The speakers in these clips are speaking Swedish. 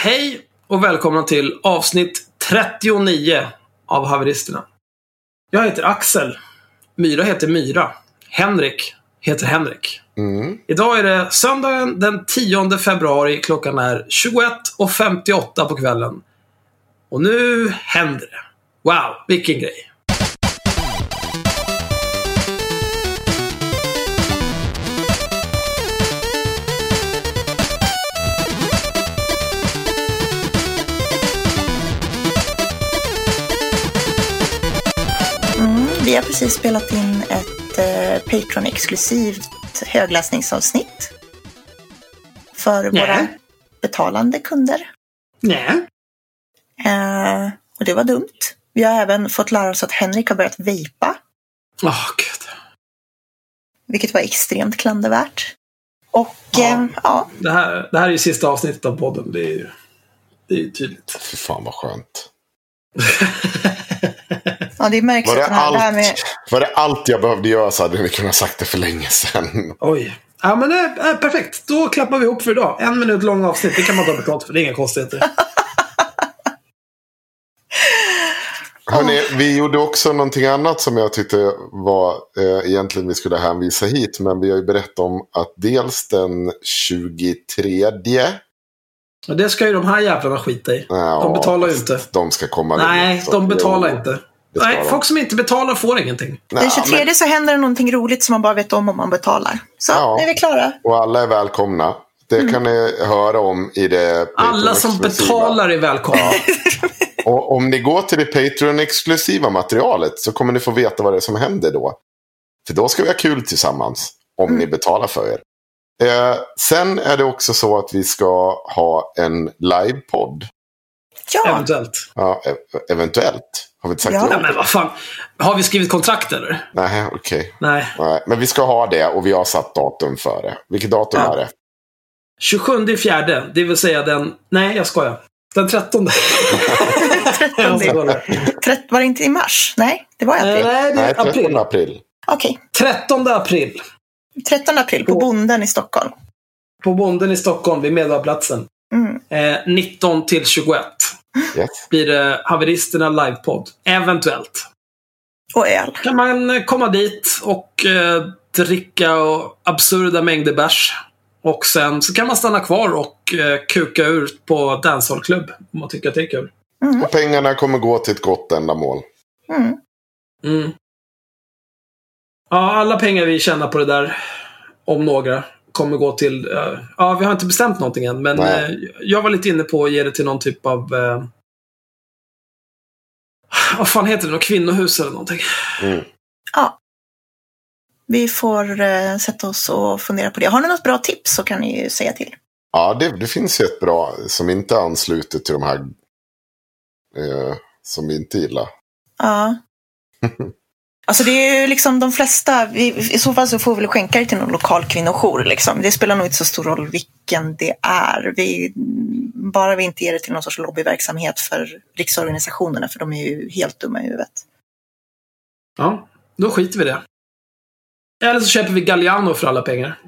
Hej och välkomna till avsnitt 39 av Haveristerna. Jag heter Axel. Myra heter Myra. Henrik heter Henrik. Mm. Idag är det söndagen den 10 februari. Klockan är 21.58 på kvällen. Och nu händer det. Wow, vilken grej. Vi har precis spelat in ett eh, Patreon-exklusivt högläsningsavsnitt. För Nej. våra betalande kunder. Nej. Eh, och det var dumt. Vi har även fått lära oss att Henrik har börjat vejpa. Åh, gud. Vilket var extremt klandervärt. Och Ja. eh, ja, Det här, det här är ju sista avsnittet av podden. Det är ju, det är ju tydligt. Fy fan vad skönt. ja, det märks Var det, att den här, det här allt, med... var det allt jag behövde göra så hade ni kunnat sagt det för länge sedan. Oj. Ja, men det är perfekt. Då klappar vi ihop för idag. En minut lång avsnitt. Det kan man ta betalt för. Det är inga konstigheter. Hörrni, vi gjorde också någonting annat som jag tyckte var eh, egentligen vi skulle hänvisa hit. Men vi har ju berättat om att dels den 23. Och det ska ju de här jävlarna skita i. Ja, De betalar ju inte. De ska komma Nej, de betalar jo, inte. Nej, folk som inte betalar får ingenting. Den Nej, 23 men- så händer det någonting roligt som man bara vet om om man betalar. Så, Ja. är vi klara. Och alla är välkomna. Det Mm. kan ni höra om i det Alla som betalar är välkomna. Och om ni går till det Patreon-exklusiva materialet så kommer ni få veta vad det är som händer då. För då ska vi ha kul tillsammans. Om Mm. ni betalar för er. Eh, sen är det också så att vi ska ha en livepodd. Ja, Eventuellt. Ja, e- eventuellt. Har vi inte sagt Ja. det? Nej, men vad fan. Har vi skrivit kontrakt eller? Nej, okej. Nej. Nej, Men vi ska ha det och vi har satt datum för det. Vilket datum Ja. är det? 27 i fjärde. Det vill säga den... Nej, jag skojar. Den 13. Jag ska kolla. Trett- var det inte i mars? Nej, det var i april. Nej, det Nej, är 13 april. april. Okej, 13 april. 13 april på På- Bonden i Stockholm. På Bonden i Stockholm, vid Medborgarplatsen. Mm. Eh, 19 till 21 Yes. blir det Haveristerna livepodd. Eventuellt. Och öl. Kan man eh, komma dit och eh, dricka och absurda mängder bärs. Och sen så kan man stanna kvar och eh, kuka ur på dancehallklubb. Om man tycker att det är kul. Och pengarna kommer gå till ett gott ändamål. Mm. Mm. Ja, alla pengar vi tjänar på det där, om några, kommer gå till... eh, ja, vi har inte bestämt någonting än, men Nej. eh, jag var lite inne på att ge det till någon typ av... Eh, vad fan heter det? Något kvinnohus eller någonting. Mm. Vi får sätta oss och fundera på det. Har ni något bra tips så kan ni ju säga till. Ja, det, det finns ju ett bra som inte ansluter till de här eh, som vi inte gillar. Ja. Alltså det är ju liksom de flesta, vi- i så fall så får vi väl skänka det till någon lokal kvinnojour. Liksom. Det spelar nog inte så stor roll vilken det är. Vi, bara vi inte ger det till någon sorts lobbyverksamhet för riksorganisationerna, för de är ju helt dumma i huvudet. Ja, då skiter vi det. Eller så köper vi Galliano för alla pengar.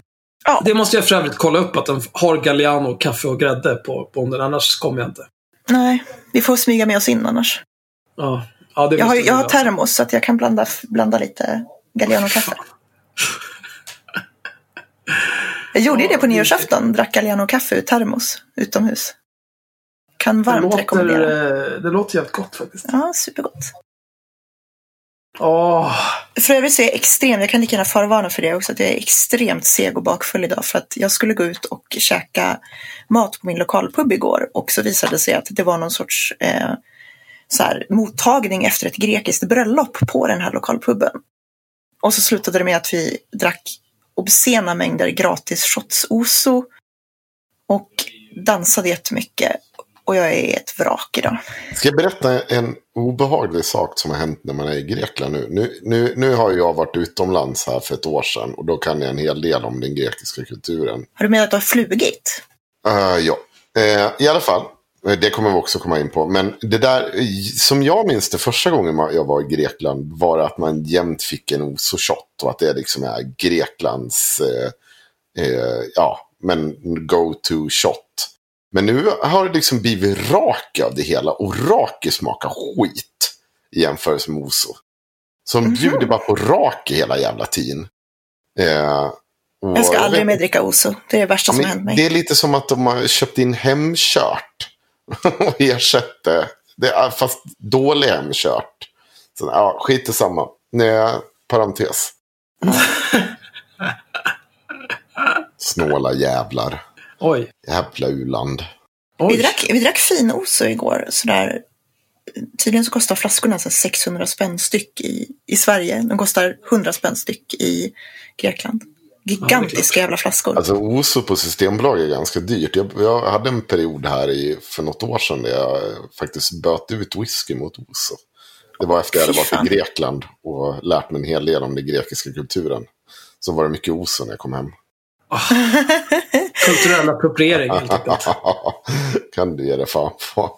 Ja. Det måste jag för övrigt kolla upp, att den har Galliano, kaffe och grädde på bonden. Annars kommer jag inte. Nej, vi får smyga med oss in annars. Ja, ja det Jag har, jag har termos så att jag kan blanda, blanda lite Galliano-kaffe. Jag gjorde ju det på nyårsafton, drack Galliano-kaffe ur termos utomhus. Kan Det varmt låter, rekommendera. eh, det låter jävligt gott faktiskt. Ja, supergott. Åh, För övrigt så är jag extremt, jag kan lika gärna förvarna för det också, att jag är extremt seg och bakfull idag. För att jag skulle gå ut och käka mat på min lokalpub igår och så visade det sig att det var någon sorts eh, så här, mottagning efter ett grekiskt bröllop på den här lokalpuben. Och så slutade det med att vi drack obscena mängder gratis shots-oso och dansade jättemycket. Och jag är ett vrak idag. Ska jag berätta en obehaglig sak som har hänt när man är i Grekland nu? Nu, nu, nu har jag varit utomlands här för ett år sedan och då kan jag en hel del om den grekiska kulturen. Har du menat att du har flugit? Uh, ja, Eh, i alla fall. Eh, Det kommer vi också komma in på. Men det där, som jag minns det första gången jag var i Grekland var att man jämt fick en oso-shot. Och att det liksom är Greklands, eh, eh, ja, men go-to-shot. Men nu har det liksom blivit raki av det hela. Och raki smakar skit i jämförelse med oso. Så de bjuder bara på raki hela jävla tiden. Eh, Jag ska aldrig mer dricka Oso. Det är det värsta Ja, som har hänt mig. Det är lite som att de har köpt in hemkört. och ersatt det. det. är Fast dålig hemkört. Så, ja, skit i samma. Nej, parentes. Snåla jävlar. Oj. Jävla uland. Vi Oj. drack, vi drack fin Oso igår. Sådär. Tydligen så kostar flaskorna så här 600 spänn styck i, i Sverige. De kostar 100 spänn styck i Grekland. Gigantiska jävla flaskor. Alltså Oso på Systembolag är ganska dyrt. Jag, jag hade en period här i, för något år sedan där jag faktiskt böt ut whisky mot Oso. Det var efter jag hade varit i Grekland och lärt mig en hel del om den grekiska kulturen. Så var det mycket Oso när jag kom hem. Kulturell appropriering helt enkelt. kan du ge det fan på.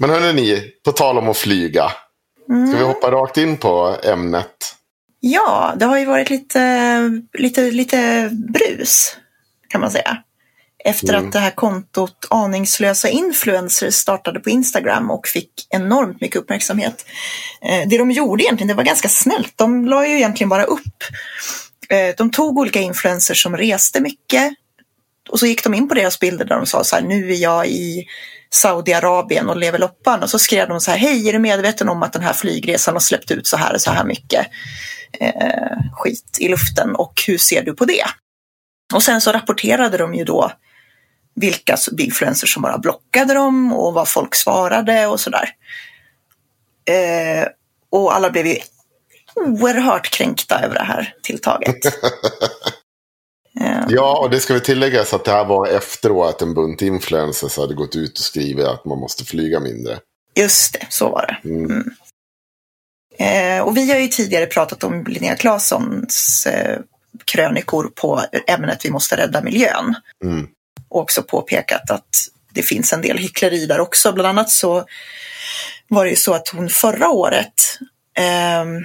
Men hörni ni, på tal om att flyga. Ska vi hoppa rakt in på ämnet? Ja, det har ju varit lite, lite, lite brus kan man säga. Efter Mm. att det här kontot Aningslösa Influencers startade på Instagram och fick enormt mycket uppmärksamhet. Eh, det de gjorde egentligen, det var ganska snällt. De la ju egentligen bara upp. Eh, de tog olika influencers som reste mycket och så gick de in på deras bilder där de sa så här, nu är jag i Saudiarabien och lever loppan. Och så skrev de så här, hej, är du medveten om att den här flygresan har släppt ut så här och så här mycket eh, skit i luften och hur ser du på det? Och sen så rapporterade de ju då vilka influencers som bara blockade dem och vad folk svarade och sådär. Eh, och alla blev ju oerhört kränkta över det här tilltaget. Eh, Ja, och det ska vi tillägga så att det här var efter att en bunt influencers hade gått ut och skrivit att man måste flyga mindre. Just det, så var det. Mm. Eh, och vi har ju tidigare pratat om Linnea Claessons eh, krönikor på ämnet Vi måste rädda miljön. Mm. Och också påpekat att det finns en del hyckleri där också. Bland annat så var det ju så att hon förra året ehm,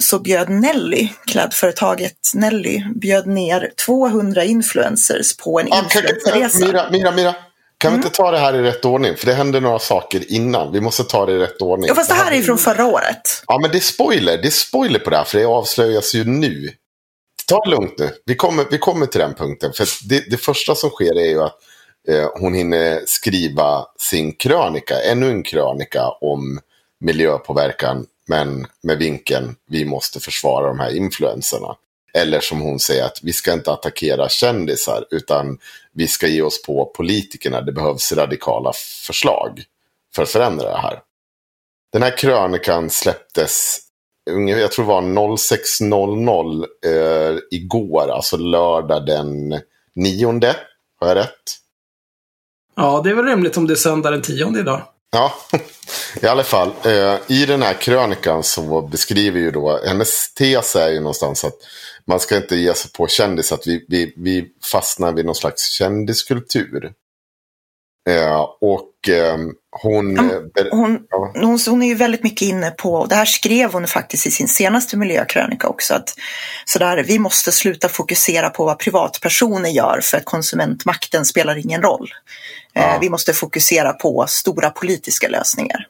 så bjöd Nelly, klädföretaget Nelly, bjöd ner 200 influencers på en Ah, influencerresa. Mira, Mira, Mira. Kan Mm. vi inte ta det här i rätt ordning? För det hände några saker innan. Vi måste ta det i rätt ordning. Ja, fast det här är ju från förra året. Ja, men det är spoiler. Det är spoiler på det här, för det avslöjas ju nu. Ta det lugnt nu. Vi kommer, vi kommer till den punkten. För det, det första som sker är ju att eh, hon hinner skriva sin krönika, ännu en krönika om miljöpåverkan, men med vinkeln vi måste försvara de här influenserna. Eller som hon säger att vi ska inte attackera kändisar, utan vi ska ge oss på politikerna. Det behövs radikala förslag för att förändra det här. Den här krönikan släpptes, jag tror det var 06.00 eh, igår, alltså lördag den 9. Har jag rätt? Ja, det är väl rimligt om det är söndag den tionde idag. Ja, i alla fall. Eh, I den här krönikan så beskriver ju då, hennes tes är ju någonstans att man ska inte ge sig på kändis, att vi, vi, vi fastnar vid någon slags kändiskultur. Eh, och eh, hon... Ja, eh, Hon, ja. hon, hon är ju väldigt mycket inne på, det här skrev hon faktiskt i sin senaste miljökrönika också, att sådär, vi måste sluta fokusera på vad privatpersoner gör för att konsumentmakten spelar ingen roll. Ja. Eh, vi måste fokusera på stora politiska lösningar.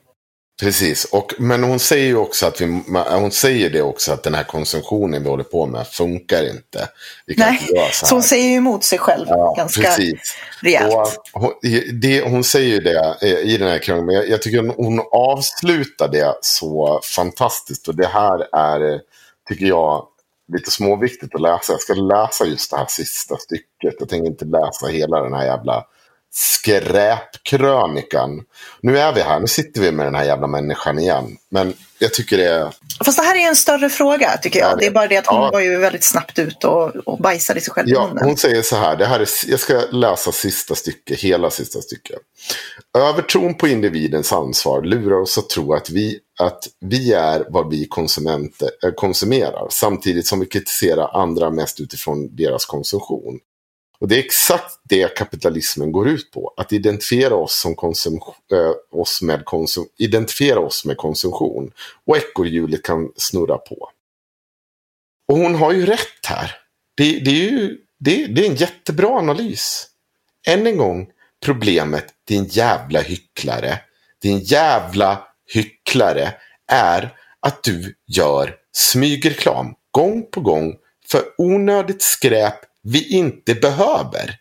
Precis, och, men hon säger ju också att vi, hon säger det också att den här konsumtionen vi håller på med funkar inte. Nej, så Så hon säger ju emot sig själv ja, ganska precis. rejält. Och hon, det, hon säger ju det eh, i den här krönikan, men jag, jag tycker hon, hon avslutar det så fantastiskt. Och det här är, tycker jag, lite småviktigt att läsa. Jag ska läsa just det här sista stycket. Jag tänker inte läsa hela den här jävla skräpkrönikan. Nu är vi här, nu sitter vi med den här jävla människan igen. Men jag tycker det är... Fast det här är en större fråga tycker jag. Ja, Det är bara det att hon ja. var ju väldigt snabbt ut och, och bajsade sig själv i Ja, munnen. hon säger så här, det här är, jag ska läsa sista stycket, hela sista stycket. Övertron på individens ansvar lurar oss att tro att vi, att vi är vad vi konsumenter, äh, konsumerar, samtidigt som vi kritiserar andra mest utifrån deras konsumtion. Och det är exakt det kapitalismen går ut på, att identifiera oss, som konsum, äh, eh, oss, med konsum, identifiera oss med konsumtion. Och ekorrhjulet kan snurra på. Och hon har ju rätt här. Det, det är ju det, det är en jättebra analys. Än en gång, problemet, din jävla hycklare, din jävla hycklare, är att du gör smygreklam gång på gång för onödigt skräp vi inte behöver.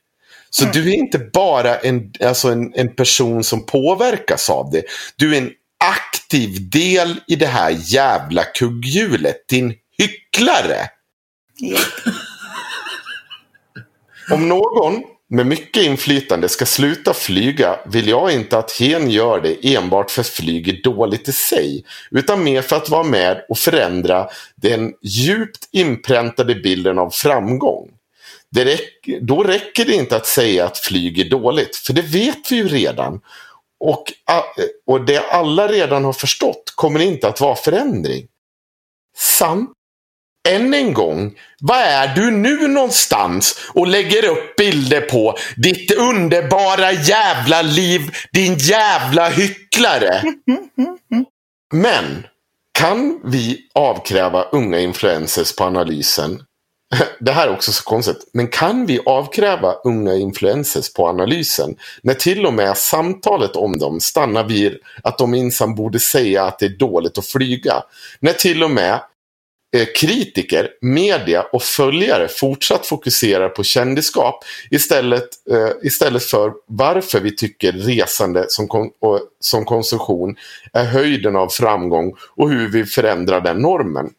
Så mm. du är inte bara en, alltså en, en person som påverkas av det. Du är en aktiv del i det här jävla kugghjulet. Din hycklare. Yep. Om någon med mycket inflytande ska sluta flyga vill jag inte att hen gör det enbart för att flyg är dåligt i sig. Utan mer för att vara med och förändra den djupt inpräntade bilden av framgång. Det räck, då räcker det inte att säga att flyg är dåligt, för det vet vi ju redan. Och, och det alla redan har förstått kommer inte att vara förändring. Sant än en gång, vad är du nu någonstans och lägger upp bilder på ditt underbara jävla liv, din jävla hycklare? Men kan vi avkräva unga influencers på analysen? Det här är också så konstigt. Men kan vi avkräva unga influencers på analysen när till och med samtalet om dem stannar vid att de minsann borde säga att det är dåligt att flyga? När till och med eh, kritiker, media och följare fortsatt fokuserar på kändisskap istället, eh, istället för varför vi tycker resande som, kon och, som konsumtion är höjden av framgång och hur vi förändrar den normen.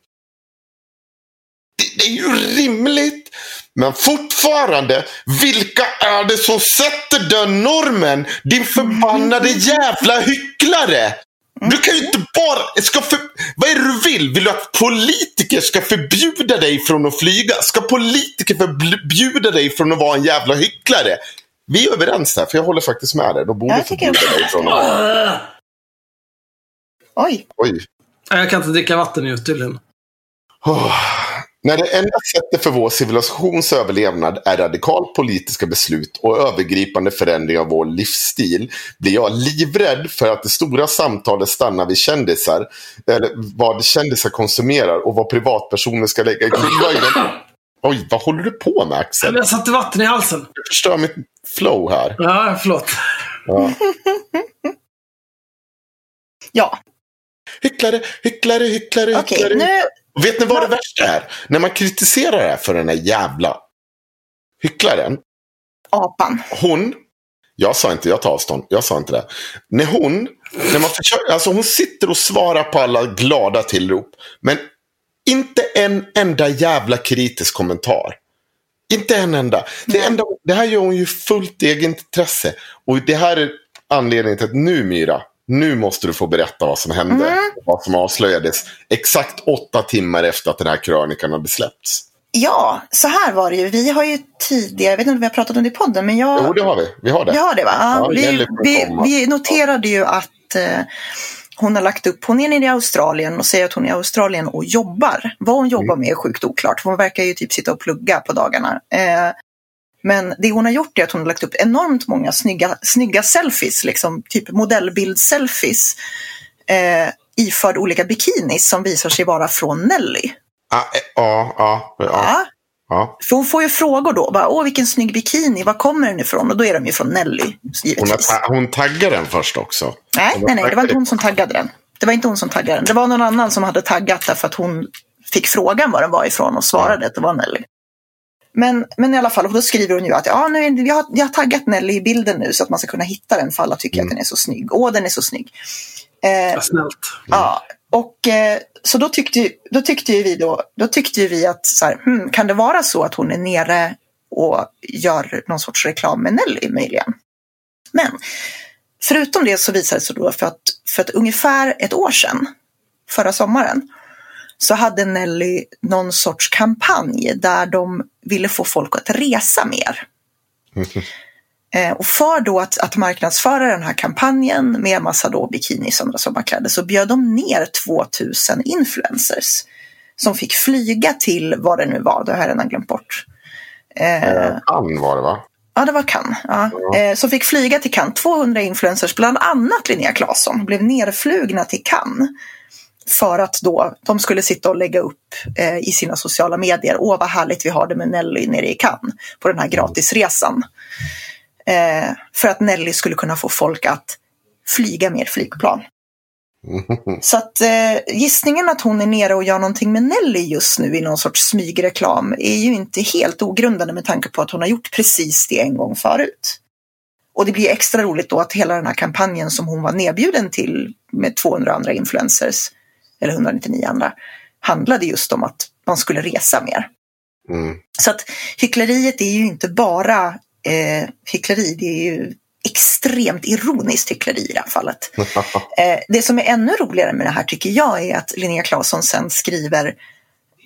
Det, det är ju rimligt! Men fortfarande, vilka är det som sätter den normen? Din förbannade jävla hycklare! Du kan ju inte bara... Ska för, vad är det du vill? Vill du att politiker ska förbjuda dig från att flyga? Ska politiker förbjuda dig från att vara en jävla hycklare? Vi är överens här, för jag håller faktiskt med dig. De borde jag förbjuda dig från att vara... Oj. Oj. Jag kan inte dricka vatten nu tydligen. Oh. När det enda sättet för vår civilisations överlevnad är radikalt politiska beslut och övergripande förändring av vår livsstil blir jag livrädd för att det stora samtalet stannar vid kändisar, eller vad kändisar konsumerar och vad privatpersoner ska lägga i Oj, vad håller du på med Axel? Jag satte vatten i halsen. Du förstör mitt flow här. Ja, förlåt. Ja. ja. Hycklare, hycklare, hycklare, Okej, hycklare. Nu Vet ni vad det värsta är? När man kritiserar det här för den här jävla hycklaren. Apan. Hon, jag sa inte, jag tar avstånd, jag sa inte det. När hon, när man försöker, alltså hon sitter och svarar på alla glada tillrop. Men inte en enda jävla kritisk kommentar. Inte en enda. Det, enda. det här gör hon ju fullt egenintresse. Och det här är anledningen till att nu Myra, nu måste du få berätta vad som hände. Mm. Vad som avslöjades exakt åtta timmar efter att den här krönikan hade släppts. Ja, så här var det ju. Vi har ju tidigare, jag vet inte om vi har pratat om det i podden, men jag... Jo, det har vi. Vi har det. Vi har det, va? Ja, vi, vi, vi, noterade ju att eh, hon har lagt upp, hon är nere i Australien och säger att hon är i Australien och jobbar. Vad hon jobbar mm. med är sjukt oklart. Hon verkar ju typ sitta och plugga på dagarna. Eh, men det hon har gjort är att hon har lagt upp enormt många snygga, snygga selfies, liksom, typ modellbild-selfies, eh, iförd olika bikinis som visar sig vara från Nelly. Ah, eh, ja, ja, ja. ja. För hon får ju frågor då. Bara, Åh, vilken snygg bikini, var kommer den ifrån? Och då är de ju från Nelly, Hon, har, hon taggade den först också. Nej, nej, nej, det var inte hon som taggade den. Det var inte hon som taggade den. Det var någon annan som hade taggat därför att hon fick frågan var den var ifrån och svarade att det var Nelly. Men, men i alla fall, och då skriver hon ju att ja, nu, jag, har, jag har taggat Nelly i bilden nu så att man ska kunna hitta den för alla tycker mm. att den är så snygg. Åh, den är så snygg. Eh, snällt. Mm. Ja, och eh, så då tyckte, då tyckte vi då, då tyckte vi att så här, hmm, kan det vara så att hon är nere och gör någon sorts reklam med Nelly möjligen? Men förutom det så visade det sig då för att, för att ungefär ett år sedan, förra sommaren, så hade Nelly någon sorts kampanj där de ville få folk att resa mer. Eh, och för då att, att marknadsföra den här kampanjen med massa då bikinis och andra sommarkläder så bjöd de ner 2000 influencers som fick flyga till vad det nu var, det har jag redan glömt bort. Eh, Cannes var det va? Ja, det var Cannes. Ja. ja. Eh, som fick flyga till Cannes. 200 influencers, bland annat Linnea Claesson, blev nerflugna till Cannes för att då de skulle sitta och lägga upp eh, i sina sociala medier. Åh vad härligt vi har det med Nelly nere i Cannes på den här gratisresan. Eh, för att Nelly skulle kunna få folk att flyga mer flygplan. Så att eh, gissningen att hon är nere och gör någonting med Nelly just nu i någon sorts smygreklam är ju inte helt ogrundade med tanke på att hon har gjort precis det en gång förut. Och det blir extra roligt då att hela den här kampanjen som hon var nedbjuden till med 200 andra influencers, eller 199 andra, handlade just om att man skulle resa mer. Mm. Så att hyckleriet är ju inte bara eh, hyckleri, det är ju extremt ironiskt hyckleri i det här fallet. Eh, det som är ännu roligare med det här tycker jag är att Linnea Claesson sen skriver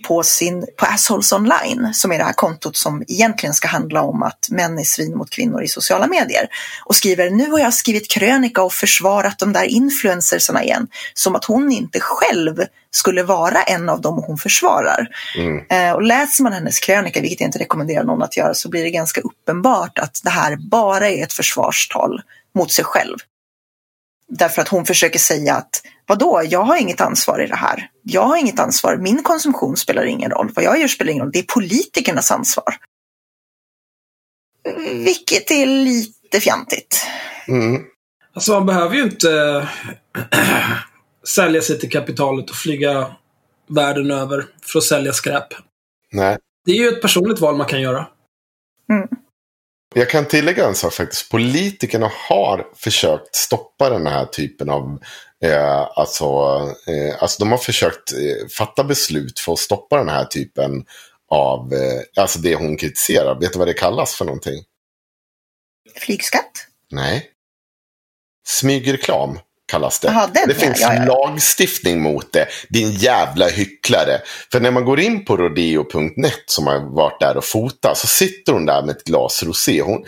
på, sin, på Assholes Online, som är det här kontot som egentligen ska handla om att män är svin mot kvinnor i sociala medier. Och skriver, nu har jag skrivit krönika och försvarat de där influencersarna igen. Som att hon inte själv skulle vara en av dem hon försvarar. Mm. Eh, och läser man hennes krönika, vilket jag inte rekommenderar någon att göra, så blir det ganska uppenbart att det här bara är ett försvarstal mot sig själv. Därför att hon försöker säga att vadå, jag har inget ansvar i det här. Jag har inget ansvar, min konsumtion spelar ingen roll. Vad jag gör spelar ingen roll, det är politikernas ansvar. Vilket är lite fjantigt. Mm. Alltså man behöver ju inte sälja sig till kapitalet och flyga världen över för att sälja skräp. Nej. Det är ju ett personligt val man kan göra. Jag kan tillägga en sak faktiskt. Politikerna har försökt stoppa den här typen av... Eh, alltså, eh, alltså de har försökt eh, fatta beslut för att stoppa den här typen av... Eh, alltså det hon kritiserar. Vet du vad det kallas för någonting? Flygskatt? Nej. Smygreklam kallas det. Den det ja, finns ja, ja. lagstiftning mot det. Din jävla hycklare. För när man går in på rodeo.net som har varit där och fotat så sitter hon där med ett glas rosé. Hon,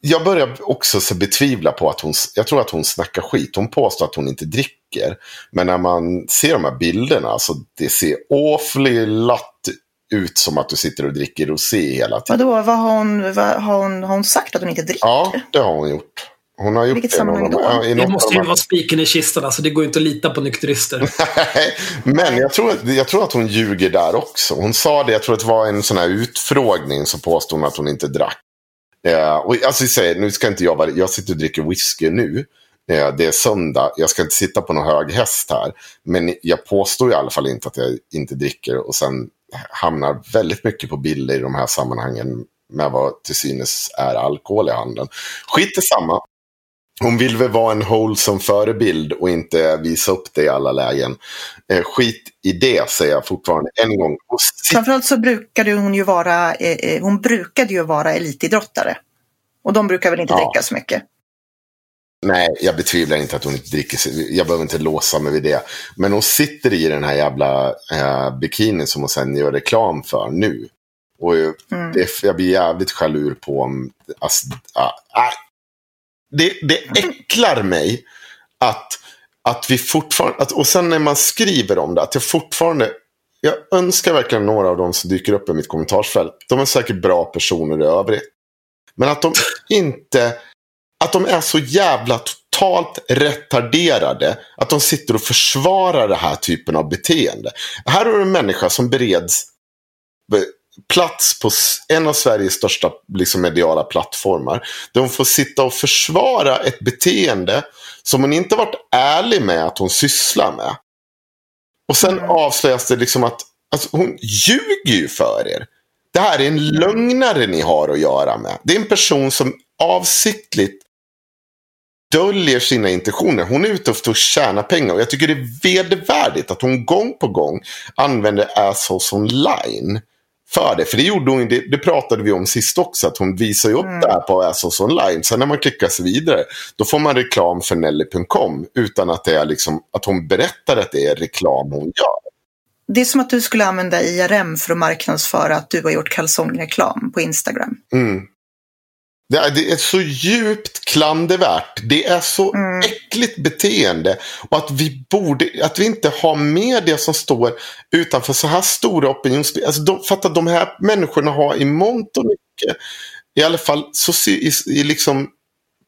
jag börjar också så betvivla på att hon, jag tror att hon snackar skit. Hon påstår att hon inte dricker. Men när man ser de här bilderna så det ser awfully latt ut som att du sitter och dricker rosé hela tiden. Vadå, vad har hon, vad, har, hon, har hon sagt att hon inte dricker? Ja, det har hon gjort. Hon har gjort Vilket det. någon då? ja, Det måste ju vara spiken i kistan, alltså. Det går ju inte att lita på nykterister. Men jag tror, jag tror att hon ljuger där också. Hon sa det, jag tror att det var en sån här utfrågning så påstod hon att hon inte drack. Eh, och alltså, jag säger, nu ska inte jag vara, jag sitter och dricker whisky nu. Eh, det är söndag, jag ska inte sitta på någon hög häst här. Men jag påstår i alla fall inte att jag inte dricker. Och sen hamnar väldigt mycket på bilder i de här sammanhangen med vad till synes är alkohol i handeln. Skit i samma. Hon vill väl vara en wholesome förebild och inte visa upp det i alla lägen. Eh, skit i det, säger jag fortfarande en gång. Sitt- Framförallt så brukade hon ju vara, eh, eh, hon brukade ju vara elitidrottare. Och de brukar väl inte Ja. dricka så mycket. Nej, jag betvivlar inte att hon inte dricker. Jag behöver inte låsa mig vid det. Men hon sitter i den här jävla eh, bikinin som hon sen gör reklam för nu. Och eh, Mm. det, jag blir jävligt jalur på om... Alltså, ah, ah det, det äcklar mig att, att vi fortfarande... Att, och sen när man skriver om det, att jag fortfarande... Jag önskar verkligen några av dem som dyker upp i mitt kommentarsfält. De är säkert bra personer i övrigt. Men att de inte... Att de är så jävla totalt retarderade. Att de sitter och försvarar den här typen av beteende. Här har du en människa som bereds plats på en av Sveriges största liksom, mediala plattformar. Där hon får sitta och försvara ett beteende som hon inte varit ärlig med att hon sysslar med. Och sen Mm. avslöjas det liksom att alltså, hon ljuger ju för er. Det här är en lögnare ni har att göra med. Det är en person som avsiktligt döljer sina intentioner. Hon är ute efter att tjäna pengar. Och jag tycker det är vedervärdigt att hon gång på gång använder assholes online för det. För det gjorde hon, det, det pratade vi om sist också, att hon visar ju upp Mm. det här på assholes online. Sen när man klickar sig vidare, då får man reklam för Nelly.com utan att det är liksom, att hon berättar att det är reklam hon gör. Det är som att du skulle använda IRM för att marknadsföra att du har gjort kalsongreklam på Instagram. Mm. Det, är, det är så djupt klandervärt. Det är så Mm. äckligt beteende. Och att vi borde, att vi inte har media som står utanför så här stora opinionsbildningar. Alltså de, för att de här människorna har i mångt och mycket, i alla fall så, i, i liksom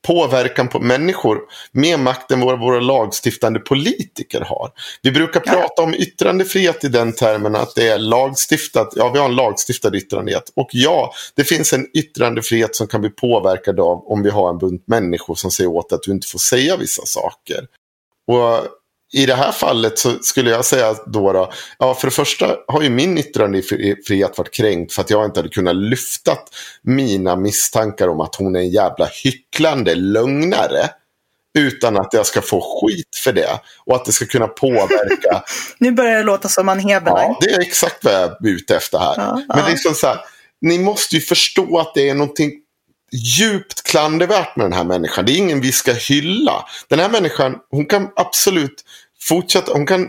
påverkan på människor mer makt än vad våra lagstiftande politiker har. Vi brukar prata om yttrandefrihet i den termen att det är lagstiftat, ja vi har en lagstiftad yttrandefrihet. Och ja, det finns en yttrandefrihet som kan bli påverkad av om vi har en bunt människor som säger åt att du inte får säga vissa saker. Och i det här fallet så skulle jag säga då, då ja för det första har ju min yttrandefrihet varit kränkt för att jag inte hade kunnat lyfta mina misstankar om att hon är en jävla hycklande lögnare. Utan att jag ska få skit för det. Och att det ska kunna påverka. Nu börjar det låta som man Heberlein. ja, det är exakt vad jag är ute efter här. Ja, Men ja. liksom så här, ni måste ju förstå att det är någonting djupt klandervärt med den här människan. Det är ingen vi ska hylla. Den här människan, hon kan absolut fortsätta, hon kan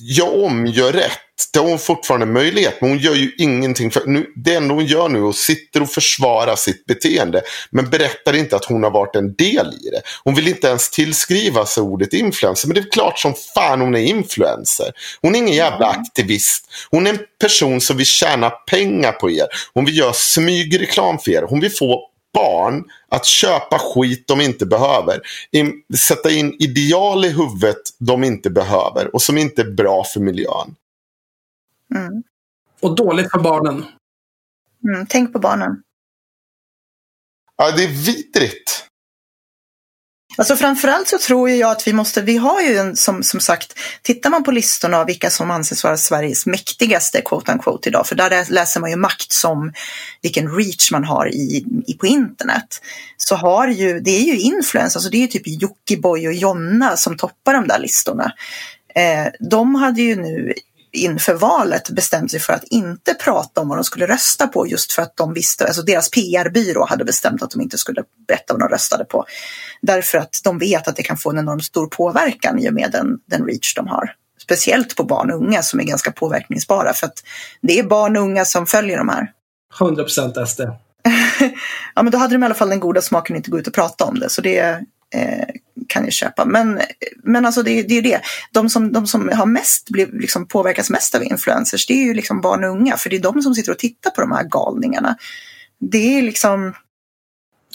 göra om, gör rätt. Det har hon fortfarande möjlighet, men hon gör ju ingenting. För nu, det enda hon gör nu är att sitter och försvara sitt beteende, men berättar inte att hon har varit en del i det. Hon vill inte ens tillskriva sig ordet influencer, men det är klart som fan hon är influencer. Hon är ingen jävla aktivist. Hon är en person som vill tjäna pengar på er. Hon vill göra smygreklam för er. Hon vill få barn att köpa skit de inte behöver. In, sätta in ideal i huvudet de inte behöver och som inte är bra för miljön. Mm. Och dåligt för barnen. Mm. Tänk på barnen. Ja, det är vidrigt. Alltså framförallt så tror jag att vi måste, vi har ju en, som, som sagt, tittar man på listorna av vilka som anses vara Sveriges mäktigaste quote unquote idag, för där läser man ju makt som vilken reach man har i, i på internet. Så har ju, det är ju influencers, alltså det är ju typ Jockiboi och Jonna som toppar de där listorna. Eh, de hade ju nu inför valet bestämt sig för att inte prata om vad de skulle rösta på just för att de visste, alltså deras PR-byrå hade bestämt att de inte skulle berätta vad de röstade på. Därför att de vet att det kan få en enormt stor påverkan i och med den, den reach de har. Speciellt på barn och unga som är ganska påverkningsbara för att det är barn och unga som följer de här. 100% SD. Ja men då hade de i alla fall den goda smaken att inte gå ut och prata om det så det kan jag köpa. Men, men alltså det, det är det. De som, de som har mest bliv, liksom påverkas mest av influencers det är ju liksom barn och unga för det är de som sitter och tittar på de här galningarna. Det är liksom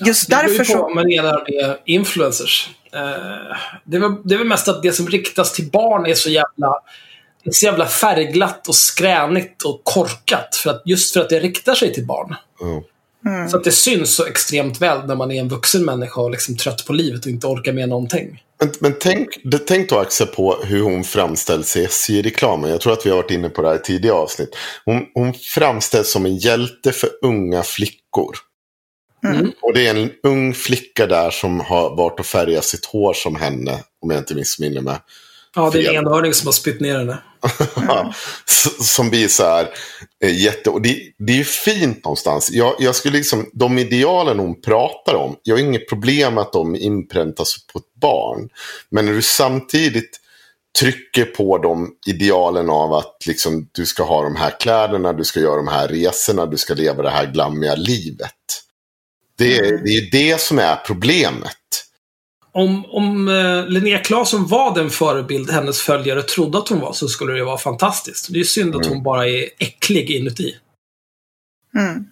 Just Det beror ju därför på så. vad man menar med influencers. Eh, det, är väl, det är väl mest att det som riktas till barn är så jävla, det är så jävla färgglatt och skränigt och korkat. För att, just för att det riktar sig till barn. Mm. Mm. Så att det syns så extremt väl när man är en vuxen människa och liksom trött på livet och inte orkar med någonting. Men, men tänk, det, tänk då Axel på hur hon framställs i SJ-reklamen. Jag tror att vi har varit inne på det här i tidigare avsnitt. Hon, hon framställs som en hjälte för unga flickor. Mm. Och det är en ung flicka där som har varit och färgat sitt hår som henne, om jag inte missminner mig. Ja, det är en enhörning som har spytt ner henne. Som blir så här eh, jätte... Och det, det är ju fint någonstans. Jag, jag skulle liksom, de idealen hon pratar om, jag har inget problem med att de inpräntas på ett barn. Men när du samtidigt trycker på de idealen av att liksom, du ska ha de här kläderna, du ska göra de här resorna, du ska leva det här glammiga livet. Det, Mm. det är det som är problemet. Om, om eh, Linnea Claesson var den förebild hennes följare trodde att hon var så skulle det vara fantastiskt. Det är synd att Mm. hon bara är äcklig inuti. Mm.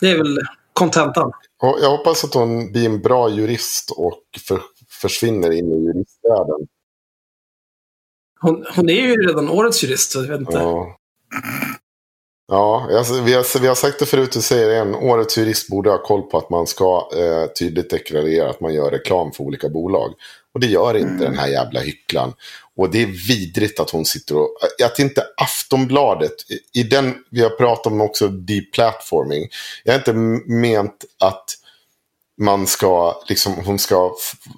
Det är väl kontentan. Jag hoppas att hon blir en bra jurist och för, försvinner in i juristvärlden. Hon, hon är ju redan årets jurist, så jag vet inte. Ja. Ja, alltså, vi, har, vi har sagt det förut och säger det igen. Årets jurist borde ha koll på att man ska eh, tydligt deklarera att man gör reklam för olika bolag. Och det gör inte Mm. den här jävla hycklan. Och det är vidrigt att hon sitter och... Att inte Aftonbladet, i- i den, vi har pratat om också deplatforming. Jag har inte ment att man ska, liksom, hon ska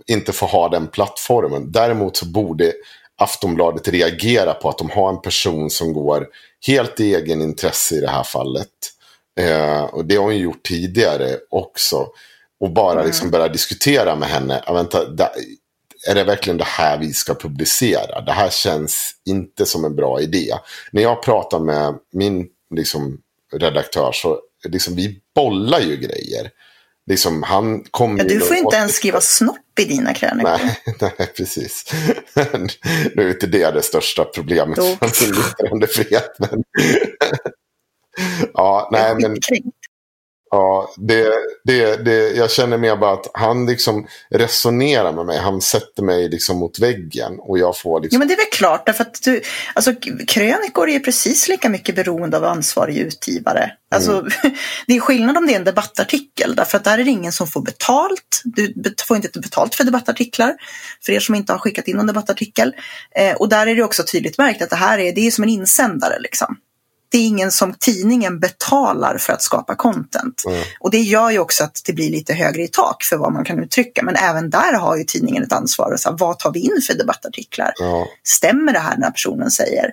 inte få ha den plattformen. Däremot så borde Aftonbladet reagera på att de har en person som går helt i egen intresse i det här fallet. Eh, och det har hon ju gjort tidigare också. Och bara Mm. liksom börja diskutera med henne. Ja, vänta, da, är det verkligen det här vi ska publicera? Det här känns inte som en bra idé. När jag pratar med min liksom, redaktör så liksom, vi bollar ju grejer. Liksom, han kom Ja, ju du får inte ens skriva snopp i dina krönikor. Nej, nej, precis. nu är inte det det största problemet Jo. sin yttrandefrihet. Men... ja, nej, men. Ja, det, det, det, jag känner mer bara att han liksom resonerar med mig. Han sätter mig liksom mot väggen och jag får liksom... Jo, men det är väl klart, därför att du, alltså, krönikor är precis lika mycket beroende av ansvarig utgivare. Alltså, mm. Det är skillnad om det är en debattartikel, därför att där är det ingen som får betalt. Du får inte betalt för debattartiklar, för er som inte har skickat in någon debattartikel. Eh, och där är det också tydligt märkt att det här är, det är som en insändare. Liksom det är ingen som tidningen betalar för att skapa content. Mm. Och det gör ju också att det blir lite högre i tak för vad man kan uttrycka. Men även där har ju tidningen ett ansvar. Och så här, vad tar vi in för debattartiklar? Mm. Stämmer det här när personen säger?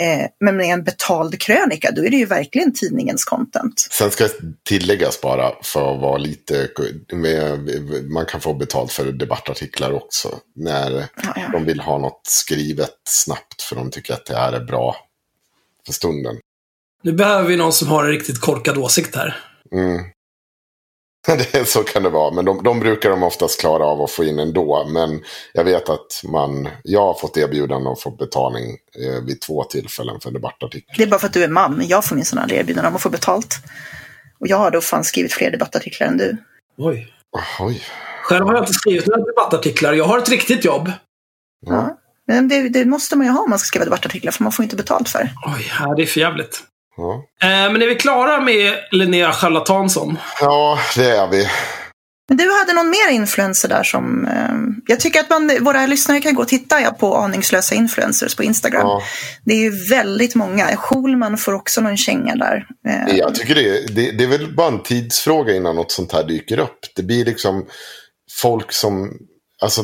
Eh, men med en betald krönika, då är det ju verkligen tidningens content. Sen ska tilläggas bara för att vara lite, med, man kan få betalt för debattartiklar också. När ja, ja. de vill ha något skrivet snabbt för de tycker att det här är bra för stunden. Nu behöver vi någon som har en riktigt korkad åsikt här. Mm. Det, så kan det vara, men de, de brukar de oftast klara av att få in ändå. Men jag vet att man, jag har fått erbjudande och fått betalning eh, vid två tillfällen för en debattartikel. Det är bara för att du är man. Jag får minsann aldrig erbjudande om att få betalt. Och jag har då fan skrivit fler debattartiklar än du. Oj. Oj. Själv har jag inte skrivit några debattartiklar. Jag har ett riktigt jobb. Ja. Men det, det, måste man ju ha om man ska skriva debattartiklar, för man får inte betalt för det. Oj, ja, det är för jävligt. Ja. Eh, men är vi klara med Linnea Charlatansson? Ja, det är vi. Men du hade någon mer influencer där som... Eh, jag tycker att man, våra lyssnare kan gå och titta på aningslösa influencers på Instagram. Ja. Det är ju väldigt många. Schulman får också någon känga där. Eh. Jag tycker det, det, det är väl bara en tidsfråga innan något sånt här dyker upp. Det blir liksom folk som Alltså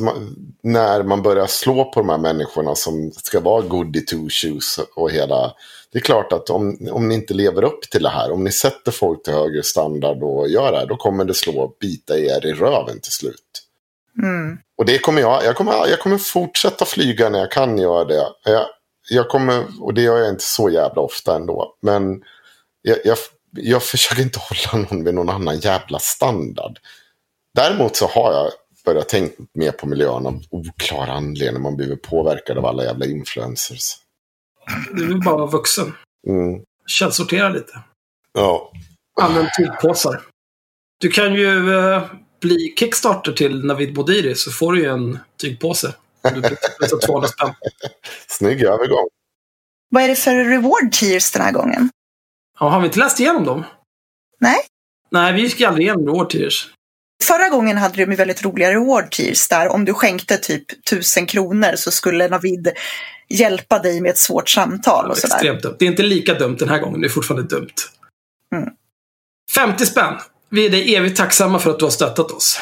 när man börjar slå på de här människorna som ska vara goody two shoes och hela. Det är klart att om, om ni inte lever upp till det här, om ni sätter folk till högre standard och gör det här, då kommer det slå och bita er i röven till slut. Mm. Och det kommer jag, jag kommer, jag kommer fortsätta flyga när jag kan göra det. Jag, jag kommer, och det gör jag inte så jävla ofta ändå. Men jag, jag, jag försöker inte hålla någon vid någon annan jävla standard. Däremot så har jag börjat tänka mer på miljön av oklara anledningar. Man blir påverkad av alla jävla influencers. Du vill bara vara vuxen. Mm. Källsortera lite. Ja. Använd tygpåsar. Du kan ju eh, bli Kickstarter till Navid Modiri så får du ju en tygpåse. Du blir 200 spänn. Snygg övergång. Vad är det för reward tiers den här gången? Ja, har vi inte läst igenom dem? Nej. Nej, vi gick aldrig igenom reward tiers. Förra gången hade de väldigt roliga reward tiers där om du skänkte typ tusen kronor så skulle Navid hjälpa dig med ett svårt samtal. och sådär. Extremt dumt. Det är inte lika dumt den här gången, det är fortfarande dumt. Mm. 50 spänn. Vi är dig evigt tacksamma för att du har stöttat oss.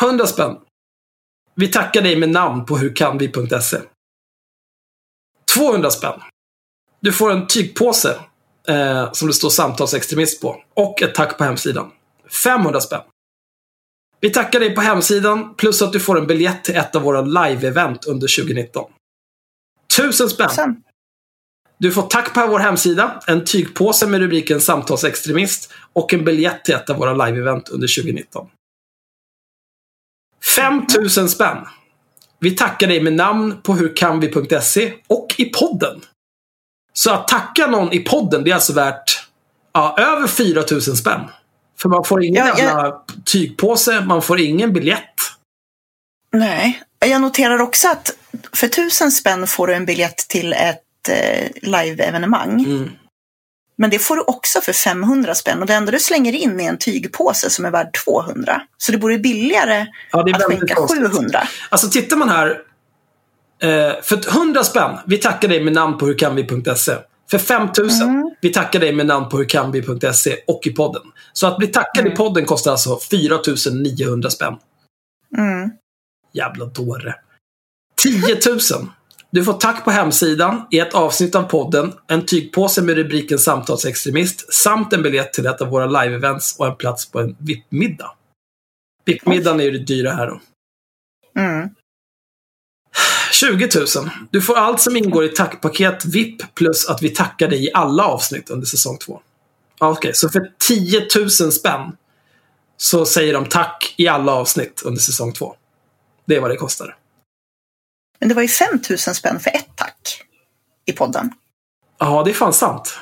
100 spänn. Vi tackar dig med namn på hurkanvi.se. 200 spänn. Du får en tygpåse eh, som det står samtalsextremist på och ett tack på hemsidan. 500 spänn. Vi tackar dig på hemsidan plus att du får en biljett till ett av våra live-event under 2019. 1000 spänn. Du får tack på vår hemsida, en tygpåse med rubriken Samtalsextremist och en biljett till ett av våra live-event under 2019. 5000 spänn. Vi tackar dig med namn på hurkanvi.se och i podden. Så att tacka någon i podden, det är alltså värt ja, över 4000 spänn. För man får ingen ja, jävla jag... tygpåse, man får ingen biljett. Nej, jag noterar också att för tusen spänn får du en biljett till ett eh, live-evenemang. Mm. Men det får du också för 500 spänn och det enda du slänger in är en tygpåse som är värd 200. Så det vore billigare ja, att skänka konstigt. 700. Alltså tittar man här. Eh, för 100 spänn, vi tackar dig med namn på hurkanvi.se. För 5000, mm. vi tackar dig med namn på hurkanvi.se och i podden. Så att bli tackad mm. i podden kostar alltså 4900 spänn. Mm. Jävla dåre. 10 000. Du får tack på hemsidan, i ett avsnitt av podden, en tygpåse med rubriken Samtalsextremist samt en biljett till ett av våra live-events och en plats på en VIP-middag. VIP-middagen är ju det dyra här då. Mm. 20 000. Du får allt som ingår i tackpaket VIP plus att vi tackar dig i alla avsnitt under säsong 2. Okej, okay, så för 10 000 spänn så säger de tack i alla avsnitt under säsong 2. Det är vad det kostar. Men det var ju 5 000 spänn för ett tack i podden. Ja, det är fan sant.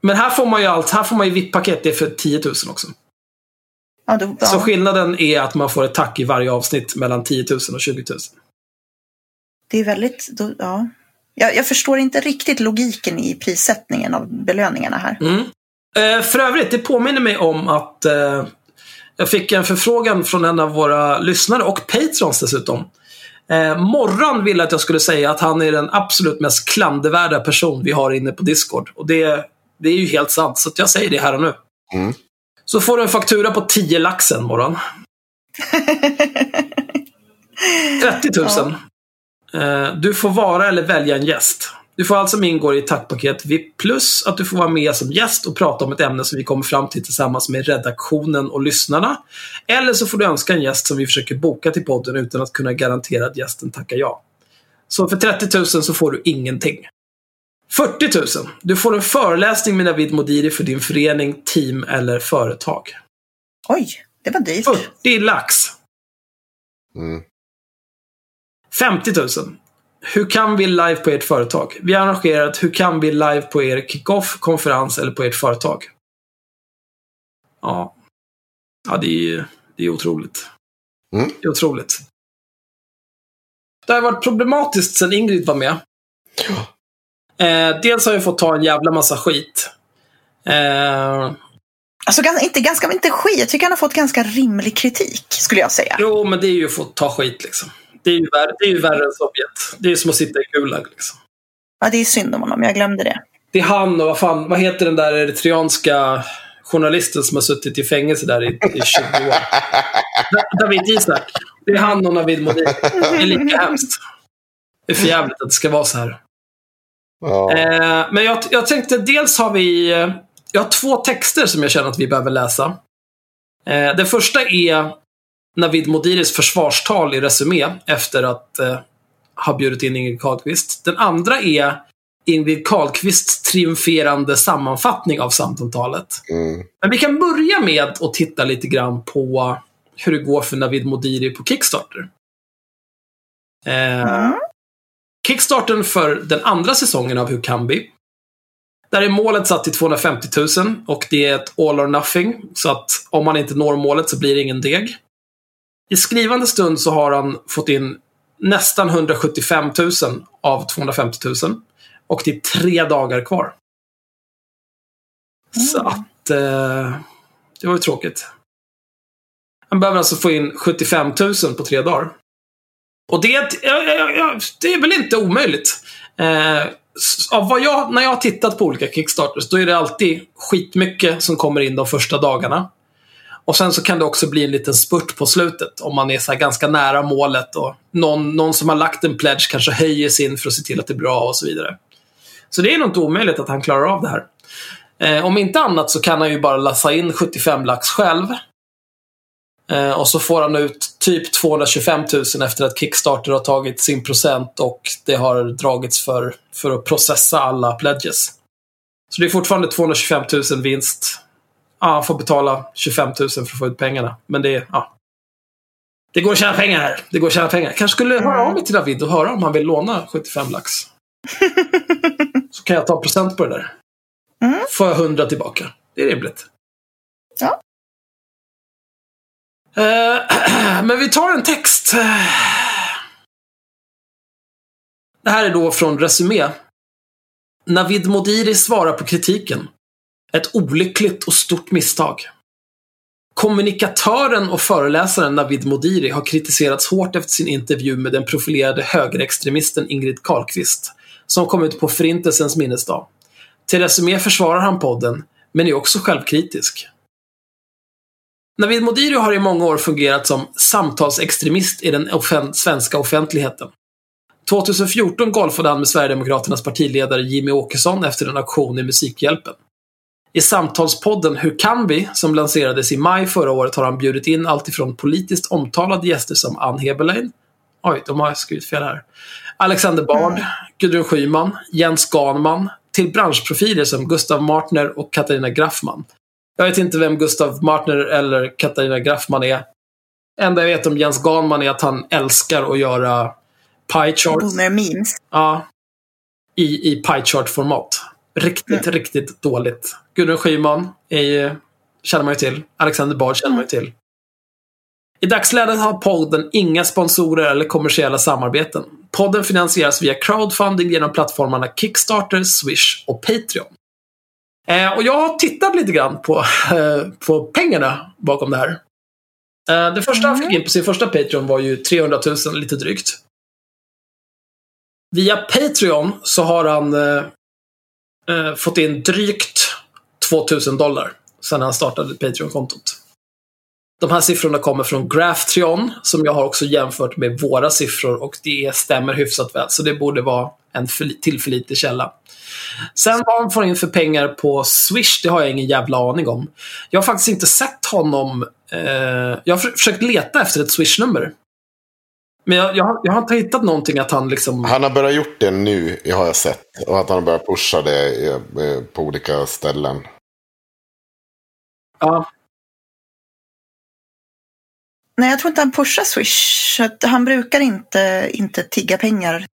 Men här får man ju allt. Här får man ju VIP-paket. Det är för 10 000 också. Ja, då, Så ja. skillnaden är att man får ett tack i varje avsnitt mellan 10 000 och 20 000. Det är väldigt, då, ja. Jag, jag förstår inte riktigt logiken i prissättningen av belöningarna här. Mm. Eh, för övrigt, det påminner mig om att eh, jag fick en förfrågan från en av våra lyssnare och patrons dessutom. Eh, Morran ville att jag skulle säga att han är den absolut mest klandervärda person vi har inne på Discord. Och det, det är ju helt sant, så att jag säger det här och nu. Mm. Så får du en faktura på 10 laxen, Morran. 30 000. Eh, du får vara eller välja en gäst. Du får alltså ingår i tackpaket VIP plus att du får vara med som gäst och prata om ett ämne som vi kommer fram till tillsammans med redaktionen och lyssnarna. Eller så får du önska en gäst som vi försöker boka till podden utan att kunna garantera att gästen tackar ja. Så för 30 000 så får du ingenting. 40 000. Du får en föreläsning med Navid Modiri för din förening, team eller företag. Oj, det var dyrt. 40 lax. Mm. 50 000. Hur kan vi live på ert företag? Vi har arrangerat Hur kan vi live på er kickoff, konferens eller på ert företag? Ja. Ja, det är det är otroligt. Mm. Det är otroligt. Det har varit problematiskt sedan Ingrid var med. Eh, dels har jag fått ta en jävla massa skit. Eh, Alltså inte, ganska, inte skit, jag tycker han har fått ganska rimlig kritik, skulle jag säga. jo, men det är ju att få ta skit liksom. Det är ju värre, det är ju värre än Sovjet. Det är ju som att sitta i Gulag liksom. Ja, det är synd om honom, jag glömde det. Det är han och vad fan, vad heter den där eritreanska journalisten som har suttit i fängelse där i, i 20 år? Da- David Isak. Det är han och Navid Modiri. Det är lika hemskt. Det är för jävligt att det ska vara så här. Ja. Eh, men jag, jag tänkte, dels har vi... Eh, jag har två texter som jag känner att vi behöver läsa. Eh, den första är Navid Modiris försvarstal i Resumé efter att eh, ha bjudit in Ingrid Carlqvist. Den andra är Ingrid Carlqvists triumferande sammanfattning av samtalet. Mm. Men vi kan börja med att titta lite grann på hur det går för Navid Modiri på Kickstarter. Eh, Mm. Kickstarten för den andra säsongen av Hur kan vi? Där är målet satt till 250 000 och det är ett all or nothing. Så att om man inte når målet så blir det ingen deg. I skrivande stund så har han fått in nästan 175 000 av 250 000. Och det är tre dagar kvar. Så Mm. att... Eh, det var ju tråkigt. Han behöver alltså få in 75 000 på tre dagar. Och det, det är väl inte omöjligt. Eh, av jag, när jag har tittat på olika Kickstarters, då är det alltid skitmycket som kommer in de första dagarna. Och sen så kan det också bli en liten spurt på slutet om man är så här ganska nära målet och någon, någon som har lagt en pledge kanske höjer sin för att se till att det blir bra och så vidare. Så det är nog inte omöjligt att han klarar av det här. Eh, om inte annat så kan han ju bara lassa in 75 lax själv. Eh, och så får han ut typ 225 000 efter att Kickstarter har tagit sin procent och det har dragits för, för att processa alla pledges. Så det är fortfarande 225 000 vinst. Ja, han får betala 25 000 för att få ut pengarna. Men det är, ja. Det går att tjäna pengar här. Det går att tjäna pengar. Kanske skulle höra av mig till David och höra om han vill låna 75 lax. Så kan jag ta procent på det där. Mm. Får jag 100 tillbaka. Det är rimligt. Ja. Eh, Men vi tar en text. Det här är då från Resumé. Navid Modiri svarar på kritiken. Ett olyckligt och stort misstag. Kommunikatören och föreläsaren Navid Modiri har kritiserats hårt efter sin intervju med den profilerade högerextremisten Ingrid Carlqvist, som kom ut på Förintelsens minnesdag. Till Resumé försvarar han podden, men är också självkritisk. Navid Modiri har i många år fungerat som samtalsextremist i den offent svenska offentligheten. 2014 golfade han med Sverigedemokraternas partiledare Jimmy Åkesson efter en aktion i Musikhjälpen. I samtalspodden Hur kan vi? som lanserades i maj förra året har han bjudit in alltifrån politiskt omtalade gäster som Ann Heberlein, oj, de har skrivit fel här, Alexander Bard, Gudrun Schyman, Jens Ganman, till branschprofiler som Gustav Martner och Katarina Graffman. Jag vet inte vem Gustav Martner eller Katarina Graffman är. enda jag vet om Jens Ganman är att han älskar att göra pie charts. Memes. Ja. I, i pie chart-format. Riktigt, riktigt dåligt. Gudrun Schyman är ju, känner man ju till. Alexander Bard känner man ju till. I dagsläget har podden inga sponsorer eller kommersiella samarbeten. Podden finansieras via crowdfunding genom plattformarna Kickstarter, Swish och Patreon. Eh, och jag har tittat lite grann på, eh, på pengarna bakom det här. Eh, det första han fick in på sin första Patreon var ju 300 000, lite drygt. Via Patreon så har han eh, eh, fått in drygt 2000 dollar sedan han startade Patreon-kontot. De här siffrorna kommer från Graphtreon som jag har också jämfört med våra siffror och det stämmer hyfsat väl. Så det borde vara en tillförlitlig källa. Sen vad han får in för pengar på Swish, det har jag ingen jävla aning om. Jag har faktiskt inte sett honom. Eh, jag har försökt leta efter ett Swish-nummer. Men jag, jag, jag, har inte hittat någonting att han liksom... Han har börjat gjort det nu, har jag sett. Och att han har börjat pusha det eh, eh, på olika ställen. Ja. Nej, jag tror inte han pushar Swish. Han brukar inte, inte tigga pengar.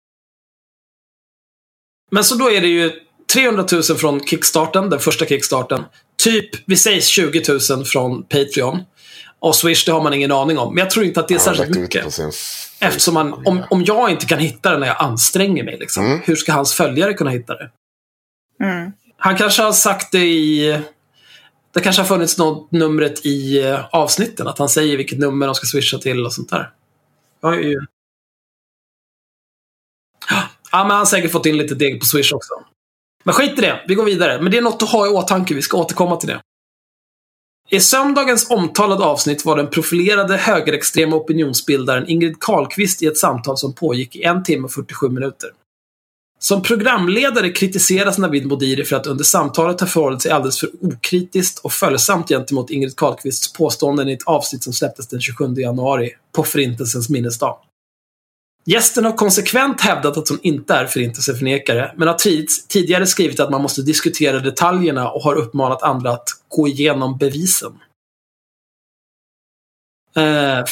Men så då är det ju 300 000 från kickstarten, den första kickstarten. Typ, vi säger 20 000 från Patreon. Och Swish, det har man ingen aning om. Men jag tror inte att det är särskilt mycket. Eftersom man, om, om jag inte kan hitta det när jag anstränger mig, liksom, mm. hur ska hans följare kunna hitta det? Mm. Han kanske har sagt det i... Det kanske har funnits något numret i eh, avsnitten, att han säger vilket nummer de ska swisha till och sånt där. Jag ju... Ja, men han har säkert fått in lite deg på Swish också. Men skit i det, vi går vidare. Men det är något att ha i åtanke, vi ska återkomma till det. I söndagens omtalade avsnitt var den profilerade högerextrema opinionsbildaren Ingrid Carlqvist i ett samtal som pågick i en timme och 47 minuter. Som programledare kritiseras Navid Modiri för att under samtalet ha förhållit sig alldeles för okritiskt och följsamt gentemot Ingrid Carlqvists påståenden i ett avsnitt som släpptes den 27 januari, på Förintelsens minnesdag. Gästen har konsekvent hävdat att hon inte är förintelseförnekare, men har tidigare skrivit att man måste diskutera detaljerna och har uppmanat andra att gå igenom bevisen. Uh,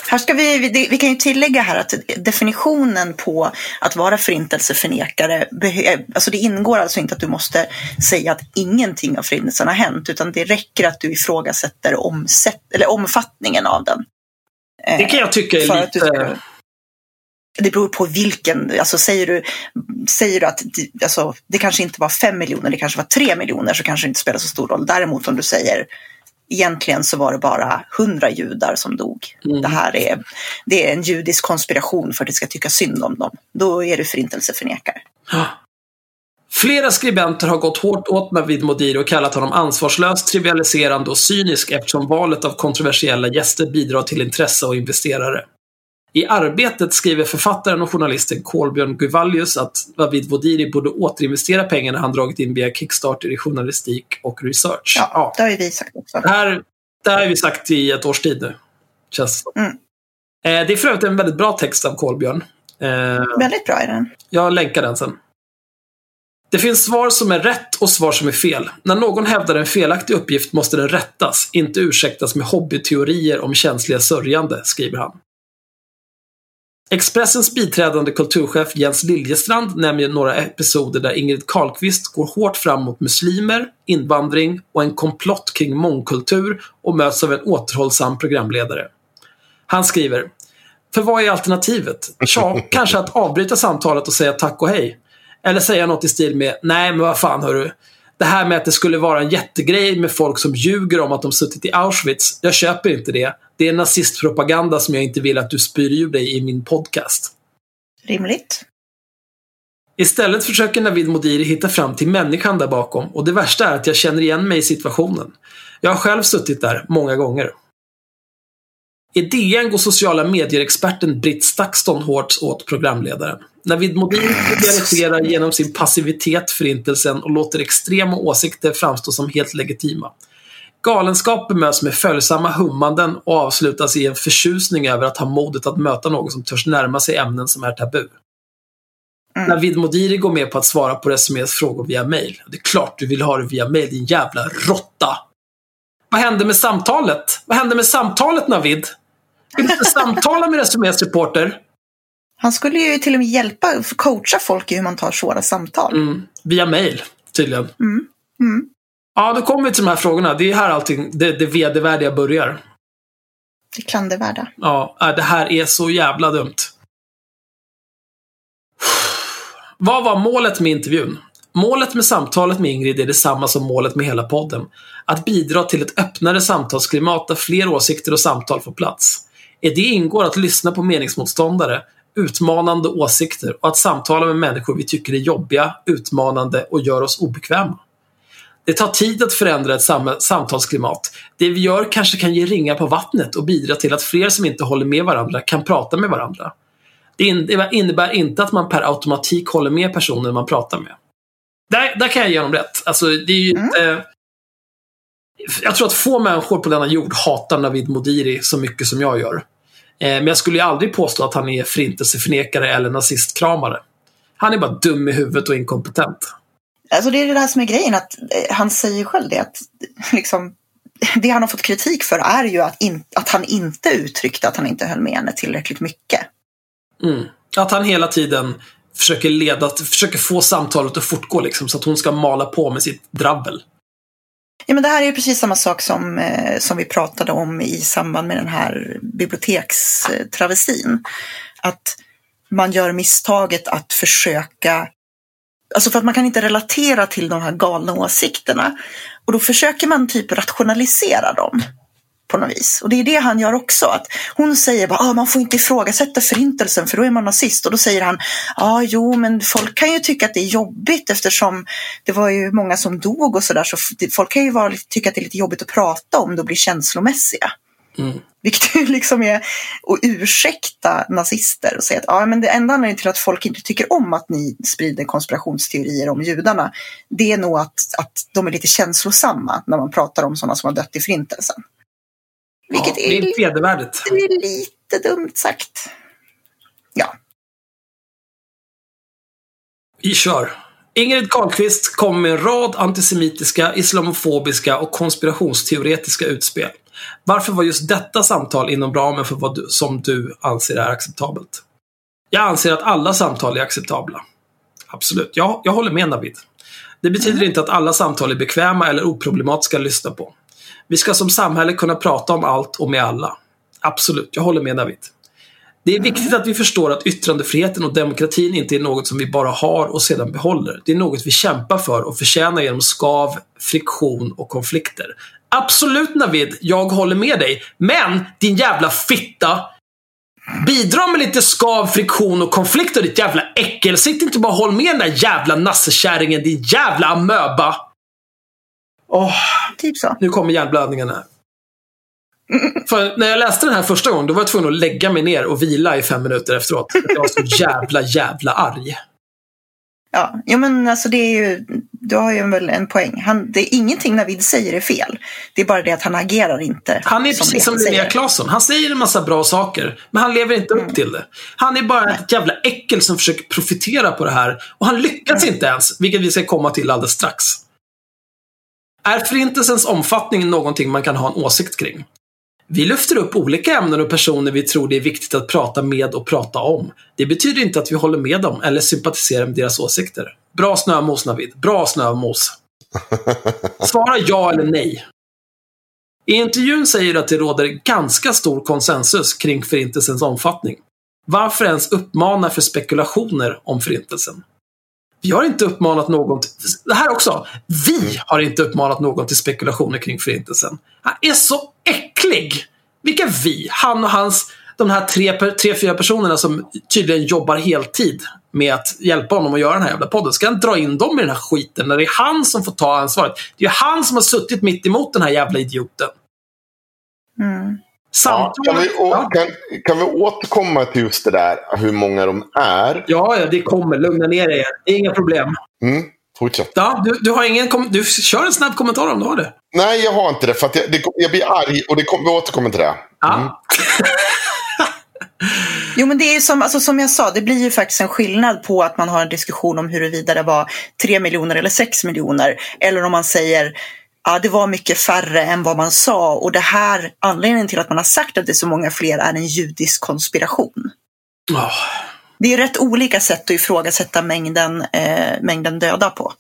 här ska vi, vi kan ju tillägga här att definitionen på att vara förintelseförnekare, alltså det ingår alltså inte att du måste säga att ingenting av förintelsen har hänt, utan det räcker att du ifrågasätter omsätt, eller omfattningen av den. Det kan jag tycka är lite det beror på vilken, alltså säger du, säger du att alltså, det kanske inte var fem miljoner, det kanske var tre miljoner så kanske det inte spelar så stor roll. Däremot om du säger egentligen så var det bara hundra judar som dog. Mm. Det här är, det är en judisk konspiration för att det ska tycka synd om dem. Då är du förintelseförnekare. Flera skribenter har gått hårt åt Navid Modiri och kallat honom ansvarslös, trivialiserande och cynisk eftersom valet av kontroversiella gäster bidrar till intresse och investerare. I Arbetet skriver författaren och journalisten Kolbjörn Guvallius att David Vodiri borde återinvestera pengarna han dragit in via Kickstarter i journalistik och research. Ja, ja. det har ju vi sagt också. Det här, det här har vi sagt i ett års tid nu. Känns mm. Eh, det är för övrigt en väldigt bra text av Kolbjörn. Eh, väldigt bra är den. Jag länkar den sen. Det finns svar som är rätt och svar som är fel. När någon hävdar en felaktig uppgift måste den rättas, inte ursäktas med hobbyteorier om känsliga sörjande, skriver han. Expressens biträdande kulturchef Jens Liljestrand nämner några episoder där Ingrid Carlqvist går hårt fram mot muslimer, invandring och en komplott kring mångkultur och möts av en återhållsam programledare. Han skriver För vad är alternativet? Tja, kanske att avbryta samtalet och säga tack och hej. Eller säga något i stil med Nej, men vad fan hörru det här med att det skulle vara en jättegrej med folk som ljuger om att de suttit i Auschwitz. Jag köper inte det. Det är nazistpropaganda som jag inte vill att du spyr ur dig i min podcast. Rimligt. Istället försöker Navid Modiri hitta fram till människan där bakom och det värsta är att jag känner igen mig i situationen. Jag har själv suttit där många gånger. I DN går sociala medier-experten Britt Stakston hårt åt programledaren. Navid Modin trivialiserar genom sin passivitet förintelsen och låter extrema åsikter framstå som helt legitima. Galenskap bemöts med följsamma hummanden och avslutas i en förtjusning över att ha modet att möta någon som törs närma sig ämnen som är tabu. Mm. Navid Modiri går med på att svara på Resumés frågor via mail. Det är klart du vill ha det via mail, din jävla råtta! Vad hände med samtalet? Vad hände med samtalet, Navid? Vill du inte samtala med Resumés reporter? Han skulle ju till och med hjälpa, coacha folk i hur man tar svåra samtal. Mm, via mail, tydligen. Mm. Mm. Ja, då kommer vi till de här frågorna. Det är här allting, det, det vedervärdiga börjar. Det klandervärda. Ja, äh, det här är så jävla dumt. Vad var målet med intervjun? Målet med samtalet med Ingrid är detsamma som målet med hela podden. Att bidra till ett öppnare samtalsklimat där fler åsikter och samtal får plats. I det ingår att lyssna på meningsmotståndare, utmanande åsikter och att samtala med människor vi tycker är jobbiga, utmanande och gör oss obekväma. Det tar tid att förändra ett sam samtalsklimat. Det vi gör kanske kan ge ringar på vattnet och bidra till att fler som inte håller med varandra kan prata med varandra. Det innebär inte att man per automatik håller med personen man pratar med. Där, där kan jag ge honom rätt. Alltså, det är ju Mm. inte... Jag tror att få människor på denna jord hatar Navid Modiri så mycket som jag gör. Eh, men jag skulle ju aldrig påstå att han är förintelseförnekare eller nazistkramare. Han är bara dum i huvudet och inkompetent. Alltså det är det där som är grejen, att eh, han säger själv det att liksom, det han har fått kritik för är ju att, in, att han inte uttryckte att han inte höll med henne tillräckligt mycket. Mm. Att han hela tiden försöker leda, försöker få samtalet att fortgå liksom, så att hon ska mala på med sitt drabbel. Ja, men det här är ju precis samma sak som, eh, som vi pratade om i samband med den här bibliotekstravestin. Att man gör misstaget att försöka Alltså för att man kan inte relatera till de här galna åsikterna. Och då försöker man typ rationalisera dem på något vis. Och det är det han gör också. Att hon säger bara ah, man får inte ifrågasätta förintelsen för då är man nazist. Och då säger han ja ah, jo men folk kan ju tycka att det är jobbigt eftersom det var ju många som dog och sådär. Så folk kan ju vara, tycka att det är lite jobbigt att prata om det och bli känslomässiga. Mm. Vilket ju liksom är att ursäkta nazister och säga att ja, men det enda anledningen till att folk inte tycker om att ni sprider konspirationsteorier om judarna, det är nog att, att de är lite känslosamma när man pratar om sådana som har dött i förintelsen. Vilket ja, det är, är vedervärdigt. det är lite dumt sagt. Ja, Vi kör. Ingrid Carlqvist kom med en rad antisemitiska, islamofobiska och konspirationsteoretiska utspel. Varför var just detta samtal inom ramen för vad du, som du anser är acceptabelt? Jag anser att alla samtal är acceptabla. Absolut, jag, jag håller med Navid. Det betyder inte att alla samtal är bekväma eller oproblematiska att lyssna på. Vi ska som samhälle kunna prata om allt och med alla. Absolut, jag håller med Navid. Det är viktigt att vi förstår att yttrandefriheten och demokratin inte är något som vi bara har och sedan behåller. Det är något vi kämpar för och förtjänar genom skav, friktion och konflikter. Absolut Navid, jag håller med dig. Men din jävla fitta, bidra med lite skav, friktion och konflikter ditt jävla äckel. Sitt inte bara och håll med den där jävla nassekärringen, din jävla amöba. Åh, typ så. nu kommer hjärnblödningen här. För när jag läste den här första gången, då var jag tvungen att lägga mig ner och vila i fem minuter efteråt. Jag var så jävla, jävla arg. Ja, jo, men alltså det är ju, du har ju väl en poäng. Han, det är ingenting Navid säger är fel. Det är bara det att han agerar inte Han är som precis som Linnea. Claesson. Han säger en massa bra saker, men han lever inte upp Mm. till det. Han är bara ett jävla äckel som försöker profitera på det här. Och han lyckas Mm. inte ens, vilket vi ska komma till alldeles strax. Är förintelsens omfattning någonting man kan ha en åsikt kring? Vi lyfter upp olika ämnen och personer vi tror det är viktigt att prata med och prata om. Det betyder inte att vi håller med dem eller sympatiserar med deras åsikter. Bra snömos, Navid. Bra snömos. Svara ja eller nej. I intervjun säger du att det råder ganska stor konsensus kring Förintelsens omfattning. Varför ens uppmana för spekulationer om Förintelsen? Vi har inte uppmanat någon till... Det här också. Vi har inte uppmanat någon till spekulationer kring Förintelsen. Han är så äcklig! Vilka vi? Han och hans... De här tre, tre, fyra personerna som tydligen jobbar heltid med att hjälpa honom att göra den här jävla podden. Ska han dra in dem i den här skiten när det är han som får ta ansvaret? Det är ju han som har suttit mitt emot den här jävla idioten. Mm. Ja, Samtal... kan, vi, å- ja. kan, kan vi återkomma till just det där, hur många de är? ja, ja, det kommer. Lugna ner dig. Det är inga problem. Mm, fortsätt. Ja, du, du har ingen kom- Du kör en snabb kommentar om du har det. Nej, jag har inte det. För att jag, det, jag blir arg och det kom, vi återkommer till det. Ja. Jo, men det är som, alltså, som jag sa, det blir ju faktiskt en skillnad på att man har en diskussion om huruvida det var 3 miljoner eller 6 miljoner. Eller om man säger ja, det var mycket färre än vad man sa och det här, anledningen till att man har sagt att det är så många fler är en judisk konspiration. Oh. Det är rätt olika sätt att ifrågasätta mängden, eh, mängden döda på.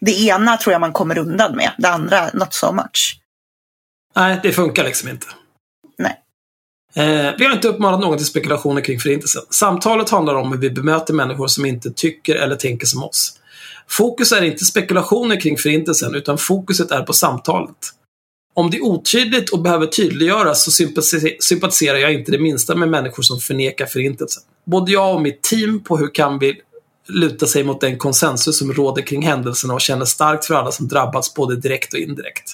Det ena tror jag man kommer undan med, det andra not so much. Nej, det funkar liksom inte. Nej. Eh, vi har inte uppmanat någon till spekulationer kring Förintelsen. Samtalet handlar om hur vi bemöter människor som inte tycker eller tänker som oss. Fokus är inte spekulationer kring Förintelsen, utan fokuset är på samtalet. Om det är otydligt och behöver tydliggöras så sympatiserar jag inte det minsta med människor som förnekar Förintelsen. Både jag och mitt team på hur kan vi luta sig mot den konsensus som råder kring händelserna och känner starkt för alla som drabbats både direkt och indirekt.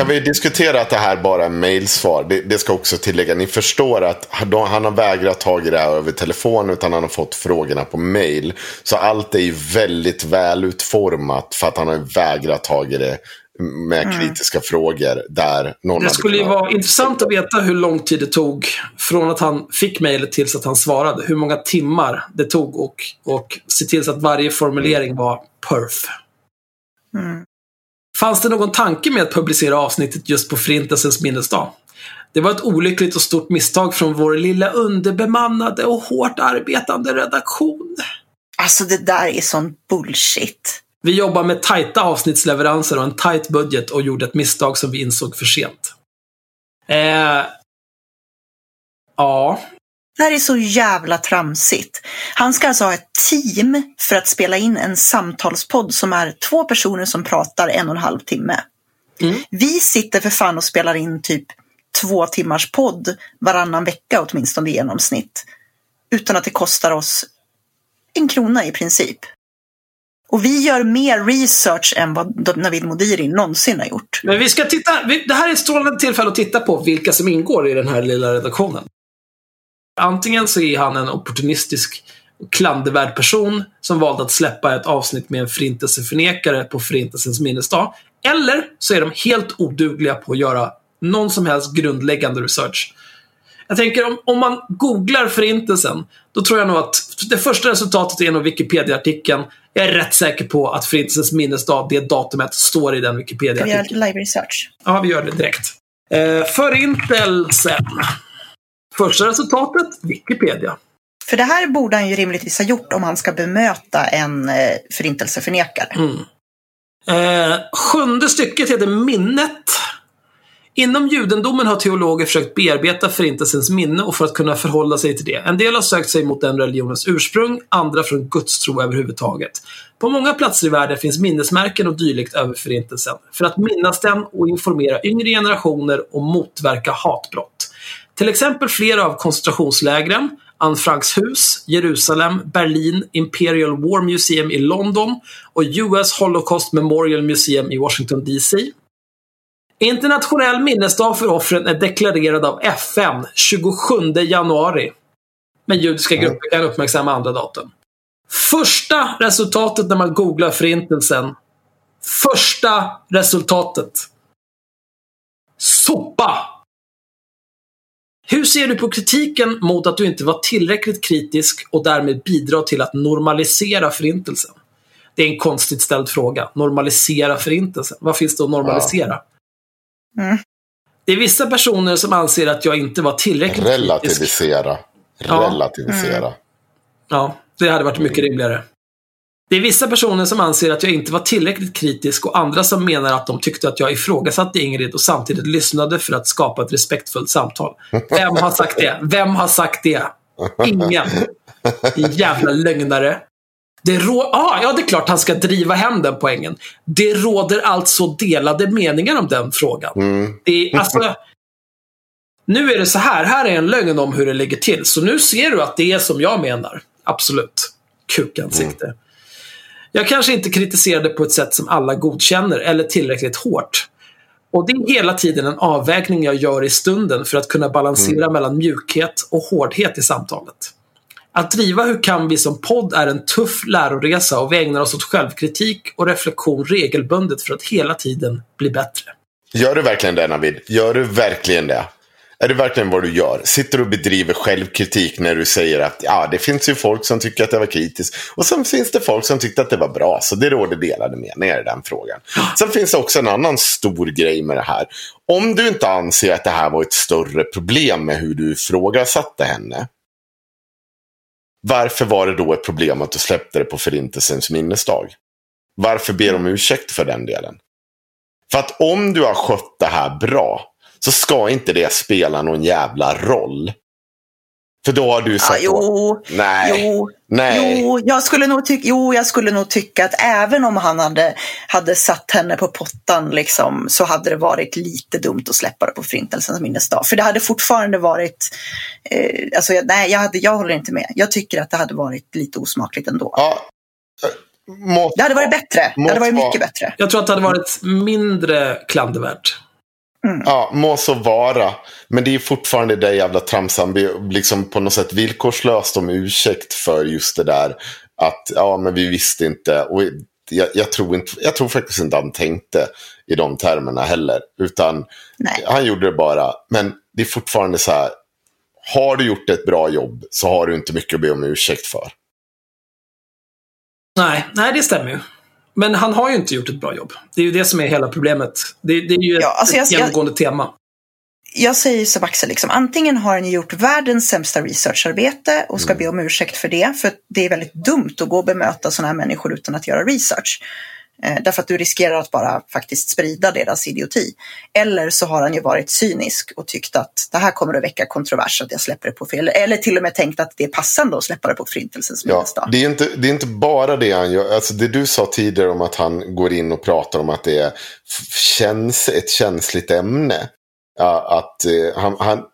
Kan vi diskutera att det här bara är mailsvar? Det, det ska också tillägga, ni förstår att han har vägrat ta det här över telefon utan han har fått frågorna på mail. Så allt är ju väldigt väl utformat för att han har vägrat ta det med kritiska frågor där någon Det skulle ju kunnat- vara intressant att veta hur lång tid det tog från att han fick mejlet tills att han svarade. Hur många timmar det tog och, och se till så att varje formulering var perf. Mm. Fanns det någon tanke med att publicera avsnittet just på Förintelsens minnesdag? Det var ett olyckligt och stort misstag från vår lilla underbemannade och hårt arbetande redaktion. Alltså det där är sån bullshit. Vi jobbar med tajta avsnittsleveranser och en tajt budget och gjorde ett misstag som vi insåg för sent. Eh, ja, Det här är så jävla tramsigt. Han ska alltså ha ett team för att spela in en samtalspodd som är två personer som pratar en och en halv timme. Mm. Vi sitter för fan och spelar in typ två timmars podd varannan vecka åtminstone i genomsnitt. Utan att det kostar oss en krona i princip. Och vi gör mer research än vad Navid Modiri någonsin har gjort. Men vi ska titta. Det här är ett strålande tillfälle att titta på vilka som ingår i den här lilla redaktionen. Antingen så är han en opportunistisk och klandervärd person som valde att släppa ett avsnitt med en förintelseförnekare på Förintelsens minnesdag. Eller så är de helt odugliga på att göra någon som helst grundläggande research. Jag tänker om, om man googlar Förintelsen, då tror jag nog att det första resultatet är nog Wikipedia-artikeln. Jag är rätt säker på att Förintelsens minnesdag, det datumet, står i den Ska vi Wikipedia-artikeln. göra live research? Ja, vi gör det direkt. Eh, förintelsen. Första resultatet, Wikipedia. För det här borde han ju rimligtvis ha gjort om han ska bemöta en eh, förintelseförnekare. Eh, sjunde stycket heter Minnet. Inom judendomen har teologer försökt bearbeta Förintelsens minne och för att kunna förhålla sig till det. En del har sökt sig mot den religionens ursprung, andra från gudstro överhuvudtaget. På många platser i världen finns minnesmärken och dylikt över Förintelsen. För att minnas den och informera yngre generationer och motverka hatbrott. Till exempel flera av koncentrationslägren, Anne Franks hus, Jerusalem, Berlin, Imperial War Museum i London och US Holocaust Memorial Museum i Washington DC. Internationell minnesdag för offren är deklarerad av FN 27 januari. Men judiska grupper kan uppmärksamma andra datum. Första resultatet när man googlar Förintelsen. Första resultatet. Sopa! Hur ser du på kritiken mot att du inte var tillräckligt kritisk och därmed bidrar till att normalisera Förintelsen? Det är en konstigt ställd fråga. Normalisera Förintelsen. Vad finns det att normalisera? Mm. Det är vissa personer som anser att jag inte var tillräckligt kritisk. Relativisera. Ja. Relativisera. Ja, det hade varit mycket rimligare. Det är vissa personer som anser att jag inte var tillräckligt kritisk och andra som menar att de tyckte att jag ifrågasatte Ingrid och samtidigt lyssnade för att skapa ett respektfullt samtal. Vem har sagt det? Vem har sagt det? Ingen. Jävla lögnare. Det rå- ah, ja, det är klart han ska driva hem den poängen. Det råder alltså delade meningar om den frågan. Mm. Det är, alltså, nu är det så här. Här är en lögn om hur det ligger till. Så nu ser du att det är som jag menar. Absolut. Kukansikte. Jag kanske inte kritiserade på ett sätt som alla godkänner eller tillräckligt hårt. Och det är hela tiden en avvägning jag gör i stunden för att kunna balansera mellan mjukhet och hårdhet i samtalet. Att driva Hur kan vi som podd är en tuff läroresa och vi ägnar oss åt självkritik och reflektion regelbundet för att hela tiden bli bättre. Gör du verkligen det Navid? Gör du verkligen det? Är det verkligen vad du gör? Sitter du och bedriver självkritik när du säger att ja, det finns ju folk som tycker att det var kritiskt. Och sen finns det folk som tyckte att det var bra. Så det råder delade meningar i den frågan. Sen finns det också en annan stor grej med det här. Om du inte anser att det här var ett större problem med hur du ifrågasatte henne. Varför var det då ett problem att du släppte det på Förintelsens minnesdag? varför ber de ursäkt för den delen? För att om du har skött det här bra så ska inte det spela någon jävla roll. För då har du Ja, sagt... jo, nej, jo, nej. jo, jag skulle nog tycka, jo, jag skulle nog tycka att även om han hade, hade satt henne på pottan liksom, så hade det varit lite dumt att släppa det på Förintelsens minnesdag. För det hade fortfarande varit, eh, alltså, jag- nej, jag, hade, jag håller inte med. Jag tycker att det hade varit lite osmakligt ändå. Ja, eh, må, Det hade varit bättre. Det hade varit mycket bättre. Jag tror att det hade varit mindre klandervärt. Ja, må så vara. Men det är fortfarande det jävla tramsan. Liksom på något sätt villkorslöst om ursäkt för just det där. Att ja, men vi visste inte. Och jag, jag, tror inte, jag tror faktiskt inte han tänkte i de termerna heller. Utan Nej. han gjorde det bara. Men det är fortfarande så här. Har du gjort ett bra jobb så har du inte mycket att be om ursäkt för. Nej, nej, det stämmer ju. Men han har ju inte gjort ett bra jobb. Det är ju det som är hela problemet. Det, det är ju ett, Ja, alltså jag- ett genomgående tema. jag säger som Axel, liksom, antingen har han gjort världens sämsta researcharbete och ska be om ursäkt för det, för det är väldigt dumt att gå och bemöta sådana här människor utan att göra research. Eh, därför att du riskerar att bara faktiskt sprida deras idioti. Eller så har han ju varit cynisk och tyckt att det här kommer att väcka kontrovers att jag släpper det på fel. Eller till och med tänkt att det är passande att släppa det på Förintelsens Ja, minnesdag. det, är inte, det är inte bara det han gör. Alltså det du sa tidigare om att han går in och pratar om att det är känns ett känsligt ämne. Att eh, han, han,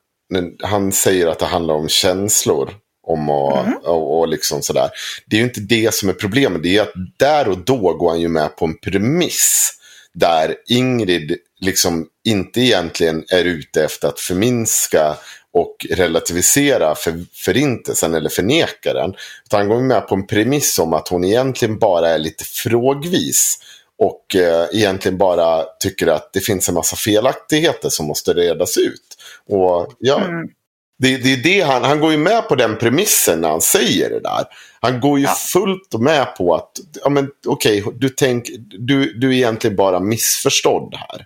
han säger att det handlar om känslor. Om och, och, och liksom sådär. Det är ju inte det som är problemet. Det är att där och då går han ju med på en premiss. Där Ingrid liksom inte egentligen är ute efter att förminska och relativisera för, förintelsen eller förneka den. Utan han går med på en premiss om att hon egentligen bara är lite frågvis. Och eh, egentligen bara tycker att det finns en massa felaktigheter som måste redas ut. Och ja, Mm. Det, det är det han, han går ju med på den premissen när han säger det där. Han går ju Ja. fullt med på att, ja men okej, du, tänk, du, du är egentligen bara missförstådd här.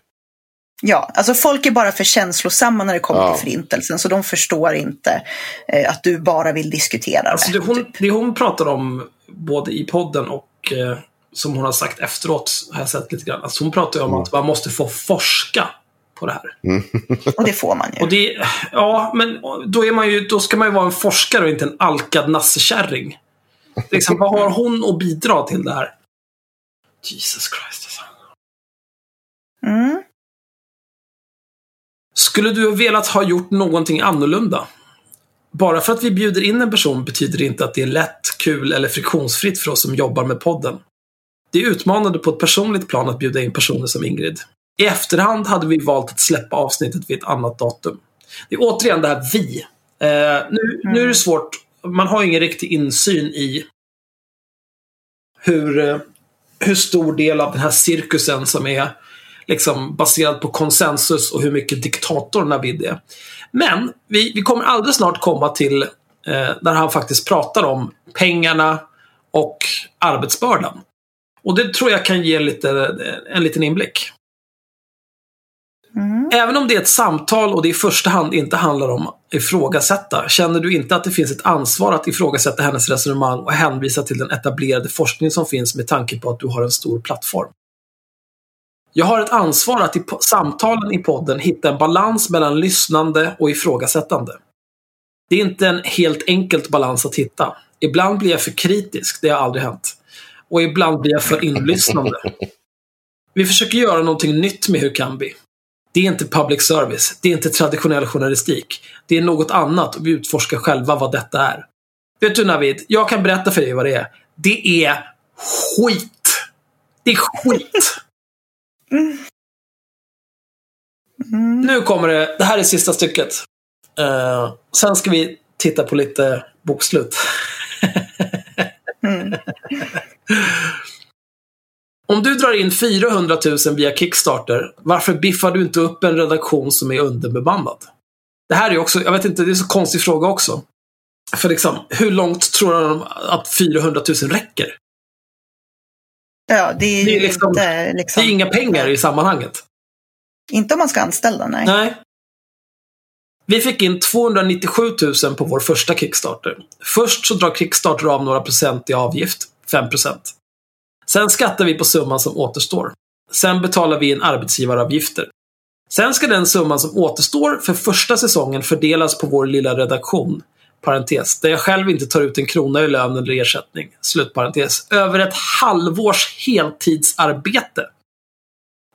Ja, alltså folk är bara för känslosamma när det kommer Ja. till Förintelsen, så de förstår inte eh, att du bara vill diskutera det. Alltså det, hon, det hon pratar om, både i podden och eh, som hon har sagt efteråt, har jag sett lite grann. Alltså hon pratar ju om att man måste få forska på det här. Och det får man ju. Och det, ja, men då, är man ju, då ska man ju vara en forskare och inte en alkad nassekärring. Liksom, vad har hon att bidra till det här? Jesus Christ alltså. Mm. Skulle du ha velat ha gjort någonting annorlunda? Bara för att vi bjuder in en person betyder det inte att det är lätt, kul eller friktionsfritt för oss som jobbar med podden. Det är utmanande på ett personligt plan att bjuda in personer som Ingrid. I efterhand hade vi valt att släppa avsnittet vid ett annat datum. Det är återigen det här vi. Eh, nu, nu är det svårt. Man har ingen riktig insyn i hur, eh, hur stor del av den här cirkusen som är liksom baserad på konsensus och hur mycket diktator Navid är. Men vi, vi kommer alldeles snart komma till eh, där han faktiskt pratar om pengarna och arbetsbördan. Och det tror jag kan ge lite, en liten inblick. Mm. Även om det är ett samtal och det i första hand inte handlar om att ifrågasätta, känner du inte att det finns ett ansvar att ifrågasätta hennes resonemang och hänvisa till den etablerade forskning som finns med tanke på att du har en stor plattform? Jag har ett ansvar att i samtalen i podden hitta en balans mellan lyssnande och ifrågasättande. Det är inte en helt enkelt balans att hitta. Ibland blir jag för kritisk, det har aldrig hänt. Och ibland blir jag för inlyssnande. Vi försöker göra någonting nytt med vi? Det är inte public service. Det är inte traditionell journalistik. Det är något annat och vi utforskar själva vad detta är. Vet du Navid, jag kan berätta för dig vad det är. Det är skit. Det är skit. Mm. Nu kommer det, det här är sista stycket. Eh, sen ska vi titta på lite bokslut. Mm. Om du drar in 400 000 via Kickstarter, varför biffar du inte upp en redaktion som är underbemannad? Det här är också, jag vet inte, det är en så konstig fråga också. För liksom, hur långt tror de att 400 000 räcker? Ja, det är, Det är liksom- inte liksom... Det är inga pengar i sammanhanget. Inte om man ska anställa, nej. Nej. Vi fick in 297 000 på vår första Kickstarter. Först så drar Kickstarter av några procent i avgift, 5 procent. Sen skattar vi på summan som återstår. Sen betalar vi in arbetsgivaravgifter. Sen ska den summan som återstår för första säsongen fördelas på vår lilla redaktion. Parentes, där jag själv inte tar ut en krona i lön eller ersättning. Slutparentes. Över ett halvårs heltidsarbete.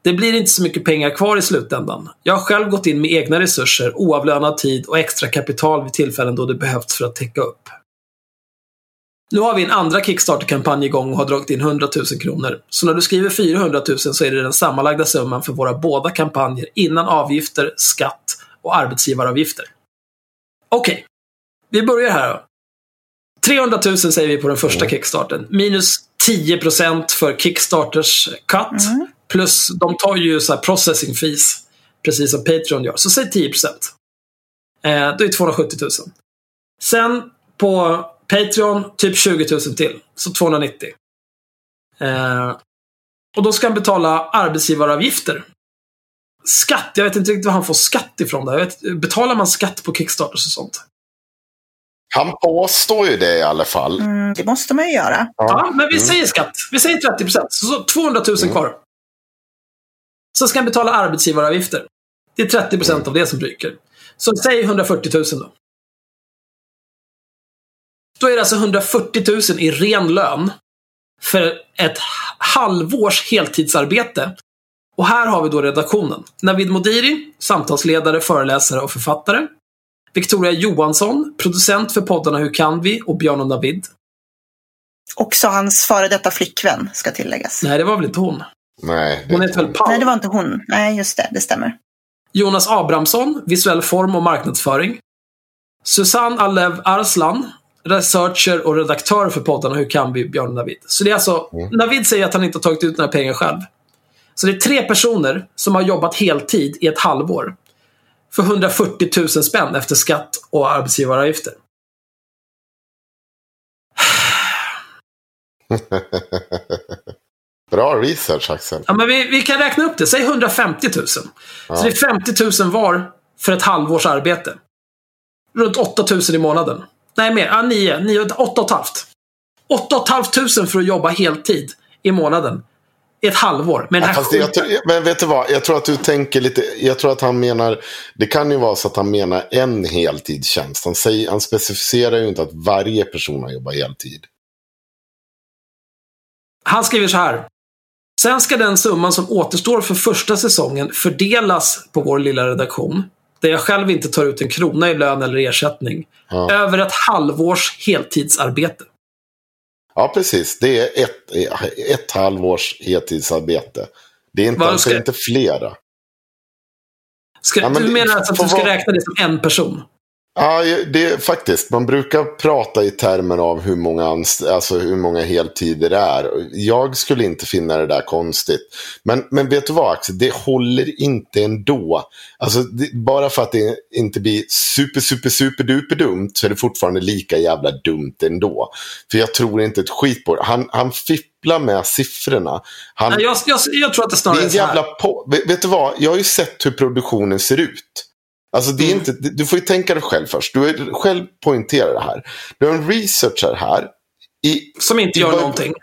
Det blir inte så mycket pengar kvar i slutändan. Jag har själv gått in med egna resurser, oavlönad tid och extra kapital vid tillfällen då det behövts för att täcka upp. Nu har vi en andra Kickstarter-kampanj igång och har dragit in 100 000 kronor. Så när du skriver 400 000 så är det den sammanlagda summan för våra båda kampanjer innan avgifter, skatt och arbetsgivaravgifter. Okej, okay. vi börjar här då. 300 000 säger vi på den första Kickstarten. Minus 10% för Kickstarters cut. Mm. Plus, de tar ju så processing fees. Precis som Patreon gör. Så säg 10 Eh, det är 270 000. Sen på Patreon, typ 20 000 till. Så 290. Eh, och då ska han betala arbetsgivaravgifter. Skatt, jag vet inte riktigt var han får skatt ifrån. Där. Vet, betalar man skatt på Kickstarters och sånt? Han påstår ju det i alla fall. Mm, det måste man ju göra. Ja, ja men vi mm. säger skatt. Vi säger 30 procent. Så 200 000 mm. kvar. Så ska han betala arbetsgivaravgifter. Det är 30 procent mm. av det som ryker. Så säg 140 000 då. Då är det alltså 140 000 i ren lön för ett halvårs heltidsarbete. Och här har vi då redaktionen. Navid Modiri, samtalsledare, föreläsare och författare. Victoria Johansson, producent för poddarna Hur kan vi? och Björn och Navid. Också hans före detta flickvän, ska tilläggas. Nej, det var väl inte hon? Nej. Hon heter väl Paul? Nej, det var inte hon. Nej, just det. Det stämmer. Jonas Abrahamsson, visuell form och marknadsföring. Susanne Alev Arslan, researcher och redaktör för poddarna Hur kan vi? Björn och Navid. Så det är alltså, mm. Navid säger att han inte har tagit ut några pengar själv. Så det är tre personer som har jobbat heltid i ett halvår. För 140 000 spänn efter skatt och arbetsgivaravgifter. Bra research Axel. Ja, men vi, vi kan räkna upp det. Säg 150 000. Ja. Så det är 50 000 var för ett halvårs arbete. Runt 8 000 i månaden. Nej, mer. Ja, 9. 9 8 och halvt. 8 500 för att jobba heltid i månaden. I ett halvår. Men, ja, fast jag men vet du vad? Jag tror att du tänker lite. Jag tror att han menar. Det kan ju vara så att han menar en heltidstjänst. Han, säger, han specificerar ju inte att varje person har jobbat heltid. Han skriver så här. Sen ska den summan som återstår för första säsongen fördelas på vår lilla redaktion. Där jag själv inte tar ut en krona i lön eller ersättning. Ja. Över ett halvårs heltidsarbete. Ja, precis. Det är ett, ett halvårs heltidsarbete. Det är inte, alltså inte flera. Ska, ja, du menar alltså att du ska räkna det som en person? Ja, det är faktiskt. Man brukar prata i termer av hur många, alltså hur många heltider det är. Jag skulle inte finna det där konstigt. Men, men vet du vad Axel, det håller inte ändå. Alltså, det, bara för att det inte blir super, super, super duper dumt så är det fortfarande lika jävla dumt ändå. För jag tror inte ett skit på det. Han, han fipplar med siffrorna. Han, Nej, jag, jag, jag tror att det snarare är så här. På, vet, vet du vad, jag har ju sett hur produktionen ser ut. Alltså det är mm. inte, du får ju tänka dig själv först. Du själv poängterat det här. Du har en researcher här. I, som inte gör i, någonting.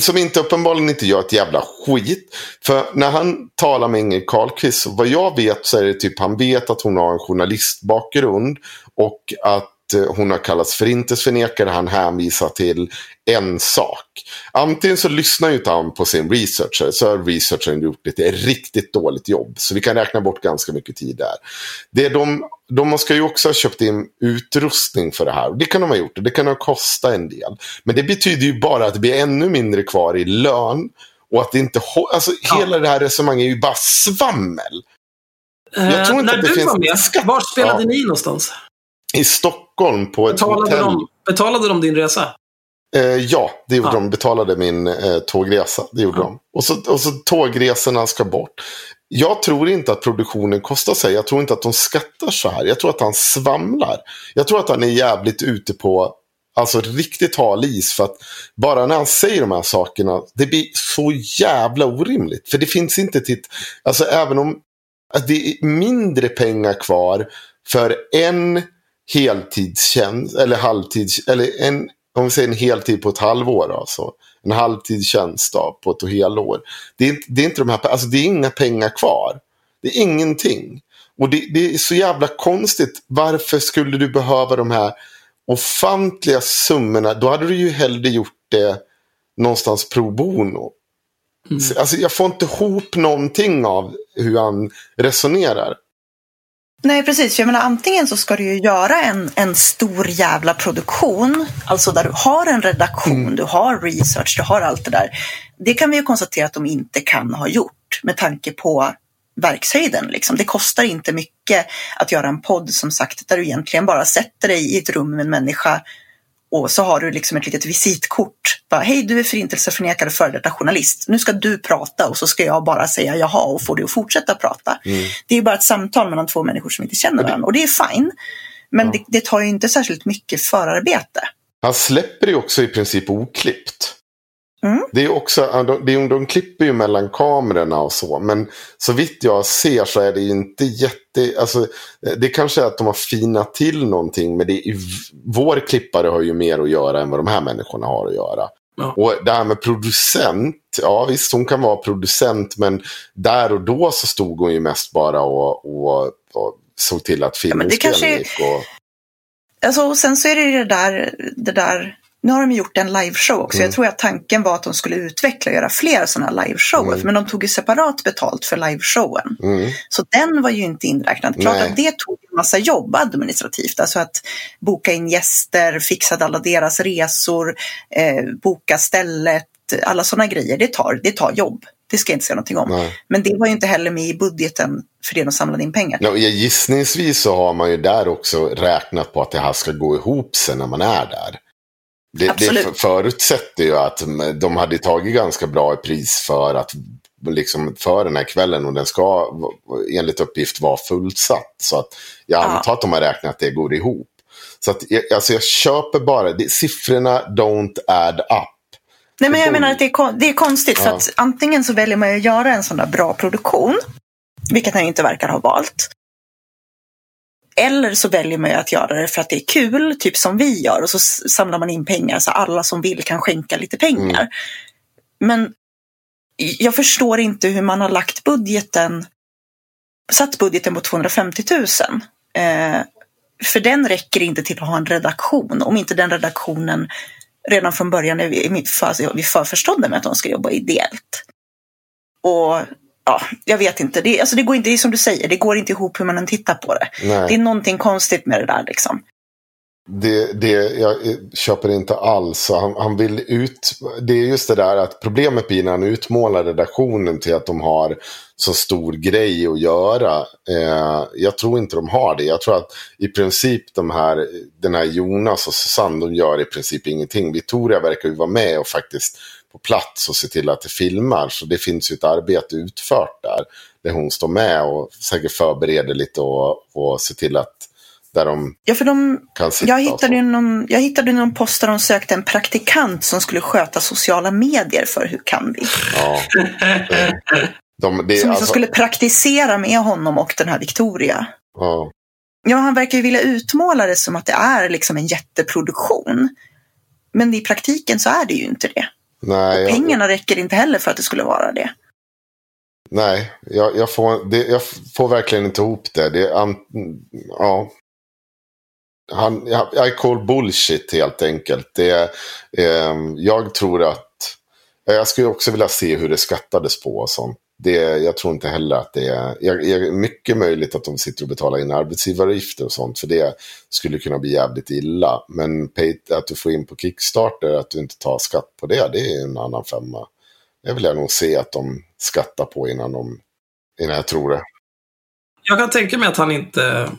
Som inte uppenbarligen inte gör ett jävla skit. För när han talar med Inger Karlqvist, vad jag vet så är det typ han vet att hon har en journalistbakgrund. Och att hon har kallats förintelseförnekare. Han hänvisar till en sak. Antingen så lyssnar ju inte han på sin researcher. Så har researchern gjort ett riktigt dåligt jobb. Så vi kan räkna bort ganska mycket tid där. Det de, de ska ju också ha köpt in utrustning för det här. Det kan de ha gjort. Det kan ha kostat en del. Men det betyder ju bara att det blir ännu mindre kvar i lön. Och att det inte... Alltså ja. hela det här resonemanget är ju bara svammel. Jag tror inte uh, att det du finns var med, var spelade ja. ni någonstans? I Stockholm på betalade ett hotell. De, betalade de din resa? Eh, ja, det gjorde ja. de. Betalade min eh, tågresa. Det gjorde ja. de. Och så, och så tågresorna ska bort. Jag tror inte att produktionen kostar sig. Jag tror inte att de skattar så här. Jag tror att han svamlar. Jag tror att han är jävligt ute på Alltså riktigt hal is. För att bara när han säger de här sakerna. Det blir så jävla orimligt. För det finns inte till... Alltså även om att det är mindre pengar kvar för en heltidstjänst, eller halvtids, eller en, om vi säger en heltid på ett halvår alltså. en halvtidstjänst på ett helår. Det är, det är inte de här, alltså det är inga pengar kvar. Det är ingenting. Och det, det är så jävla konstigt. Varför skulle du behöva de här ofantliga summorna? Då hade du ju hellre gjort det någonstans pro bono. Mm. Alltså, jag får inte ihop någonting av hur han resonerar. Nej, precis. jag menar, antingen så ska du ju göra en, en stor jävla produktion, alltså där du har en redaktion, mm. du har research, du har allt det där. Det kan vi ju konstatera att de inte kan ha gjort med tanke på verkshöjden. Liksom. Det kostar inte mycket att göra en podd som sagt där du egentligen bara sätter dig i ett rum med en människa och så har du liksom ett litet visitkort. Bara, Hej, du är förintelseförnekad och före detta journalist. Nu ska du prata och så ska jag bara säga jaha och få dig att fortsätta prata. Mm. Det är bara ett samtal mellan två människor som inte känner varandra och det är fine. Men ja. det, det, tar ju inte särskilt mycket förarbete. Han släpper ju också i princip oklippt. Mm. Det är också, de, de, klipper ju mellan kamerorna och så. Men så vitt jag ser så är det ju inte jätte... Alltså, det kanske är att de har finat till någonting. Men det är, vår klippare har ju mer att göra än vad de här människorna har att göra. Ja. Och det här med producent. Ja visst, hon kan vara producent. Men där och då så stod hon ju mest bara och, och, och såg till att filminspelningen ja, gick. Och... Alltså, och sen så är det ju det där, det där nu har de gjort en liveshow också. Mm. Jag tror att tanken var att de skulle utveckla och göra fler sådana liveshower. Mm. Men de tog ju separat betalt för liveshowen. Mm. Så den var ju inte inräknad. Klart Nej. att det tog en massa jobb administrativt. Alltså att boka in gäster, fixa alla deras resor, eh, boka stället, alla sådana grejer. Det tar, det tar jobb. Det ska jag inte säga någonting om. Nej. Men det var ju inte heller med i budgeten för det de samlade in pengar. Ja, gissningsvis så har man ju där också räknat på att det här ska gå ihop sen när man är där. Det, det förutsätter ju att de hade tagit ganska bra pris för att liksom för den här kvällen och den ska enligt uppgift vara fullsatt. Så att jag antar att de har räknat att det går ihop. Så att alltså jag köper bara, det, siffrorna don't add up. Nej men jag menar att det är, det är konstigt ja. för att antingen så väljer man att göra en sån där bra produktion, vilket han inte verkar ha valt. Eller så väljer man ju att göra det för att det är kul, typ som vi gör. Och så samlar man in pengar så alla som vill kan skänka lite pengar. Mm. Men jag förstår inte hur man har lagt budgeten, satt budgeten på 250 000. Eh, för den räcker inte till att ha en redaktion om inte den redaktionen redan från början är vi, för, vi förförstådda med att de ska jobba ideellt. Och ja, jag vet inte. Det, alltså det går inte, det är som du säger, det går inte ihop hur man än tittar på det. Nej. Det är någonting konstigt med det där liksom. Det, det, jag köper inte alls. Han, han vill ut... Det är just det där att problemet blir när han utmålar redaktionen till att de har så stor grej att göra. Eh, jag tror inte de har det. Jag tror att i princip de här, den här Jonas och Susanne, de gör i princip ingenting. Victoria verkar ju vara med och faktiskt på plats och se till att det filmar. Så det finns ju ett arbete utfört där. Där hon står med och säkert förbereder lite och, och ser till att där de, ja, för de kan sitta. Jag hittade, ju någon, jag hittade någon post där de sökte en praktikant som skulle sköta sociala medier för Hur kan vi? Ja. De, det, som alltså... skulle praktisera med honom och den här Victoria. Ja. Ja, han verkar ju vilja utmåla det som att det är liksom en jätteproduktion. Men i praktiken så är det ju inte det. Nej, och pengarna jag... räcker inte heller för att det skulle vara det. Nej, jag, jag, får, det, jag får verkligen inte ihop det. det an, ja. Han, I call bullshit helt enkelt. Det, eh, jag tror att... Jag skulle också vilja se hur det skattades på och sånt det, jag tror inte heller att det är, jag, är mycket möjligt att de sitter och betalar in arbetsgivaravgifter och sånt. För det skulle kunna bli jävligt illa. Men pay, att du får in på Kickstarter, att du inte tar skatt på det, det är en annan femma. Det vill jag nog se att de skattar på innan, de, innan jag tror det. Jag kan tänka mig att han inte...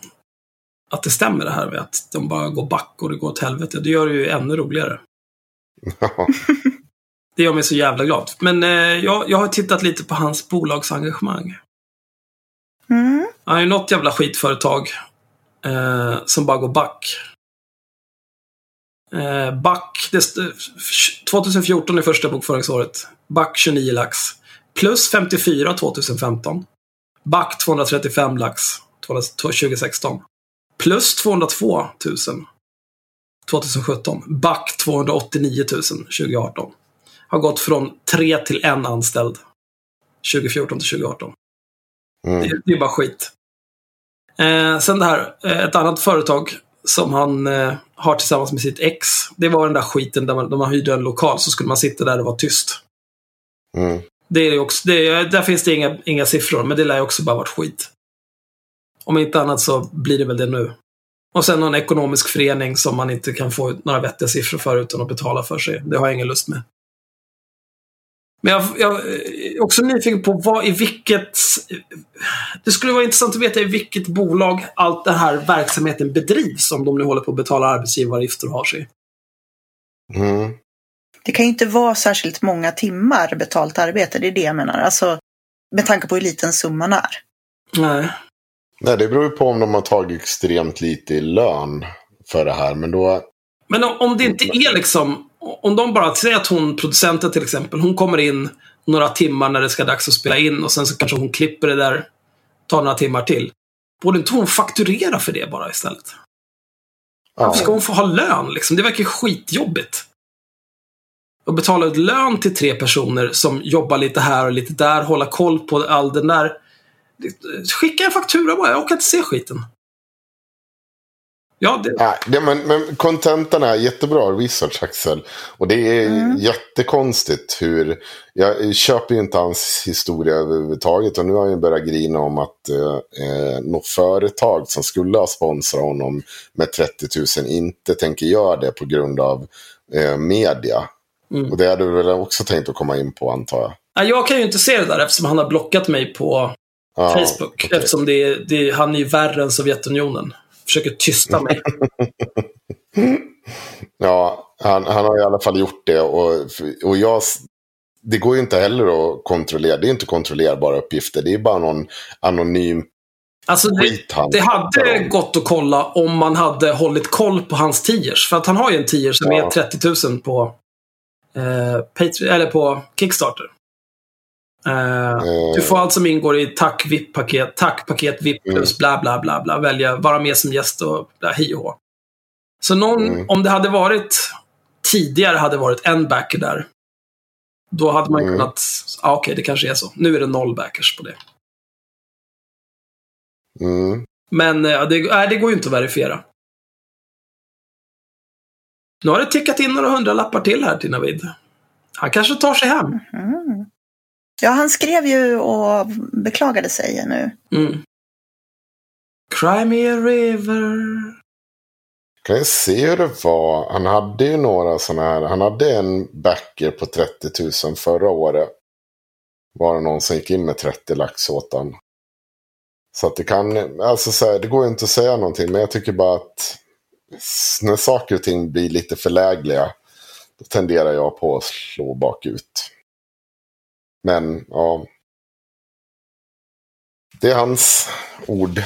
Att det stämmer det här med att de bara går back och det går åt helvete. Det gör det ju ännu roligare. Det gör mig så jävla glad. Men eh, jag, jag har tittat lite på hans bolagsengagemang. Mm. Han är något jävla skitföretag eh, som bara går back. Eh, back, det, 2014 är första bokföringsåret. Back 29 lax. Plus 54 2015. Back 235 lax 2016. Plus 202 000 2017. Back 289 000 2018. Har gått från tre till en anställd. 2014 till 2018. Mm. Det, det är bara skit. Eh, sen det här, eh, ett annat företag som han eh, har tillsammans med sitt ex. Det var den där skiten där man, där man hyrde en lokal så skulle man sitta där och vara tyst. Mm. Det är också, det är, där finns det inga, inga siffror, men det lär ju också bara varit skit. Om inte annat så blir det väl det nu. Och sen någon ekonomisk förening som man inte kan få några vettiga siffror för utan att betala för sig. Det har jag ingen lust med. Men jag, jag är också nyfiken på vad i vilket... Det skulle vara intressant att veta i vilket bolag allt den här verksamheten bedrivs. Om de nu håller på att betala arbetsgivaravgifter och har sig. Mm. Det kan ju inte vara särskilt många timmar betalt arbete, det är det jag menar. Alltså, med tanke på hur liten summan är. Nej. Nej, det beror ju på om de har tagit extremt lite i lön för det här. Men då... Men om, om det inte är liksom... Om de bara, säger att hon, producenten till exempel, hon kommer in några timmar när det ska dags att spela in och sen så kanske hon klipper det där, tar några timmar till. Borde inte hon fakturera för det bara istället? Ja. Varför ska hon få ha lön liksom? Det verkar skitjobbigt. Och betala ut lön till tre personer som jobbar lite här och lite där, hålla koll på all den där. Skicka en faktura bara, jag orkar inte se skiten. Ja, det, Nej, det, men, men kontentan är jättebra research Axel. Och det är Mm. jättekonstigt hur... Jag köper ju inte hans historia överhuvudtaget. Och nu har han ju börjat grina om att eh, eh, något företag som skulle ha sponsrat honom med 30 000 inte tänker göra det på grund av eh, media. Mm. Och det hade du väl också tänkt att komma in på antar jag. Nej, jag kan ju inte se det där eftersom han har blockat mig på Ja, Facebook. okej. Eftersom det är, det är, han är ju värre än Sovjetunionen. Försöker tysta mig. Ja, han, han har i alla fall gjort det. Och, och jag, det går ju inte heller att kontrollera. Det är inte kontrollerbara uppgifter. Det är bara någon anonym Alltså, det, han det hade gått att kolla om man hade hållit koll på hans tiers. För att han har ju en tier som Ja. är 30 000 på, eh, Patreon, eller på Kickstarter. Eh, Du får allt som ingår i tack VIP-paket, tack-paket VIP Mm. plus bla bla bla bla. Välja, vara med som gäst och bla, hi och. Så någon, Mm. om det hade varit tidigare hade varit en backer där. Då hade man Mm. kunnat, ja okej det kanske är så. Nu är det noll backers på det. mm, Men eh, det, nej, det går ju inte att verifiera. Nu har det tickat in några hundralappar till här till Navid. Han kanske tar sig hem. Mm. Ja, han skrev ju och beklagade sig nu. Mm. Cry me a river. kan jag se hur det var. Han hade ju några sådana här. Han hade en backer på 30 000 förra året. Var det någon som gick in med 30 lax åt han. Så att det kan, alltså så här, det går ju inte att säga någonting. Men jag tycker bara att när saker och ting blir lite förlägliga. Då tenderar jag på att slå bakut. Men ja. Det är hans ord.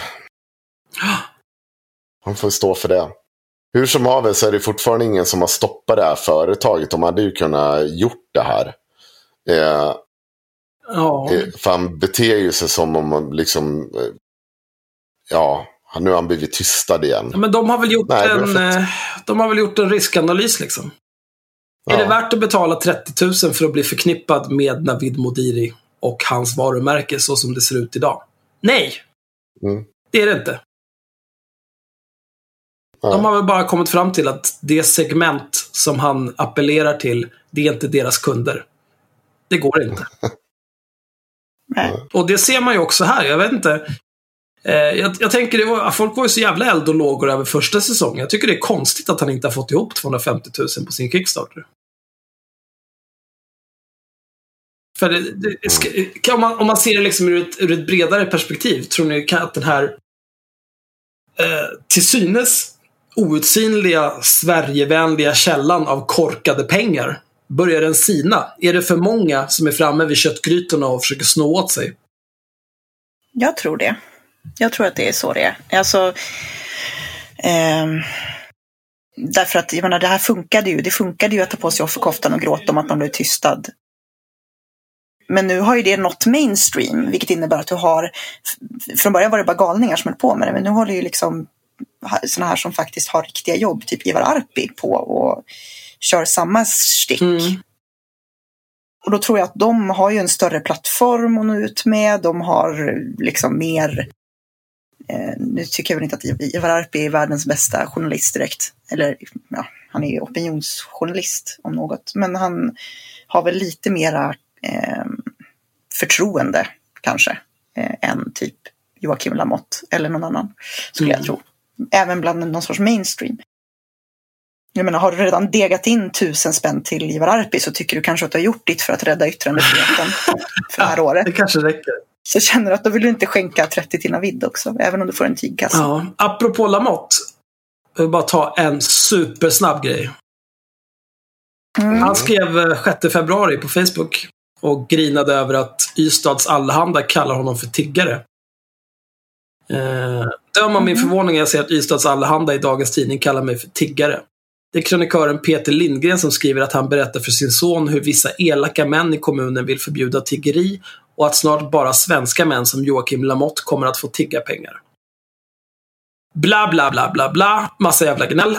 Han får stå för det. Hur som haver så är det fortfarande ingen som har stoppat det här företaget. De hade ju kunnat gjort det här. Eh, Ja. eh, för han beter ju sig som om man liksom... Eh, ja, nu har han blivit tystad igen. Men de har väl gjort Nej, en, eh, de har väl gjort en riskanalys liksom. Är det Ja. värt att betala 30 000 för att bli förknippad med Navid Modiri och hans varumärke så som det ser ut idag? Nej! Mm. Det är det inte. Ja. De har väl bara kommit fram till att det segment som han appellerar till, det är inte deras kunder. Det går inte. Nej. Och det ser man ju också här. Jag vet inte. Eh, jag, jag tänker, det var, folk var ju så jävla eld och lågor över första säsongen. Jag tycker det är konstigt att han inte har fått ihop 250 000 på sin Kickstarter. För det, det, ska, om, man, om man ser det liksom ur, ett, ur ett bredare perspektiv, tror ni att den här eh, till synes outsinliga Sverigevänliga källan av korkade pengar, börjar den sina? Är det för många som är framme vid köttgrytorna och försöker snå åt sig? Jag tror det. Jag tror att det är så det är. Alltså, eh, därför att jag menar, det här funkade ju. Det funkade ju att ta på sig offerkoftan och gråta om att man blev tystad. Men nu har ju det nått mainstream, vilket innebär att du har... Från början var det bara galningar som höll på med det, men nu har du ju liksom sådana här som faktiskt har riktiga jobb, typ Ivar Arpi, på och kör samma stick. Mm. och då tror jag att de har ju en större plattform att nå ut med. De har liksom mer eh, nu tycker jag väl inte att Ivar Arpi är världens bästa journalist direkt. Eller ja, han är ju opinionsjournalist om något. Men han har väl lite mera förtroende kanske eh, än typ Joakim Lamotte eller någon annan skulle mm. jag tro. Även bland någon sorts mainstream. Jag menar, har du redan degat in tusen spänn till Ivar Arpi så tycker du kanske att du har gjort ditt för att rädda yttrandefriheten för det här året. Det kanske räcker. Så känner du att då vill du inte skänka 30 till Navid också, även om du får en tygkasse. Ja, apropå Lamotte. Jag vill bara ta en supersnabb grej. Mm. Han skrev 6 eh, februari på Facebook och grinade över att Ystads Allehanda kallar honom för tiggare. Eh, döm av min mm. förvåning när jag ser att Ystads Allehanda i dagens tidning kallar mig för tiggare. Det är krönikören Peter Lindgren som skriver att han berättar för sin son hur vissa elaka män i kommunen vill förbjuda tiggeri och att snart bara svenska män som Joakim Lamotte kommer att få tigga pengar. Bla, bla, bla, bla, bla. Massa jävla gnäll.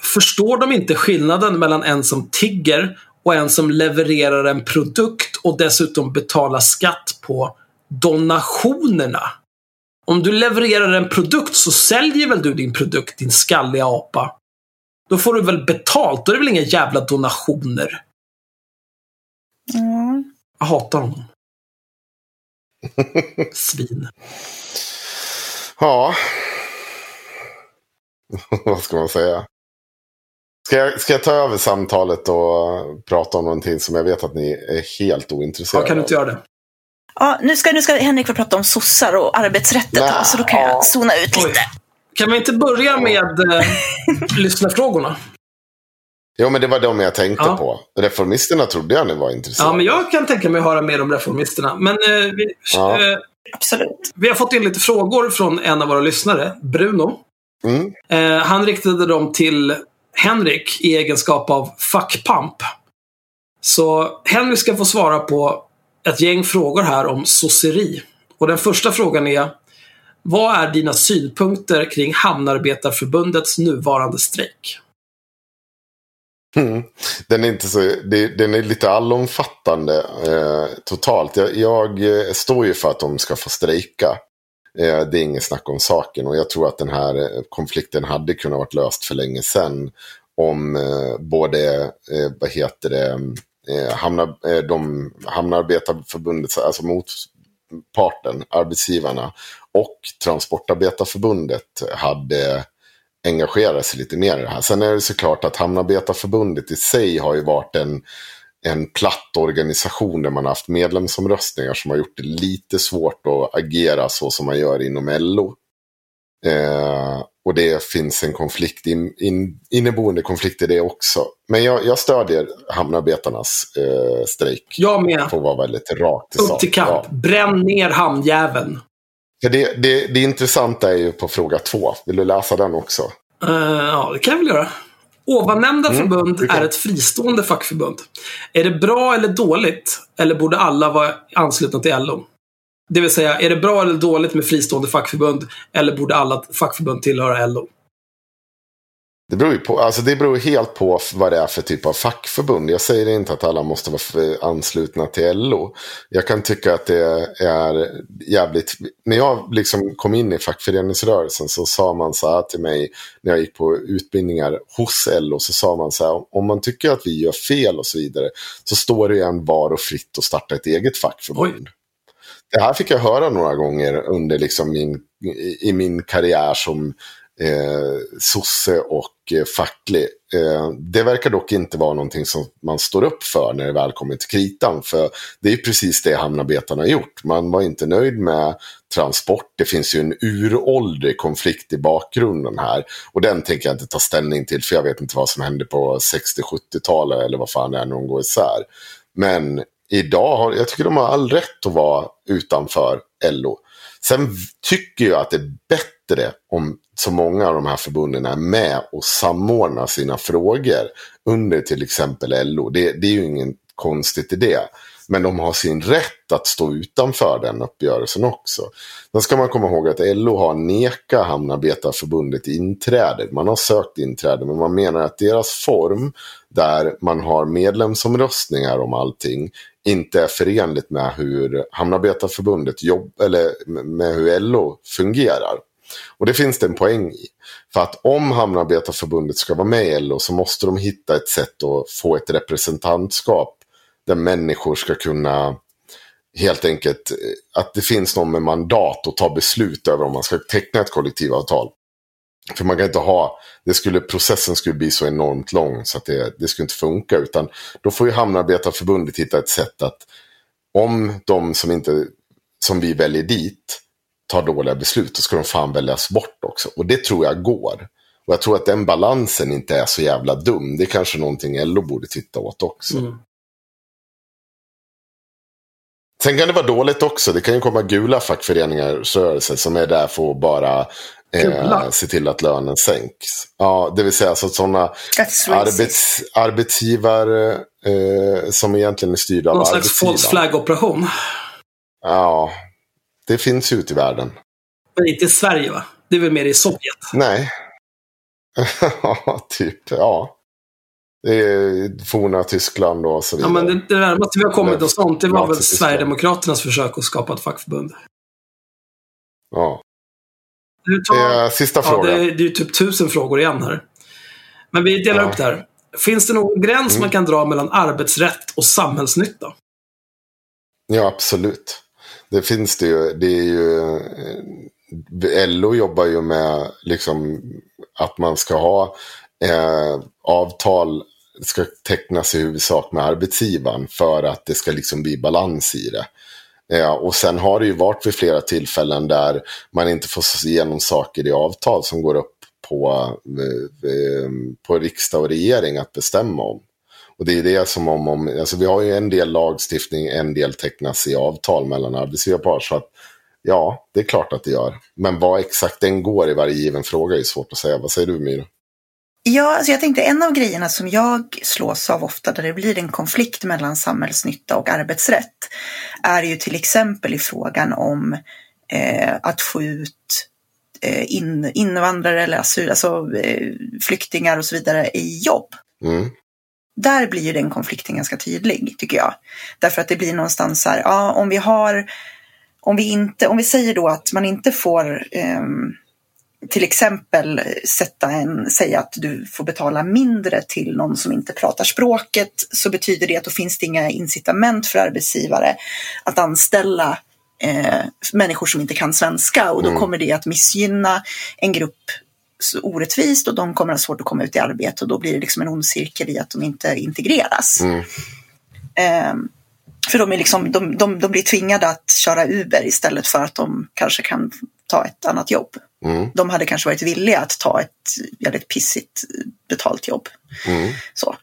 Förstår de inte skillnaden mellan en som tigger och en som levererar en produkt och dessutom betalar skatt på donationerna? Om du levererar en produkt så säljer väl du din produkt, din skalliga apa? Då får du väl betalt? Då är det väl inga jävla donationer? Mm. Jag hatar honom. Svin. Ja. Vad ska man säga? Ska jag, ska jag ta över samtalet och prata om någonting som jag vet att ni är helt ointresserade av? Ja, kan du inte göra det? Ja, nu ska, nu ska Henrik få prata om sossar och arbetsrättet, Nä, så då kan ja. jag zona ut lite. Oj. Kan vi inte börja med eh, lyssnarfrågorna? Jo, men det var de jag tänkte ja. på. Reformisterna trodde jag ni var intresserade Ja, men jag kan tänka mig att höra mer om reformisterna. Men eh, vi, ja. eh, Absolut. vi har fått in lite frågor från en av våra lyssnare, Bruno. Mm. Eh, han riktade dem till Henrik i egenskap av fuckpump. Så Henrik ska få svara på ett gäng frågor här om sosseri. Och den första frågan är Vad är dina synpunkter kring Hamnarbetarförbundets nuvarande strejk? Mm. Den är inte så, den är lite allomfattande eh, totalt. Jag, jag, eh, står ju för att de ska få strejka. Eh, det är inget snack om saken och jag tror att den här eh, konflikten hade kunnat varit löst för länge sedan. Om eh, både, eh, vad heter det, eh, hamnar, eh, de hamnarbetarförbundet, alltså motparten, arbetsgivarna och Transportarbetarförbundet hade engagerat sig lite mer i det här. Sen är det såklart att Hamnarbetarförbundet i sig har ju varit en, en platt organisation där man har haft medlemsomröstningar som har gjort det lite svårt att agera så som man gör inom LO. Eh, och det finns en konflikt, in, in, inneboende konflikt i det också. Men jag, jag stödjer hamnarbetarnas eh, strejk. Jag med. Får vara väldigt rakt Upp till kamp. Ja. Bränn ner hamnjäveln. Det, det, det intressanta är ju på fråga två. Vill du läsa den också? Uh, ja, det kan jag väl göra. Ovannämnda mm, förbund är ett fristående fackförbund. Är det bra eller dåligt? Eller borde alla vara anslutna till LO? Det vill säga, är det bra eller dåligt med fristående fackförbund? Eller borde alla fackförbund tillhöra LO? Det beror, på, alltså det beror helt på vad det är för typ av fackförbund. Jag säger inte att alla måste vara anslutna till LO. Jag kan tycka att det är jävligt... När jag liksom kom in i fackföreningsrörelsen så sa man så här till mig när jag gick på utbildningar hos LO. Så sa man så här, om man tycker att vi gör fel och så vidare så står det en var och fritt att starta ett eget fackförbund. Oj. Det här fick jag höra några gånger under liksom min, i min karriär som eh, sosse och eh, facklig. Eh, det verkar dock inte vara någonting som man står upp för när det väl kommer till kritan. För det är precis det hamnarbetarna har gjort. Man var inte nöjd med transport. Det finns ju en uråldrig konflikt i bakgrunden här. Och den tänker jag inte ta ställning till för jag vet inte vad som hände på 60-70-talet eller vad fan det är när de går isär. Men idag har, jag tycker de har all rätt att vara utanför LO. Sen tycker jag att det är bättre om så många av de här förbunden är med och samordnar sina frågor under till exempel LO. Det, det är ju inget konstigt i det. Men de har sin rätt att stå utanför den uppgörelsen också. Sen ska man komma ihåg att LO har nekat Hamnarbetarförbundet inträde. Man har sökt inträde men man menar att deras form där man har medlemsomröstningar om allting inte är förenligt med hur Hamnarbetarförbundet jobb eller med hur LO fungerar. Och det finns det en poäng i. För att om Hamnarbetarförbundet ska vara med i LO så måste de hitta ett sätt att få ett representantskap där människor ska kunna helt enkelt eh, att det finns någon med mandat att ta beslut över om man ska teckna ett kollektivavtal. För man kan inte ha, det skulle, processen skulle bli så enormt lång så att det, det skulle inte funka. Utan då får ju Hamnarbetarförbundet hitta ett sätt att om de som, inte, som vi väljer dit tar dåliga beslut, då ska de fan väljas bort också. Och det tror jag går. Och jag tror att den balansen inte är så jävla dum. Det är kanske någonting LO borde titta åt också. Mm. Sen kan det vara dåligt också. Det kan ju komma gula fackföreningar som är där för att bara eh, se till att lönen sänks. Ja, det vill säga alltså sådana arbets, arbetsgivare eh, som egentligen är styrda av arbetsgivaren. Någon slags false flag-operation. Ja, det finns ju ute i världen. Men inte i Sverige va? Det är väl mer i Sovjet? Nej. typ, ja. Det är forna Tyskland och så vidare. Ja, men det, det närmaste vi har kommit något sånt, det var väl Sverigedemokraternas försök att skapa ett fackförbund. Ja. Tar, eh, sista ja, frågan. Det, är, det är typ tusen frågor igen här. Men vi delar ja. upp det här. Finns det någon gräns mm. man kan dra mellan arbetsrätt och samhällsnytta? Ja, absolut. Det finns det ju. Det är ju eh, LO jobbar ju med liksom att man ska ha eh, avtal ska tecknas i huvudsak med arbetsgivaren för att det ska liksom bli balans i det. Ja, och sen har det ju varit vid flera tillfällen där man inte får igenom saker i avtal som går upp på, eh, eh, på riksdag och regering att bestämma om. Och det är det som om, om alltså vi har ju en del lagstiftning, en del tecknas i avtal mellan arbetsgivarpar. Så att ja, det är klart att det gör. Men vad exakt den går i varje given fråga är svårt att säga. Vad säger du Myra? Ja, alltså jag tänkte en av grejerna som jag slås av ofta där det blir en konflikt mellan samhällsnytta och arbetsrätt är ju till exempel i frågan om eh, att få ut eh, in, invandrare eller asyl, alltså, eh, flyktingar och så vidare i jobb. Mm. Där blir ju den konflikten ganska tydlig tycker jag. Därför att det blir någonstans så här, ja om vi har, om vi inte, om vi säger då att man inte får um, till exempel sätta en, säga att du får betala mindre till någon som inte pratar språket så betyder det att då finns det inga incitament för arbetsgivare att anställa eh, människor som inte kan svenska och då mm. kommer det att missgynna en grupp orättvist och de kommer ha svårt att komma ut i arbete och då blir det liksom en ond cirkel i att de inte integreras. Mm. Eh, för de, är liksom, de, de, de blir tvingade att köra Uber istället för att de kanske kan ta ett annat jobb. Mm. De hade kanske varit villiga att ta ett väldigt pissigt betalt jobb. Mm. Så,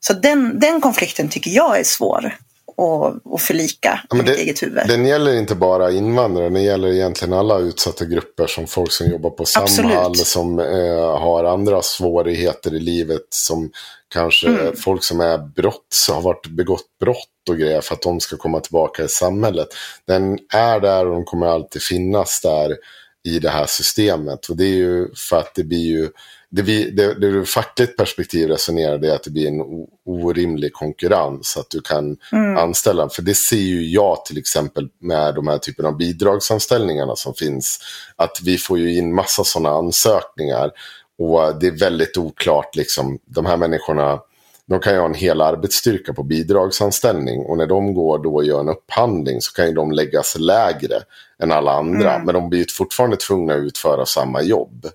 så den, den konflikten tycker jag är svår att, att förlika ja, mitt eget huvud. Den gäller inte bara invandrare, den gäller egentligen alla utsatta grupper som folk som jobbar på Samhall, som eh, har andra svårigheter i livet, som kanske mm. folk som är brott, har varit begått brott och grejer för att de ska komma tillbaka i samhället. Den är där och de kommer alltid finnas där i det här systemet. Och det är ju för att det blir ju, det, blir, det, det ur fackligt perspektiv resonerar det att det blir en orimlig konkurrens. Att du kan mm. anställa, för det ser ju jag till exempel med de här typen av bidragsanställningarna som finns. Att vi får ju in massa sådana ansökningar. Och det är väldigt oklart, liksom, de här människorna de kan ju ha en hel arbetsstyrka på bidragsanställning och när de går då och gör en upphandling så kan ju de läggas lägre än alla andra. Mm. Men de blir ju fortfarande tvungna att utföra samma jobb.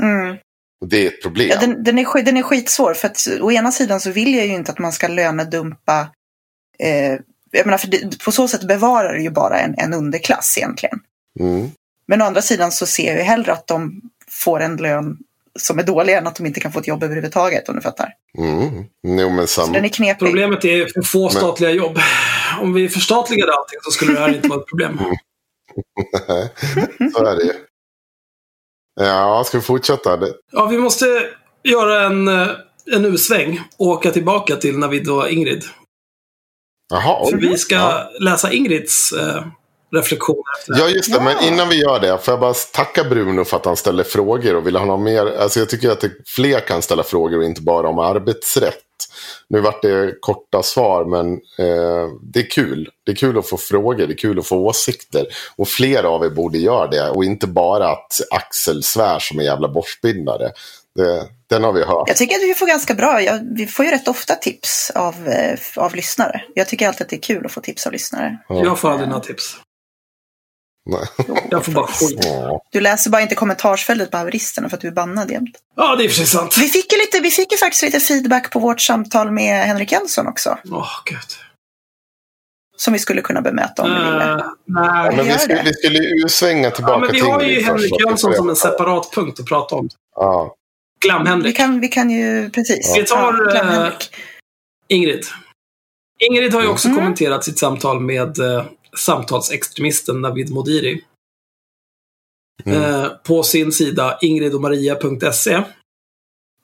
Mm. Och det är ett problem. Ja, den, den, är, den är skitsvår för att å ena sidan så vill jag ju inte att man ska lönedumpa. Eh, jag menar, för det, på så sätt bevarar det ju bara en, en underklass egentligen. Mm. Men å andra sidan så ser jag ju hellre att de får en lön som är dåliga än att de inte kan få ett jobb överhuvudtaget, om du fattar. Mm. Jo, men sam... den är knepig. Problemet är för få statliga men... jobb. Om vi förstatligade allting så skulle det här inte vara ett problem. Nej, så är det ju. Ja, ska vi fortsätta? Ja, vi måste göra en, en U-sväng och åka tillbaka till Navid och Ingrid. Jaha, För vi ska Ja. läsa Ingrids eh, här. Ja, just det. Ja. Men innan vi gör det, får jag bara tacka Bruno för att han ställer frågor och vill ha mer? Alltså jag tycker att det, fler kan ställa frågor och inte bara om arbetsrätt. Nu vart det korta svar, men eh, det är kul. Det är kul att få frågor, det är kul att få åsikter. Och fler av er borde göra det. Och inte bara att Axel svär som en jävla borstbindare. Det, den har vi hört. Jag tycker att vi får ganska bra, jag, vi får ju rätt ofta tips av, eh, av lyssnare. Jag tycker alltid att det är kul att få tips av lyssnare. Jag får aldrig några tips. Nej. Jag får bara skit. Ja. Du läser bara inte kommentarsfältet på haveristerna för att du är bannad jämt. Ja, det är precis sant. Vi fick ju, lite, vi fick ju faktiskt lite feedback på vårt samtal med Henrik Jönsson också. Åh, gud. Som vi skulle kunna bemöta om vi ville. Eh, nej. Men vi skulle, det. vi skulle ju svänga Ja, tillbaka men vi har ju först, Henrik vi Jönsson som en separat punkt att prata om. Ja. Vi Glam-Henrik. kan, vi kan ju, precis. Vi tar, Ja, eh. Ingrid. Ingrid har ju också Mm. kommenterat sitt samtal med eh, samtalsextremisten Navid Modiri. Mm. Eh, på sin sida ingridomaria.se.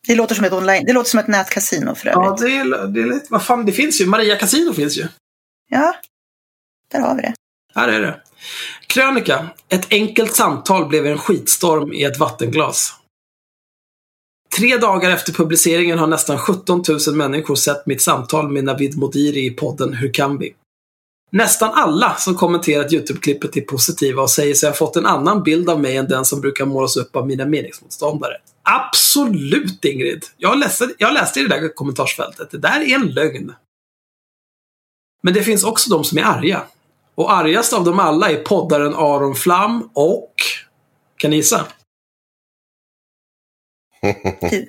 Det låter som ett online, det låter som ett nätkasino för Ja, övrigt. det är, det är lite, vad fan, det finns ju. Maria Casino finns ju. Ja, där har vi det. Här är det. Krönika. Ett enkelt samtal blev en skitstorm i ett vattenglas. Tre dagar efter publiceringen har nästan 17 000 människor sett mitt samtal med Navid Modiri i podden Hur kan vi? Nästan alla som kommenterat YouTube-klippet är positiva och säger sig ha fått en annan bild av mig än den som brukar målas upp av mina meningsmotståndare. Absolut Ingrid! Jag läste, jag läste i det där kommentarsfältet. Det där är en lögn. Men det finns också de som är arga. Och argast av dem alla är poddaren Aron Flam och... Kan ni gissa? Du.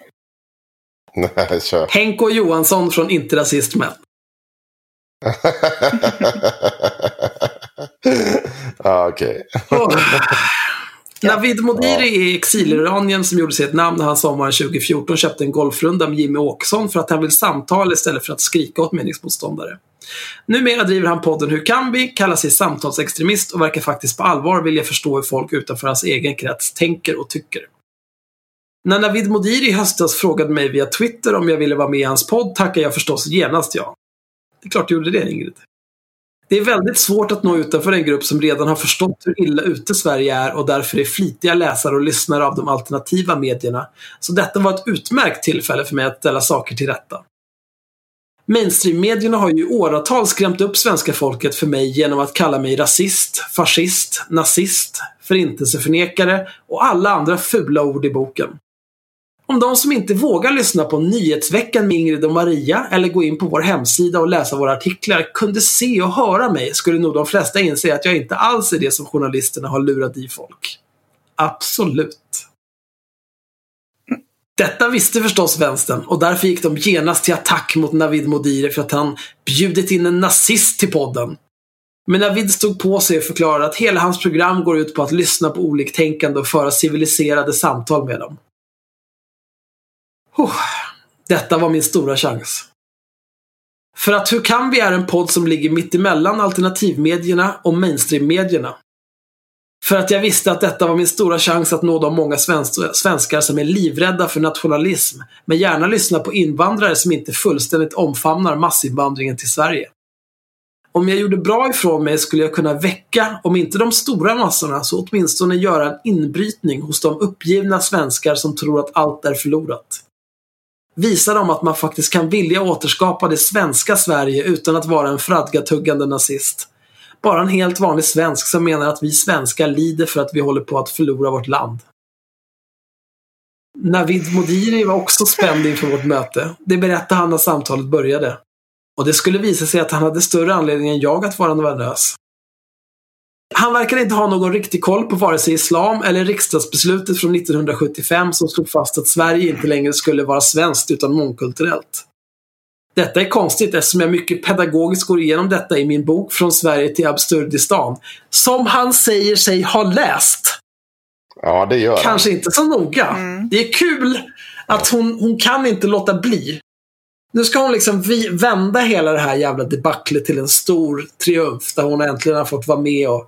Nej, kör. Henko Johansson från Inte Rasist Men. ah, okej. Oh. Navid Modiri är exiliranien som gjorde sig ett namn när han sommaren 2014 köpte en golfrunda med Jimmy Åkesson för att han vill samtala istället för att skrika åt meningsmotståndare. Numera driver han podden Hur kan vi, kallar sig samtalsextremist och verkar faktiskt på allvar vilja förstå hur folk utanför hans egen krets tänker och tycker. När Navid Modiri i höstas frågade mig via Twitter om jag ville vara med i hans podd tackade jag förstås genast ja. Det är klart du gjorde det, Ingrid. Det är väldigt svårt att nå utanför en grupp som redan har förstått hur illa ute Sverige är och därför är flitiga läsare och lyssnare av de alternativa medierna. Så detta var ett utmärkt tillfälle för mig att ställa saker till rätta. Mainstream-medierna har ju i åratal skrämt upp svenska folket för mig genom att kalla mig rasist, fascist, nazist, förintelseförnekare och alla andra fula ord i boken. Om de som inte vågar lyssna på Nyhetsveckan med Ingrid och Maria eller gå in på vår hemsida och läsa våra artiklar kunde se och höra mig skulle nog de flesta inse att jag inte alls är det som journalisterna har lurat i folk. Absolut. Detta visste förstås vänstern och därför gick de genast till attack mot Navid Modiri för att han bjudit in en nazist till podden. Men Navid stod på sig och förklarade att hela hans program går ut på att lyssna på oliktänkande och föra civiliserade samtal med dem. Oh, detta var min stora chans. För att Hur kan vi är en podd som ligger mitt emellan alternativmedierna och mainstreammedierna. För att jag visste att detta var min stora chans att nå de många svenskar som är livrädda för nationalism, men gärna lyssnar på invandrare som inte fullständigt omfamnar massinvandringen till Sverige. Om jag gjorde bra ifrån mig skulle jag kunna väcka, om inte de stora massorna, så åtminstone göra en inbrytning hos de uppgivna svenskar som tror att allt är förlorat. Visa dem att man faktiskt kan vilja återskapa det svenska Sverige utan att vara en fradgatuggande nazist. Bara en helt vanlig svensk som menar att vi svenskar lider för att vi håller på att förlora vårt land. Navid Modiri var också spänd inför vårt möte. Det berättade han när samtalet började. Och det skulle visa sig att han hade större anledning än jag att vara nervös. Han verkar inte ha någon riktig koll på vare sig islam eller riksdagsbeslutet från 1975 som slog fast att Sverige inte längre skulle vara svenskt utan mångkulturellt. Detta är konstigt eftersom jag mycket pedagogiskt går igenom detta i min bok Från Sverige till Absurdistan. Som han säger sig ha läst. Ja, det gör han. Kanske inte så noga. Mm. Det är kul att hon, hon kan inte låta bli. Nu ska hon liksom vi, vända hela det här jävla debaclet till en stor triumf där hon äntligen har fått vara med och,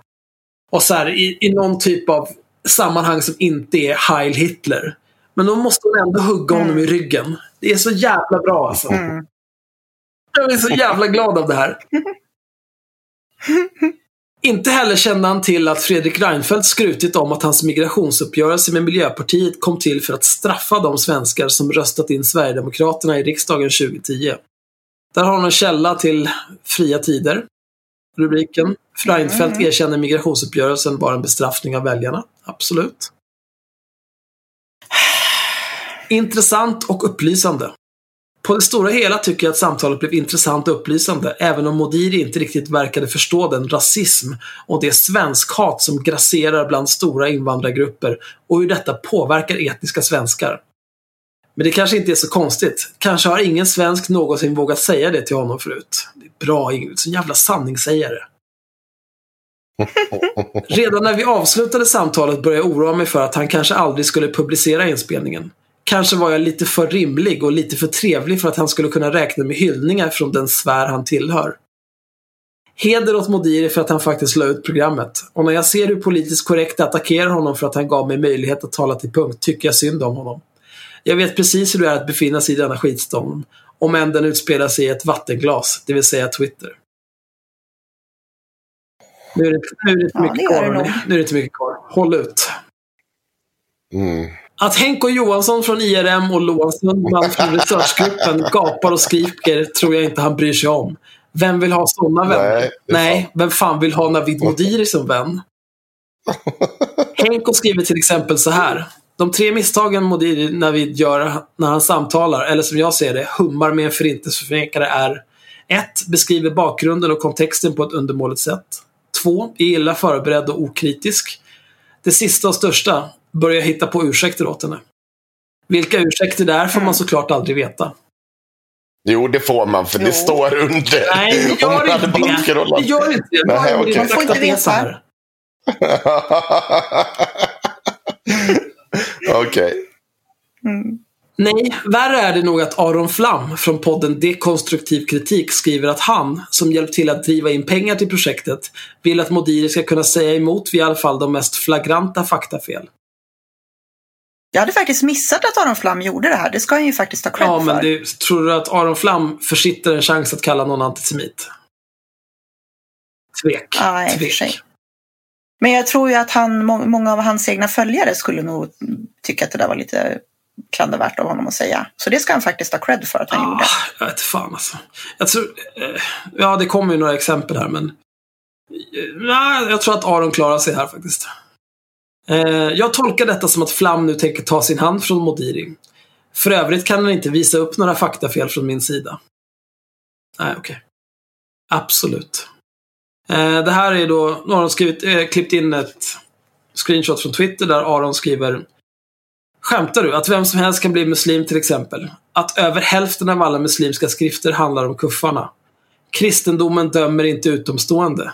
och så här, i, i någon typ av sammanhang som inte är Heil Hitler. Men då måste hon ändå hugga honom i ryggen. Det är så jävla bra alltså. Mm. Jag är så jävla glad av det här. Inte heller kände han till att Fredrik Reinfeldt skrutit om att hans migrationsuppgörelse med Miljöpartiet kom till för att straffa de svenskar som röstat in Sverigedemokraterna i riksdagen 2010. Där har hon en källa till Fria Tider. Rubriken. Reinfeldt erkänner migrationsuppgörelsen var en bestraffning av väljarna. Absolut. Intressant och upplysande. På det stora hela tycker jag att samtalet blev intressant och upplysande, även om Modiri inte riktigt verkade förstå den rasism och det svenskhat som grasserar bland stora invandrargrupper och hur detta påverkar etniska svenskar. Men det kanske inte är så konstigt. Kanske har ingen svensk någonsin vågat säga det till honom förut. Bra Ingrid, så jävla sanningssägare. Redan när vi avslutade samtalet började jag oroa mig för att han kanske aldrig skulle publicera inspelningen. Kanske var jag lite för rimlig och lite för trevlig för att han skulle kunna räkna med hyllningar från den sfär han tillhör. Heder åt Modiri för att han faktiskt la ut programmet. Och när jag ser hur politiskt korrekt attackerar honom för att han gav mig möjlighet att tala till punkt tycker jag synd om honom. Jag vet precis hur det är att befinna sig i denna skitstorm. Om än den utspelar sig i ett vattenglas, det vill säga Twitter. Nu är det, nu är det inte Ja, mycket kvar. hörni. Nu är det inte mycket kvar. Håll ut. Mm. Att Henko Johansson från IRM och Loan Sundman från researchgruppen gapar och skriker tror jag inte han bryr sig om. Vem vill ha sådana vänner? Nej, Nej, vem fan vill ha Navid Modiri som vän? Henko skriver till exempel så här. De tre misstagen Modiri Navid gör när han samtalar, eller som jag ser det, hummar med en förintelseförnekare är 1. Beskriver bakgrunden och kontexten på ett undermåligt sätt. 2. Är illa förberedd och okritisk. Det sista och största, börjar hitta på ursäkter åt henne. Vilka ursäkter det är får man såklart aldrig veta. Jo, det får man, för Jo. det står under. Nej, det gör inte det. Det gör inte det. Nej, jag Man får inte det Okej. Mm. Nej, värre är det nog att Aron Flam från podden Dekonstruktiv kritik skriver att han, som hjälpt till att driva in pengar till projektet, vill att Modiri ska kunna säga emot vid i alla fall de mest flagranta faktafel. Jag hade faktiskt missat att Aron Flam gjorde det här. Det ska han ju faktiskt ha cred Ja, men för. det, tror du att Aron Flam försitter en chans att kalla någon antisemit? Tvek. Ja, i och för sig. Men jag tror ju att han, må- många av hans egna följare skulle nog tycka att det där var lite klandervärt av honom att säga. Så det ska han faktiskt ha cred för att han gjorde. Ah, jag vet fan alltså. Jag tror, eh, ja, det kommer ju några exempel här, men... Eh, nej, jag tror att Aron klarar sig här faktiskt. Eh, jag tolkar detta som att Flam nu tänker ta sin hand från Modiri. För övrigt kan han inte visa upp några faktafel från min sida. Nej, okej. Absolut. Eh, det här är då, nu har de skrivit, eh, klippt in ett screenshot från Twitter där Aron skriver Skämtar du? Att vem som helst kan bli muslim till exempel? Att över hälften av alla muslimska skrifter handlar om kuffarna? Kristendomen dömer inte utomstående.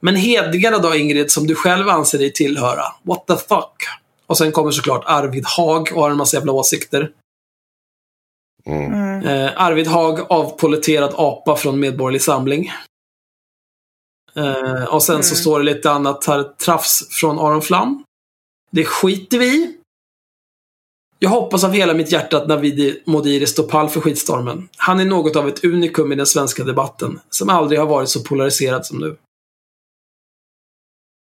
Men hedningarna då Ingrid, som du själv anser dig tillhöra? What the fuck? Och sen kommer såklart Arvid Hag och har en massa jävla åsikter. Mm. Mm. Eh, Arvid Hag, avpoliterad apa från Medborgerlig Samling. Eh, och sen så Mm. står det lite annat här, trafs från Aron Flam. Det skiter vi i. Jag hoppas av hela mitt hjärta att Navid Modiri står pall för skitstormen. Han är något av ett unikum i den svenska debatten, som aldrig har varit så polariserad som nu.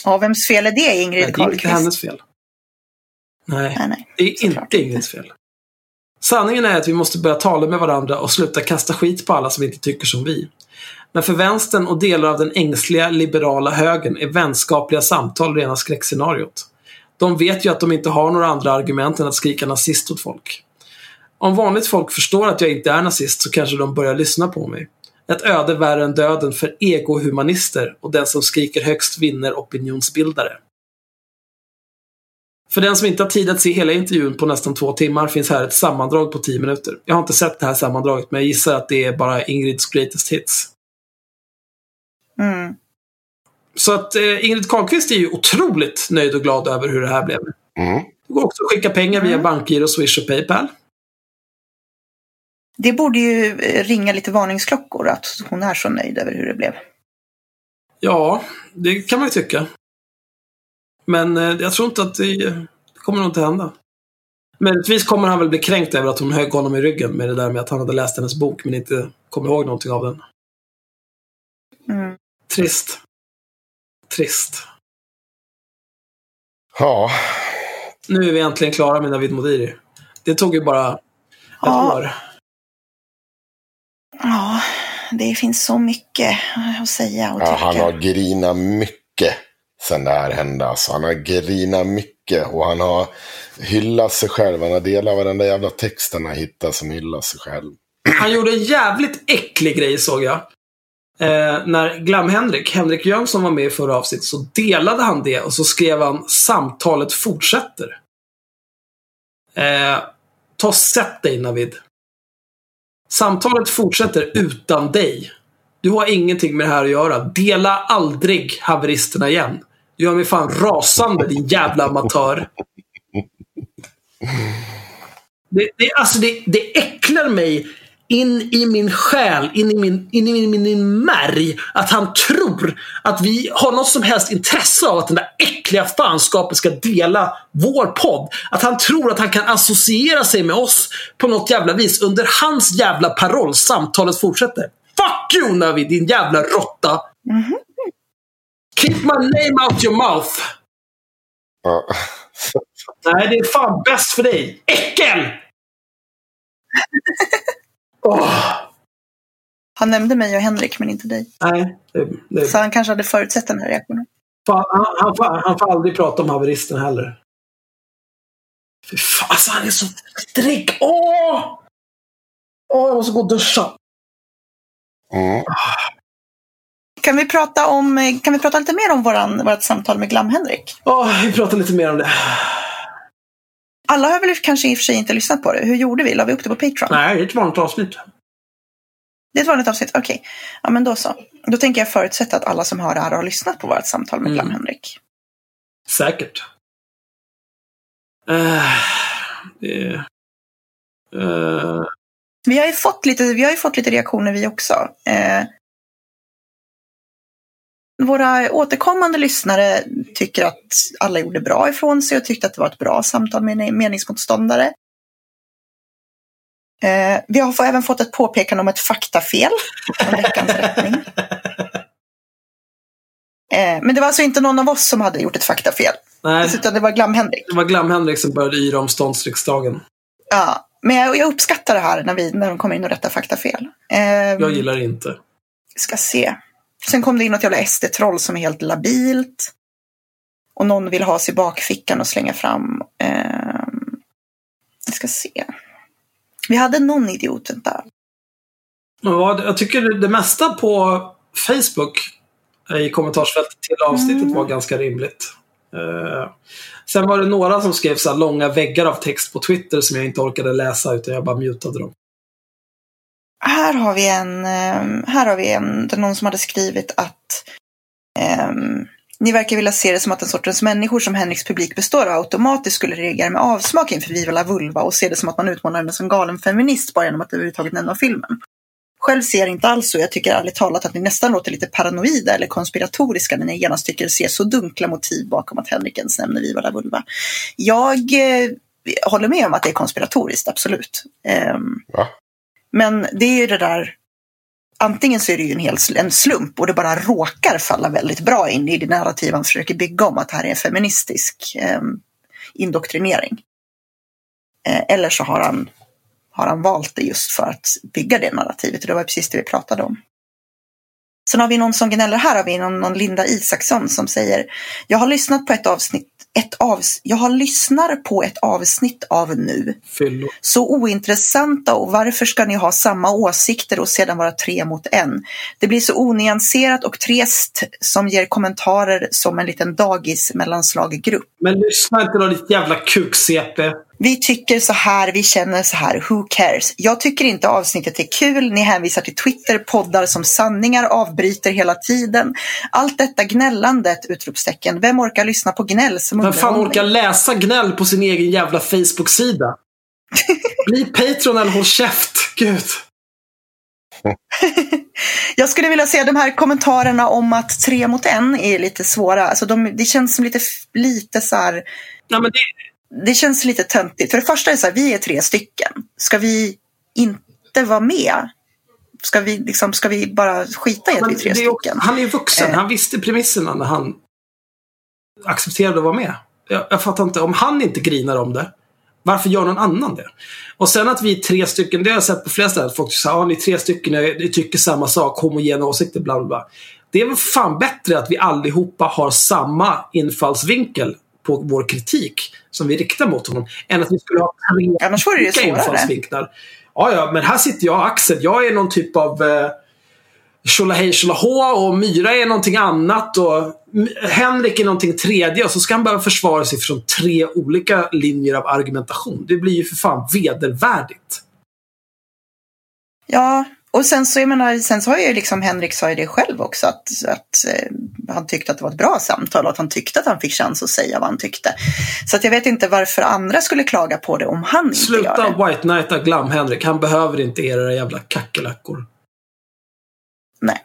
Ja, vems fel är det, Ingrid Nej, det är inte Carlqvist? hennes fel. Nej. Nej, nej. Det är Såklart inte. Ingrids fel. Sanningen är att vi måste börja tala med varandra och sluta kasta skit på alla som inte tycker som vi. Men för vänstern och delar av den ängsliga liberala högern är vänskapliga samtal rena skräckscenariot. De vet ju att de inte har några andra argument än att skrika nazist åt folk. Om vanligt folk förstår att jag inte är nazist så kanske de börjar lyssna på mig. Ett öde värre än döden för egohumanister och den som skriker högst vinner opinionsbildare. För den som inte har tid att se hela intervjun på nästan två timmar finns här ett sammandrag på 10 minuter. Jag har inte sett det här sammandraget men jag gissar att det är bara Ingrids greatest hits. Mm. Så att eh, Ingrid Carlqvist är ju otroligt nöjd och glad över hur det här blev. Mm. Det går också att skicka pengar via Mm. bankgiro, Swish och Paypal. Det borde ju eh, ringa lite varningsklockor att hon är så nöjd över hur det blev. Ja, det kan man ju tycka. Men eh, jag tror inte att det, det kommer nog inte hända. Möjligtvis kommer han väl bli kränkt över att hon högg honom i ryggen med det där med att han hade läst hennes bok men inte kommer ihåg någonting av den. Trist. Trist. Ja, Nu är vi äntligen klara med Navid Modiri. Det tog ju bara ett Ja. år. Ja, det finns så mycket att säga och ja tycka. han har grinat mycket sen det här hände. Alltså, han har grinat mycket och han har hyllat sig själv. Han har delat varenda jävla texten han hittat som hyllar sig själv. Han gjorde en jävligt äcklig grej såg jag. Eh, när Glam-Henrik, Henrik Jönsson var med i förra avsnittet, så delade han det och så skrev han “Samtalet fortsätter”. Eh, ta sätt dig Navid. Samtalet fortsätter utan dig. Du har ingenting med det här att göra. Dela aldrig haveristerna igen. Du gör mig fan rasande din jävla amatör. Det, det, alltså det, det äcklar mig in i min själ, in i min, in i min, min, min märg, att han tror att vi har något som helst intresse av att den där äckliga fanskapet ska dela vår podd. Att han tror att han kan associera sig med oss på något jävla vis under hans jävla paroll. Samtalet fortsätter. Fuck you Navid, din jävla råtta! Keep my name out your mouth! Ja. Nej, det är fan bäst för dig. Äckel! Åh, Han nämnde mig och Henrik, men inte dig. nej, det, det, Så han kanske hade förutsett den här reaktionen. han, han, får, han får aldrig prata om haveristen heller. Fy fan, alltså han är så drägg. Åh! Åh, jag måste gå och duscha. Mm. Kan vi prata, om, kan vi prata lite mer om våran, vårt samtal med Glam-Henrik? Åh, vi pratar lite mer om det. Alla har väl kanske i och för sig inte lyssnat på det. Hur gjorde vi? La vi upp det på Patreon? Nej, det är ett vanligt avsnitt. Det är ett vanligt avsnitt? Okej. Ja, men då så. Då tänker jag förutsätta att alla som hör det här har lyssnat på vårt samtal med Mm. Glam-Henrik. Säkert. Uh, det, eh, Vi har ju fått lite, vi har fått lite reaktioner vi också. Eh, våra återkommande lyssnare tycker att alla gjorde bra ifrån sig och tyckte att det var ett bra samtal med en meningsmotståndare. Eh, vi har även fått ett påpekande om ett faktafel från veckans rättning. Eh, men det var alltså inte någon av oss som hade gjort ett faktafel, nej, utan det var Glam-Henrik. det var Glam-Henrik som började yra om ståndsriksdagen. Ja, men jag, jag uppskattar det här när, vi, när de kommer in och rättar faktafel. Eh, Jag gillar det inte. ska se. Sen kom det in något jävla SD-troll som är helt labilt. Och någon vill ha sig i bakfickan och slänga fram. Eh, jag ska se. Vi hade någon idiot där. Vad, jag tycker det, mesta på Facebook i kommentarsfältet till avsnittet Mm. var ganska rimligt. Eh, sen var det några som skrev så här långa väggar av text på Twitter som jag inte orkade läsa utan jag bara mutade dem. Här har vi en, ehm, här har vi en, det är någon som hade skrivit att um, ni verkar vilja se det som att den sortens människor som Henriks publik består av automatiskt skulle reagera med avsmak inför Viva la Vulva och se det som att man utmålar henne som galen feminist bara genom att överhuvudtaget nämna filmen. Själv ser jag inte alls så. Jag tycker ärligt talat att ni nästan låter lite paranoida eller konspiratoriska när ni genast tycker se så dunkla motiv bakom att Henrik ens nämner Viva la Vulva. Jag eh, håller med om att det är konspiratoriskt, absolut. Um, Va? Men det är ju det där, antingen så är det ju en hel en slump och det bara råkar falla väldigt bra in i det narrativ han försöker bygga om att det här är en feministisk eh, indoktrinering. Eh, eller så har han, har han valt det just för att bygga det narrativet och det var precis det vi pratade om. Sen har vi någon som gnäller här, har vi någon, någon Linda Isaksson som säger Jag har lyssnat på ett avsnitt, ett avs, jag har lyssnar på ett avsnitt av nu. Fyllo. Så ointressanta och varför ska ni ha samma åsikter och sedan vara tre mot en? Det blir så onyanserat och trist som ger kommentarer som en liten dagis mellanslaggrupp. Men lyssna inte då ditt jävla kuk-CP. Vi tycker så här, vi känner så här, who cares? Jag tycker inte avsnittet är kul, ni hänvisar till Twitter, poddar som sanningar, avbryter hela tiden. Allt detta gnällandet, utropstecken. Vem orkar lyssna på gnäll som Vem fan orkar läsa gnäll på sin egen jävla Facebook-sida? Bli Patreon eller håll käft. Gud. Jag skulle vilja säga de här kommentarerna om att tre mot en är lite svåra. Alltså de, det känns som lite, lite så här, Ja, men det, det känns lite töntigt. För det första är så här, vi är tre stycken. Ska vi inte vara med? Ska vi, liksom, ska vi bara skita i att vi är tre är stycken? han är ju vuxen. Eh. Han visste premisserna när han accepterade att vara med. Jag, jag fattar inte. Om han inte grinar om det, varför gör någon annan det? Och sen att vi är tre stycken, det har jag sett på flera ställen. Folk säger att ni är tre stycken, ni tycker samma sak, homogena åsikter, bla bla bla. Det är väl fan bättre att vi allihopa har samma infallsvinkel på vår kritik som vi riktar mot honom. Än att vi skulle ha Annars vore det ju svårare. Ja, ja, men här sitter jag Axel. Jag är någon typ av eh, tjolahej tjolahå och Myra är någonting annat och Henrik är någonting tredje och så ska han behöva försvara sig från tre olika linjer av argumentation. Det blir ju för fan vedervärdigt. Ja, och sen så, jag menar, sen så har ju liksom Henrik sa ju det själv också att, att eh, han tyckte att det var ett bra samtal och att han tyckte att han fick chans att säga vad han tyckte. Så att jag vet inte varför andra skulle klaga på det om han inte gör Sluta det. White Knighta Glam Henrik. Han behöver inte era jävla kackerlackor. Nej.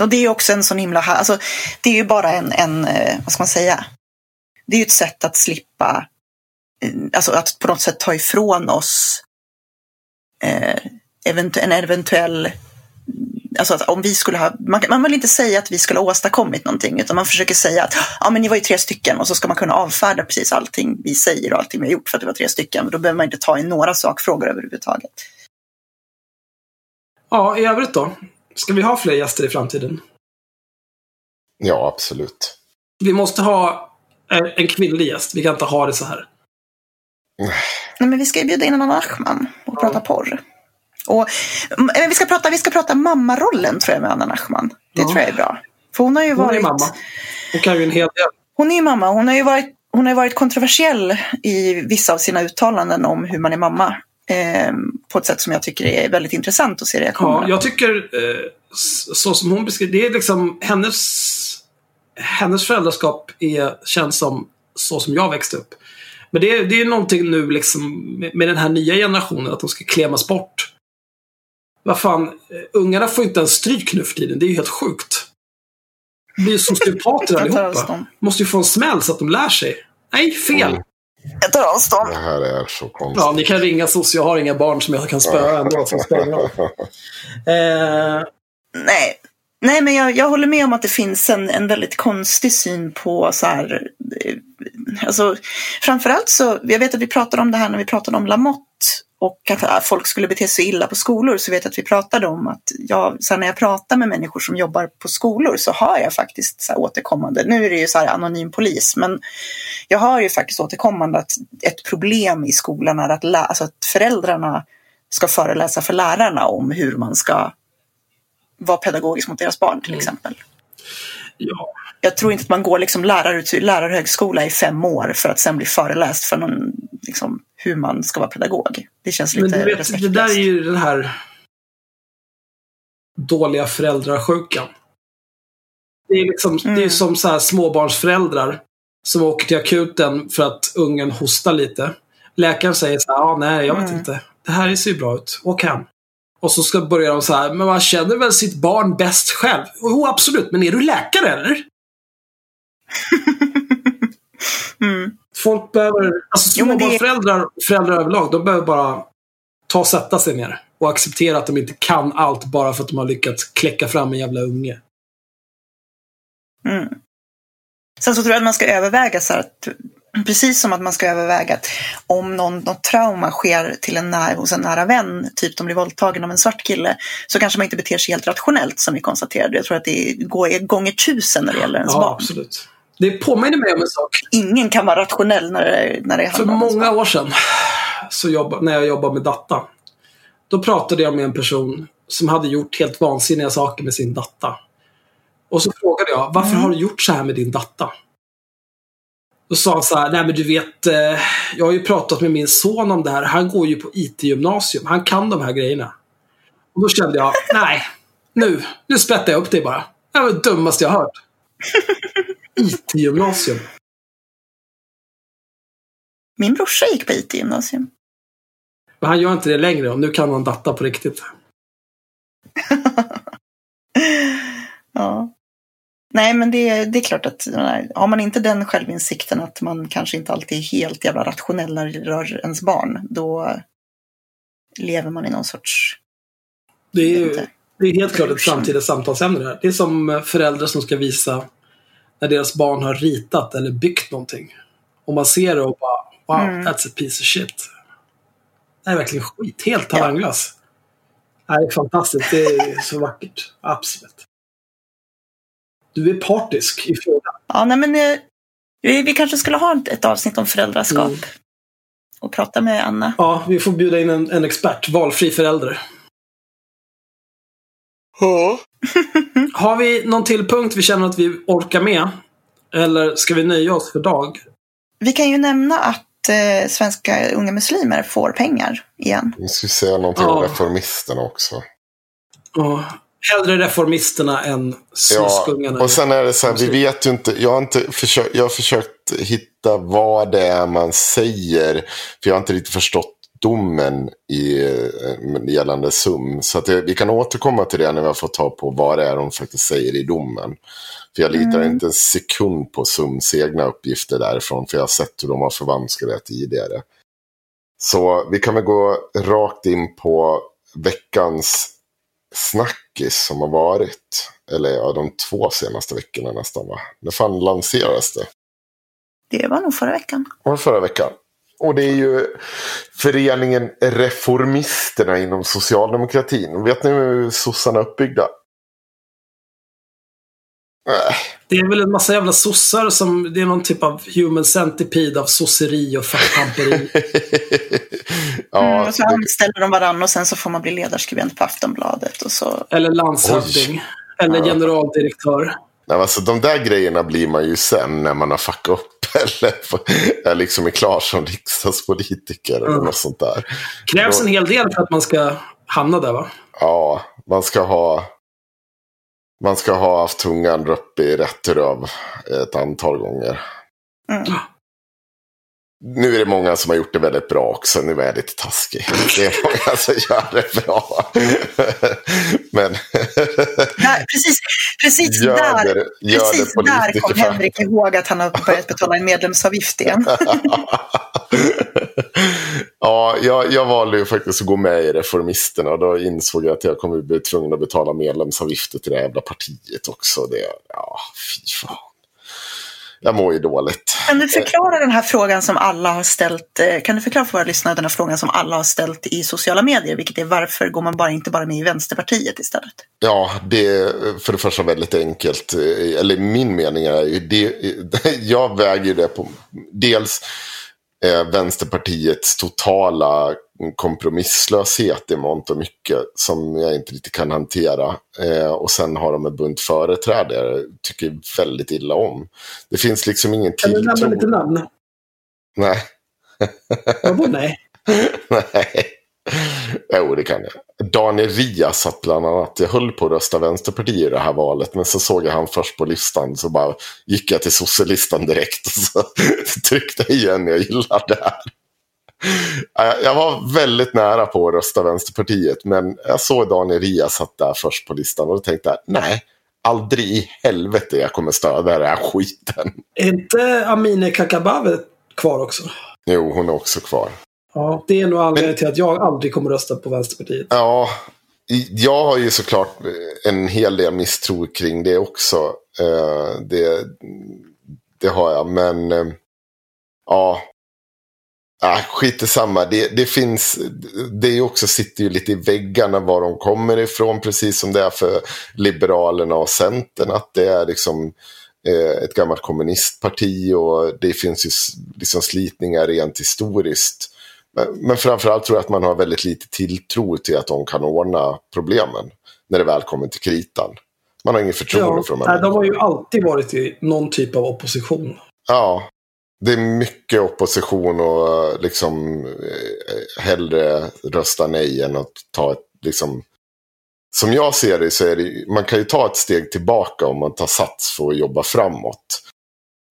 Och det är ju också en sån himla... Alltså, det är ju bara en, en, eh, vad ska man säga? Det är ju ett sätt att slippa, eh, alltså att på något sätt ta ifrån oss eh, eventu- en eventuell Alltså att om vi skulle ha, man, man vill inte säga att vi skulle ha åstadkommit någonting utan man försöker säga att ja, men ni var ju tre stycken och så ska man kunna avfärda precis allting vi säger och allting vi har gjort för att det var tre stycken. Då behöver man inte ta i några sakfrågor överhuvudtaget. Ja, i övrigt då? Ska vi ha fler gäster i framtiden? Ja, absolut. Vi måste ha en, kvinnlig gäst. Vi kan inte ha det så här. Nej, men vi ska ju bjuda in en annan Ahman och prata porr. Och, mm, vi, ska prata, vi ska prata mammarollen tror jag med Anna Nachman. Det Ja. tror jag är bra. För hon har ju Hon varit... är mamma. Hon kan ju en hel del. Hon är mamma. Hon har ju varit, hon har varit kontroversiell i vissa av sina uttalanden om hur man är mamma. Eh, på ett sätt som jag tycker är väldigt intressant att se reaktionerna. Ja, jag tycker eh, så som hon beskriver det är liksom hennes, hennes föräldraskap är, känns som så som jag växte upp. Men det, är- det är någonting nu liksom med, med den här nya generationen att de ska klämmas bort. Vad fan, eh, ungarna får inte ens stryk nu för tiden. Det är ju helt sjukt. Det blir ju sociopater allihopa. Måste ju få en smäll så att de lär sig. Nej, fel! Mm. Jag tar avstånd. Det här är så konstigt. Ja, ni kan ringa SOS. Jag har inga barn som jag kan spöa ändå. Som eh, Nej. Nej, men jag, jag håller med om att det finns en, en väldigt konstig syn på så här. eh, Alltså, framförallt så, jag vet att vi pratade om det här när vi pratade om Lamotte och att äh, folk skulle bete sig illa på skolor så vet jag att vi pratade om att jag, så när jag pratar med människor som jobbar på skolor så har jag faktiskt så återkommande, nu är det ju så här anonym polis, men jag har ju faktiskt återkommande att ett problem i skolan är att, lä- alltså att föräldrarna ska föreläsa för lärarna om hur man ska vara pedagogisk mot deras barn till exempel. ja. Jag tror inte att man går liksom lärarhögskola i fem år för att sen bli föreläst för någon, liksom, hur man ska vara pedagog. Det känns lite Men du vet, det där är ju den här dåliga föräldrasjukan. Det är, liksom, det är Mm. som så här småbarnsföräldrar som åker till akuten för att ungen hostar lite. Läkaren säger så här, ah, nej, jag vet Mm. inte. Det här ser ju bra ut. Åk hem. Och så ska börja de så här, men man känner väl sitt barn bäst själv? Jo, absolut. Men är du läkare eller? Mm. Folk behöver, alltså småbarnsföräldrar, föräldrar överlag, de behöver bara ta och sätta sig ner och acceptera att de inte kan allt bara för att de har lyckats kläcka fram en jävla unge. Mm. Sen så tror jag att man ska överväga så att Precis som att man ska överväga att om någon, något trauma sker till en när, hos en nära vän, typ de blir våldtagen av en svart kille, så kanske man inte beter sig helt rationellt som vi konstaterade. Jag tror att det går gånger tusen när det gäller ens Ja, barn. absolut. Det påminner mig om en sak. Ingen kan vara rationell när det, när det För handlar om ens många år sedan, så jobba, när jag jobbade med data, då pratade jag med en person som hade gjort helt vansinniga saker med sin data. Och så frågade jag, varför Mm. har du gjort så här med din data? Då sa han så här, nej men du vet, eh, jag har ju pratat med min son om det här. Han går ju på IT-gymnasium. Han kan de här grejerna. Och då kände jag, nej, nu, nu sprättar jag upp dig bara. Det var det dummaste jag hört. IT-gymnasium. Min brorsa gick på IT-gymnasium. Men han gör inte det längre och nu kan han data på riktigt. Ja. Nej, men det, det är klart att nej, har man inte den självinsikten att man kanske inte alltid är helt jävla rationell när det rör ens barn, då lever man i någon sorts... Det är ju det är helt klart ett framtida samtalsämne det här. Det är som föräldrar som ska visa när deras barn har ritat eller byggt någonting. Och man ser det och bara Wow, Mm. that's a piece of shit. Det är verkligen skit. Helt talanglös. Det är fantastiskt. Det är så vackert. Absolut. Du är partisk i frågan. Ja, nej, men eh, vi, vi kanske skulle ha ett, ett avsnitt om föräldraskap. Mm. Och prata med Anna. Ja, vi får bjuda in en, en expert. Valfri förälder. Ja. Har vi någon till punkt vi känner att vi orkar med? Eller ska vi nöja oss för dag? Vi kan ju nämna att eh, svenska unga muslimer får pengar igen. Vi ska säga någonting om Ja. reformisterna också. Ja. Hellre reformisterna än Ja, suskungarna. och sen är det så här, vi vet ju inte, jag har, inte försökt, jag har försökt hitta vad det är man säger. För jag har inte riktigt förstått domen i, eh, gällande SUM. Så det, vi kan återkomma till det när vi har fått ta på vad det är de faktiskt säger i domen. För jag litar Mm. inte en sekund på SUMs egna uppgifter därifrån. För jag har sett hur de har förvanskat det tidigare. Så vi kan väl gå rakt in på veckans snackis som har varit. Eller ja, de två senaste veckorna nästan va? När fan lanserades det? Det var nog förra veckan. Var det förra veckan? Och det är ju föreningen Reformisterna inom socialdemokratin. Vet ni hur sossarna är uppbyggda? Äh, Det är väl en massa jävla sossar som... Det är någon typ av human centipede av sosseri och fackpamperi. ja, mm, och så det, anställer de varann och sen så får man bli ledarskribent på Aftonbladet. Och så. Eller landshövding. Eller Ja. generaldirektör. nej, alltså, de där grejerna blir man ju sen när man har fuckat upp. Eller är liksom är klar som riksdagspolitiker. Eller Mm. något sånt där. Krävs en hel del för att man ska hamna där va? Ja, man ska ha... Man ska ha haft tungan uppe i rätt röv ett antal gånger. Mm. Nu är det många som har gjort det väldigt bra också. Nu är jag lite taskig. Det är många som gör det bra. Men Där, precis precis gör där, det, precis där kom Henrik ihåg att han har börjat betala en medlemsavgift igen. ja, jag, jag valde ju faktiskt att gå med i Reformisterna. Och då insåg jag att jag kommer bli tvungen att betala medlemsavgifter till det jävla partiet också. Det, ja, fy fan. Jag mår ju dåligt. Kan du förklara den här frågan som alla har ställt? eh, Kan du förklara för våra lyssnare den här frågan som alla har ställt i sociala medier? Vilket är varför går man bara inte bara med i Vänsterpartiet istället? Ja, det är för det första väldigt enkelt. Eller min mening är ju det. Jag väger det på dels eh, Vänsterpartiets totala kompromisslöshet i mångt och mycket som jag inte riktigt kan hantera. Eh, och sen har de en bunt företrädare tycker väldigt illa om. Det finns liksom ingen Kan du nämna lite tilltro. namn? Nej. Vadå nej? Nej. Jo, det kan jag. Daniel Riazat bland annat. Jag höll på att rösta Vänsterpartiet i det här valet. Men så såg jag han först på listan. Så bara gick jag till sosselistan direkt. Och så tryckte jag igen jag gillar det här. Jag- var väldigt nära på att rösta Vänsterpartiet. Men jag såg Daniel Riazat där först på listan. Och då tänkte jag, nej. Aldrig i helvete jag kommer stödja den här skiten. Är inte Amineh Kakabaveh kvar också? Jo, hon är också kvar. Ja, det är nog anledningen till att jag aldrig kommer rösta på Vänsterpartiet. Ja, jag har ju såklart en hel del misstro kring det också. Eh, det, det har jag, men eh, ja. Ah, skit i samma. Det, det finns, det också, sitter ju lite i väggarna var de kommer ifrån, precis som det är för Liberalerna och Centern. Att det är liksom eh, ett gammalt kommunistparti och det finns ju liksom slitningar rent historiskt. Men, men framförallt tror jag att man har väldigt lite tilltro till att de kan ordna problemen när det väl kommer till kritan. Man har ingen förtroende Ja, för de här nej, de har ju alltid varit i någon typ av opposition. Ja, det är mycket opposition och eh, liksom eh, hellre rösta nej än att ta ett liksom som jag ser det så är det, man kan ju ta ett steg tillbaka om man tar sats för att jobba framåt.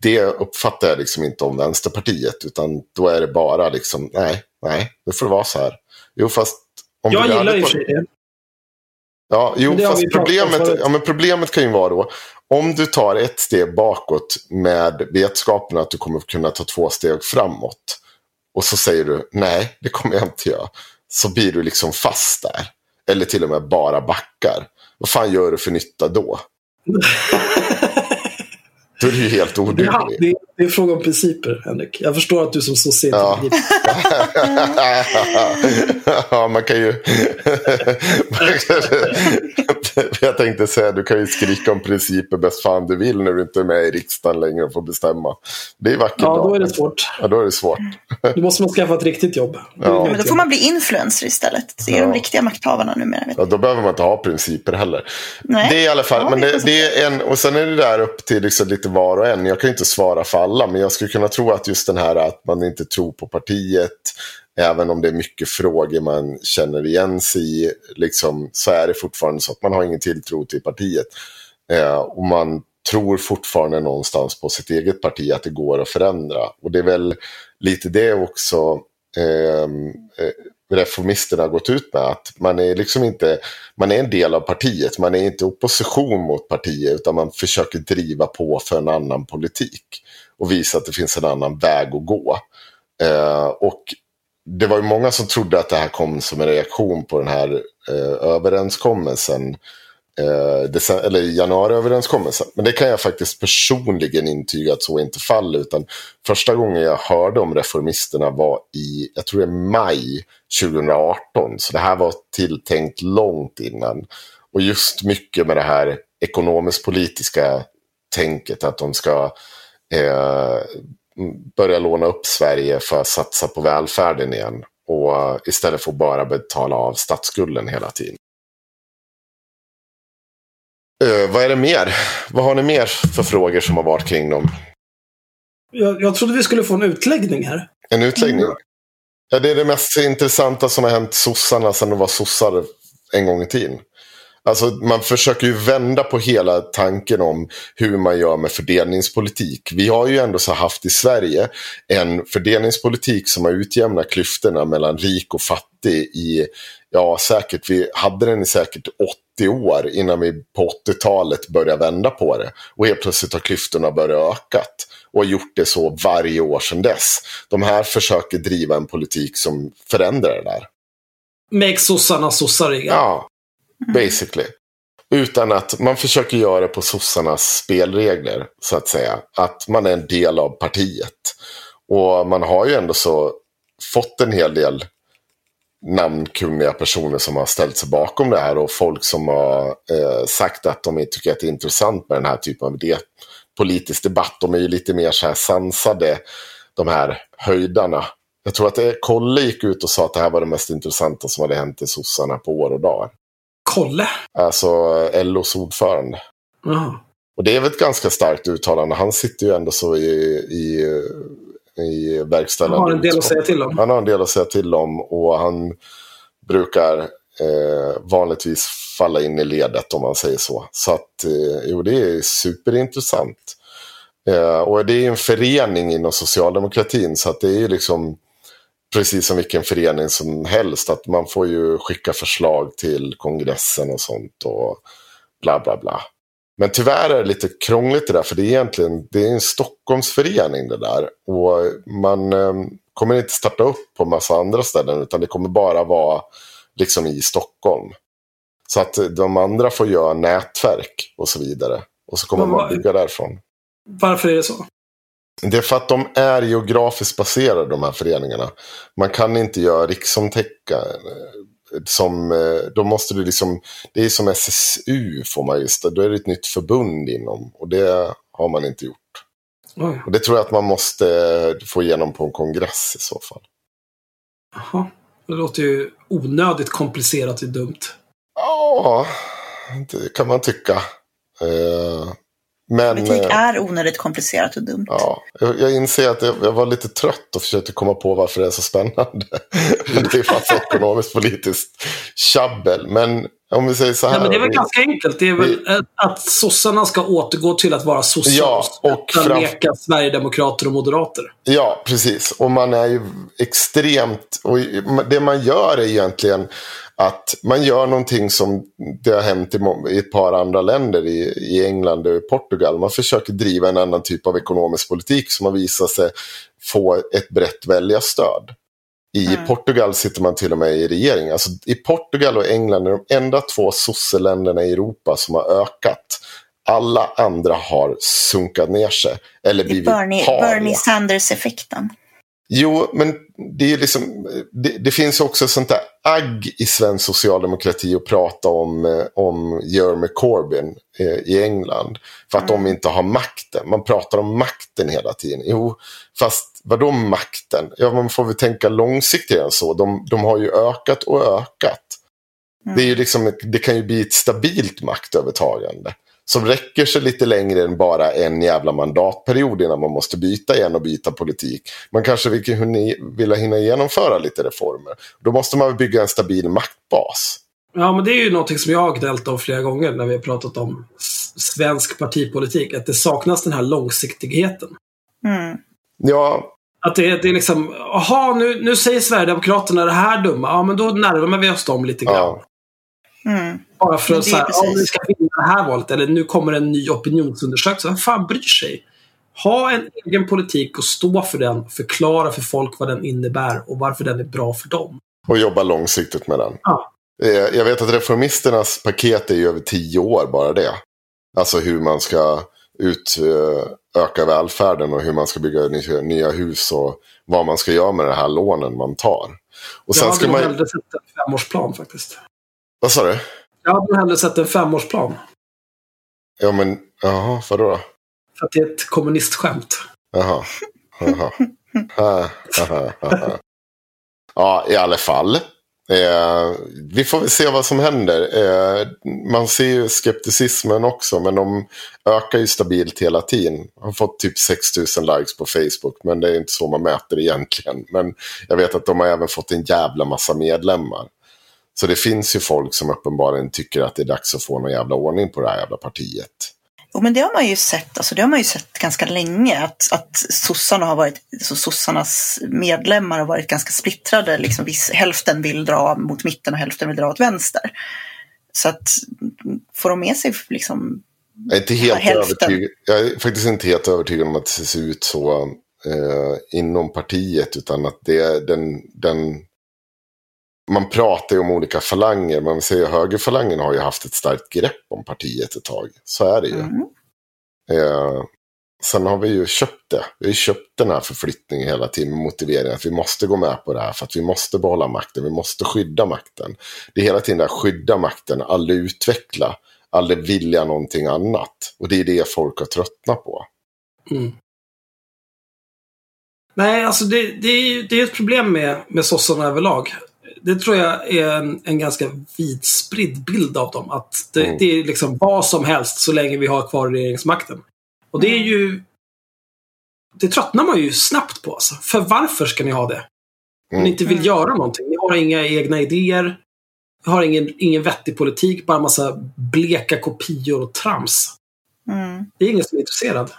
Det uppfattar jag liksom inte om Vänsterpartiet, utan då är det bara liksom, nej, nej, det får vara så här. Jo, fast om Jag vi gillar på- sig det. Ja, jo, fast problemet, ja, men problemet kan ju vara då. Om du tar ett steg bakåt med vetskapen att du kommer kunna ta två steg framåt. Och så säger du nej, det kommer jag inte göra. Så blir du liksom fast där. Eller till och med bara backar. Vad fan gör du för nytta då? Då är du ju helt oduglig. Det, är, är fråga om principer, Henrik. Jag förstår att du som sosse inte Ja. ja, man kan ju... jag tänkte säga, du kan ju skrika om principer bäst fan du vill när du inte är med i riksdagen längre och får bestämma. Det är vackert. Ja, då är det svårt. Ja, då är det svårt. Då måste man skaffa ett riktigt jobb. Ja. Men då får man bli influencer istället. Det är de Ja. riktiga makthavarna numera. Vet. Ja, då behöver man inte ha principer heller. Nej. Det är i alla fall, Ja, men det är det, det är en, och sen är det där upp till liksom lite var och en. Jag kan ju inte svara för alla, men jag skulle kunna tro att just den här att man inte tror på partiet, även om det är mycket frågor man känner igen sig i, liksom, så är det fortfarande så att man har ingen tilltro till partiet. Eh, och man tror fortfarande någonstans på sitt eget parti att det går att förändra. Och det är väl lite det också ehm, eh, reformisterna har gått ut med. Att man är liksom inte, man är en del av partiet, man är inte opposition mot partiet utan man försöker driva på för en annan politik. Och visa att det finns en annan väg att gå. Eh, och det var ju många som trodde att det här kom som en reaktion på den här eh, överenskommelsen. Eh, eller januariöverenskommelsen. Men det kan jag faktiskt personligen intyga att så inte faller. Utan första gången jag hörde om reformisterna var i, jag tror det är maj 2018. Så det här var tilltänkt långt innan. Och just mycket med det här ekonomisk-politiska tänket att de ska eh, börja låna upp Sverige för att satsa på välfärden igen. Och istället för att bara betala av statsskulden hela tiden. Eh, vad är det mer? Vad har ni mer för frågor som har varit kring dem? Jag, jag trodde vi skulle få en utläggning här. En utläggning? Ja, det är det mest intressanta som har hänt sossarna sedan de var sossar en gång i tiden. Alltså man försöker ju vända på hela tanken om hur man gör med fördelningspolitik. Vi har ju ändå så haft i Sverige en fördelningspolitik som har utjämnat klyftorna mellan rik och fattig i, ja säkert, vi hade den i säkert 80 år innan vi på 80-talet började vända på det. Och helt plötsligt har klyftorna börjat öka och har gjort det så varje år sedan dess. De här försöker driva en politik som förändrar det där. Make sossarna sossariga. Ja, Mm. basically. Utan att man försöker göra det på sossarnas spelregler, så att säga. Att man är en del av partiet. Och man har ju ändå så fått en hel del namnkunniga personer som har ställt sig bakom det här och folk som har eh, sagt att de tycker att det är intressant med den här typen av idé, politisk debatt. De är ju lite mer så här sansade, de här höjdarna. Jag tror att eh, Kolle gick ut och sa att det här var det mest intressanta som hade hänt i sossarna på år och dagar. Kolle. Alltså LOs ordförande. Jaha. Och det är väl ett ganska starkt uttalande. Han sitter ju ändå så i, i, i Han verkställande har en del att utskott. säga till om. Han har en del att säga till om och han brukar eh, vanligtvis falla in i ledet om man säger så. Så att, eh, jo det är superintressant. Eh, och det är en förening inom socialdemokratin så att det är ju liksom precis som vilken förening som helst. Att man får ju skicka förslag till kongressen och sånt och bla bla bla. Men tyvärr är det lite krångligt det där för det är egentligen det är en Stockholmsförening det där. Och man eh, kommer inte starta upp på massa andra ställen utan det kommer bara vara liksom i Stockholm. Så att de andra får göra nätverk och så vidare. Och så kommer Men man bygga därifrån. Varför är det så? Det är för att de är geografiskt baserade de här föreningarna. Man kan inte göra riksomtäckande. Som, eh, då måste du liksom, det är som SSU får man just det. Då är det ett nytt förbund inom. Och det har man inte gjort. Oj. Och det tror jag att man måste få igenom på en kongress i så fall. Jaha. Det låter ju onödigt komplicerat och dumt. Ja, det kan man tycka. Men Politik eh, är onödigt komplicerat och dumt. ja, jag, jag inser att jag, jag var lite trött och försökte komma på varför det är så spännande. det är fast ekonomiskt politiskt tjabbel. Men om vi säger så här. Ja, men det är väl vi- ganska enkelt. Det är väl vi- att sossarna ska återgå till att vara sossar Ja, och fram- förneka Sverigedemokrater och moderater. Ja, precis. Och man är ju extremt... Och det man gör är egentligen att man gör någonting som det har hänt i, ett par andra länder, i, i England och Portugal. Man försöker driva en annan typ av ekonomisk politik som har visat sig få ett brett väljarstöd. I Mm. Portugal sitter man till och med i regering. Alltså, I Portugal och England är de enda två sosseländerna i Europa som har ökat. Alla andra har sunkat ner sig. Eller blivit Bernie. Bernie Sanders-effekten. Jo, men det, är liksom, det, det finns också sånt där agg i svensk socialdemokrati att prata om, eh, om Jeremy Corbyn eh, i England. För att de inte har makten. Man pratar om makten hela tiden. Jo, fast vadå makten? Ja, man får väl tänka långsiktigare än så. De, de har ju ökat och ökat. Det, är ju liksom, det kan ju bli ett stabilt maktövertagande. Som räcker sig lite längre än bara en jävla mandatperiod innan man måste byta igen och byta politik. Man kanske vill, hinna- vill hinna genomföra lite reformer. Då måste man väl bygga en stabil maktbas. Ja, men det är ju någonting som jag har gnällt om flera gånger när vi har pratat om svensk partipolitik. Att det saknas den här långsiktigheten. Mm. Ja, Att det, det är liksom, jaha, nu, nu säger Sverigedemokraterna det här dumma. Ja, men då närmar vi oss dem lite grann. ja. Bara för att säga, precis. nu ska vi vinna det här valet. Eller nu kommer en ny opinionsundersökning. Vem fan bryr sig? Ha en egen politik och stå för den. Förklara för folk vad den innebär och varför den är bra för dem. och jobba långsiktigt med den. Ja. Eh, Jag vet att Reformisternas paket är ju över tio år bara det. Alltså hur man ska utöka välfärden och hur man ska bygga nya- nya hus och vad man ska göra med de här lånen man tar. Och Jag sen hade ska nog man... hellre sett en femårsplan faktiskt. Vad sa du? Jag hade hellre sett en femårsplan. Ja men, jaha, vadå då? För att det är ett kommunistskämt. Jaha. Jaha. Ha, ha, ha, ha. Ja, i alla fall. Eh, vi får väl se vad som händer. Eh, man ser ju skepticismen också, men de ökar ju stabilt hela tiden. Har fått typ 6000 likes på Facebook, men det är inte så man mäter egentligen. Men jag vet att de har även fått en jävla massa medlemmar. Så det finns ju folk som uppenbarligen tycker att det är dags att få någon jävla ordning på det här jävla partiet. Jo, men det har man ju sett, alltså det har man ju sett ganska länge, att, att sossarna har varit, så sossarnas medlemmar har varit ganska splittrade. Liksom viss, hälften vill dra mot mitten och hälften vill dra åt vänster. Så att får de med sig liksom, Jag är, inte helt hälften. övertygad, jag är faktiskt inte helt övertygad om att det ser ut så eh, inom partiet. Utan att det är den, den... Man pratar ju om olika falanger. Man säger högerfalangen har ju haft ett starkt grepp om partiet ett tag. Så är det ju. mm, Eh, sen har vi ju köpt det. Vi har ju köpt den här förflyttningen hela tiden med motiveringen att vi måste gå med på det här för att vi måste behålla makten. Vi måste skydda makten. Det är hela tiden där skydda makten, aldrig utveckla, aldrig vilja någonting annat. Och det är det folk har tröttnat på. Mm. Nej, alltså det, det, är, ju- det är ett problem med, med sossarna överlag. Det tror jag är en, en ganska vidspridd bild av dem. Att det, Mm. det är liksom vad som helst så länge vi har kvar regeringsmakten. Och det är ju... Det tröttnar man ju snabbt på. Alltså. För varför ska ni ha det? Om Mm. ni inte vill Mm. göra någonting. Ni har inga egna idéer. Ni har ingen, ingen vettig politik. Bara massa bleka kopior och trams. mm, Det är ingen som är intresserad.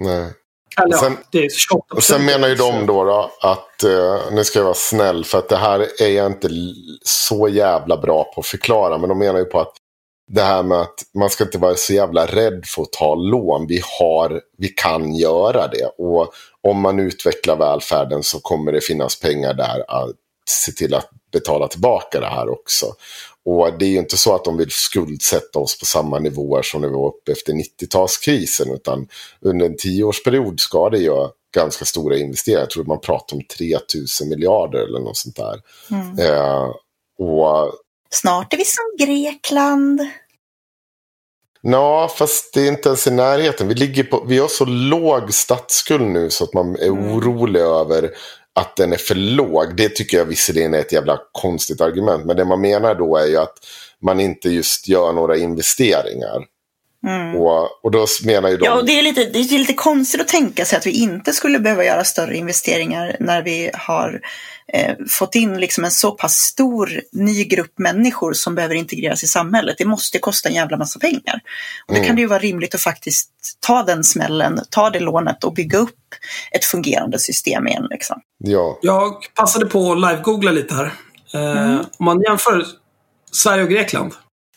Nej. Eller Sen- det är 28 Och sen menar ju de då, då att, eh, nu ska jag vara snäll, för att det här är jag inte så jävla bra på att förklara. Men de menar ju på att det här med att man ska inte vara så jävla rädd för att ta lån. Vi, har, vi kan göra det. Och om man utvecklar välfärden så kommer det finnas pengar där att se till att betala tillbaka det här också. Och det är ju inte så att de vill skuldsätta oss på samma nivåer som när vi var uppe efter 90-talskrisen. Utan under en tioårsperiod ska det göra ganska stora investeringar. Jag tror man pratar om 3000 miljarder eller något sånt där. mm. Eh, och Snart är vi som Grekland. Ja, fast det är inte ens i närheten. Vi, ligger på, vi har så låg statsskuld nu så att man är Mm. orolig över att den är för låg. Det tycker jag visserligen är ett jävla konstigt argument. Men det man menar då är ju att man inte just gör några investeringar. Mm. Och, och då menar ju de... Ja, och det är, lite, det är lite konstigt att tänka sig att vi inte skulle behöva göra större investeringar när vi har eh, fått in liksom en så pass stor ny grupp människor som behöver integreras i samhället. Det måste kosta en jävla massa pengar. Och då Mm. kan det ju vara rimligt att faktiskt ta den smällen, ta det lånet och bygga upp ett fungerande system igen. Liksom. Ja, Jag passade på att live-googla lite här. Eh, Om man jämför Sverige och Grekland.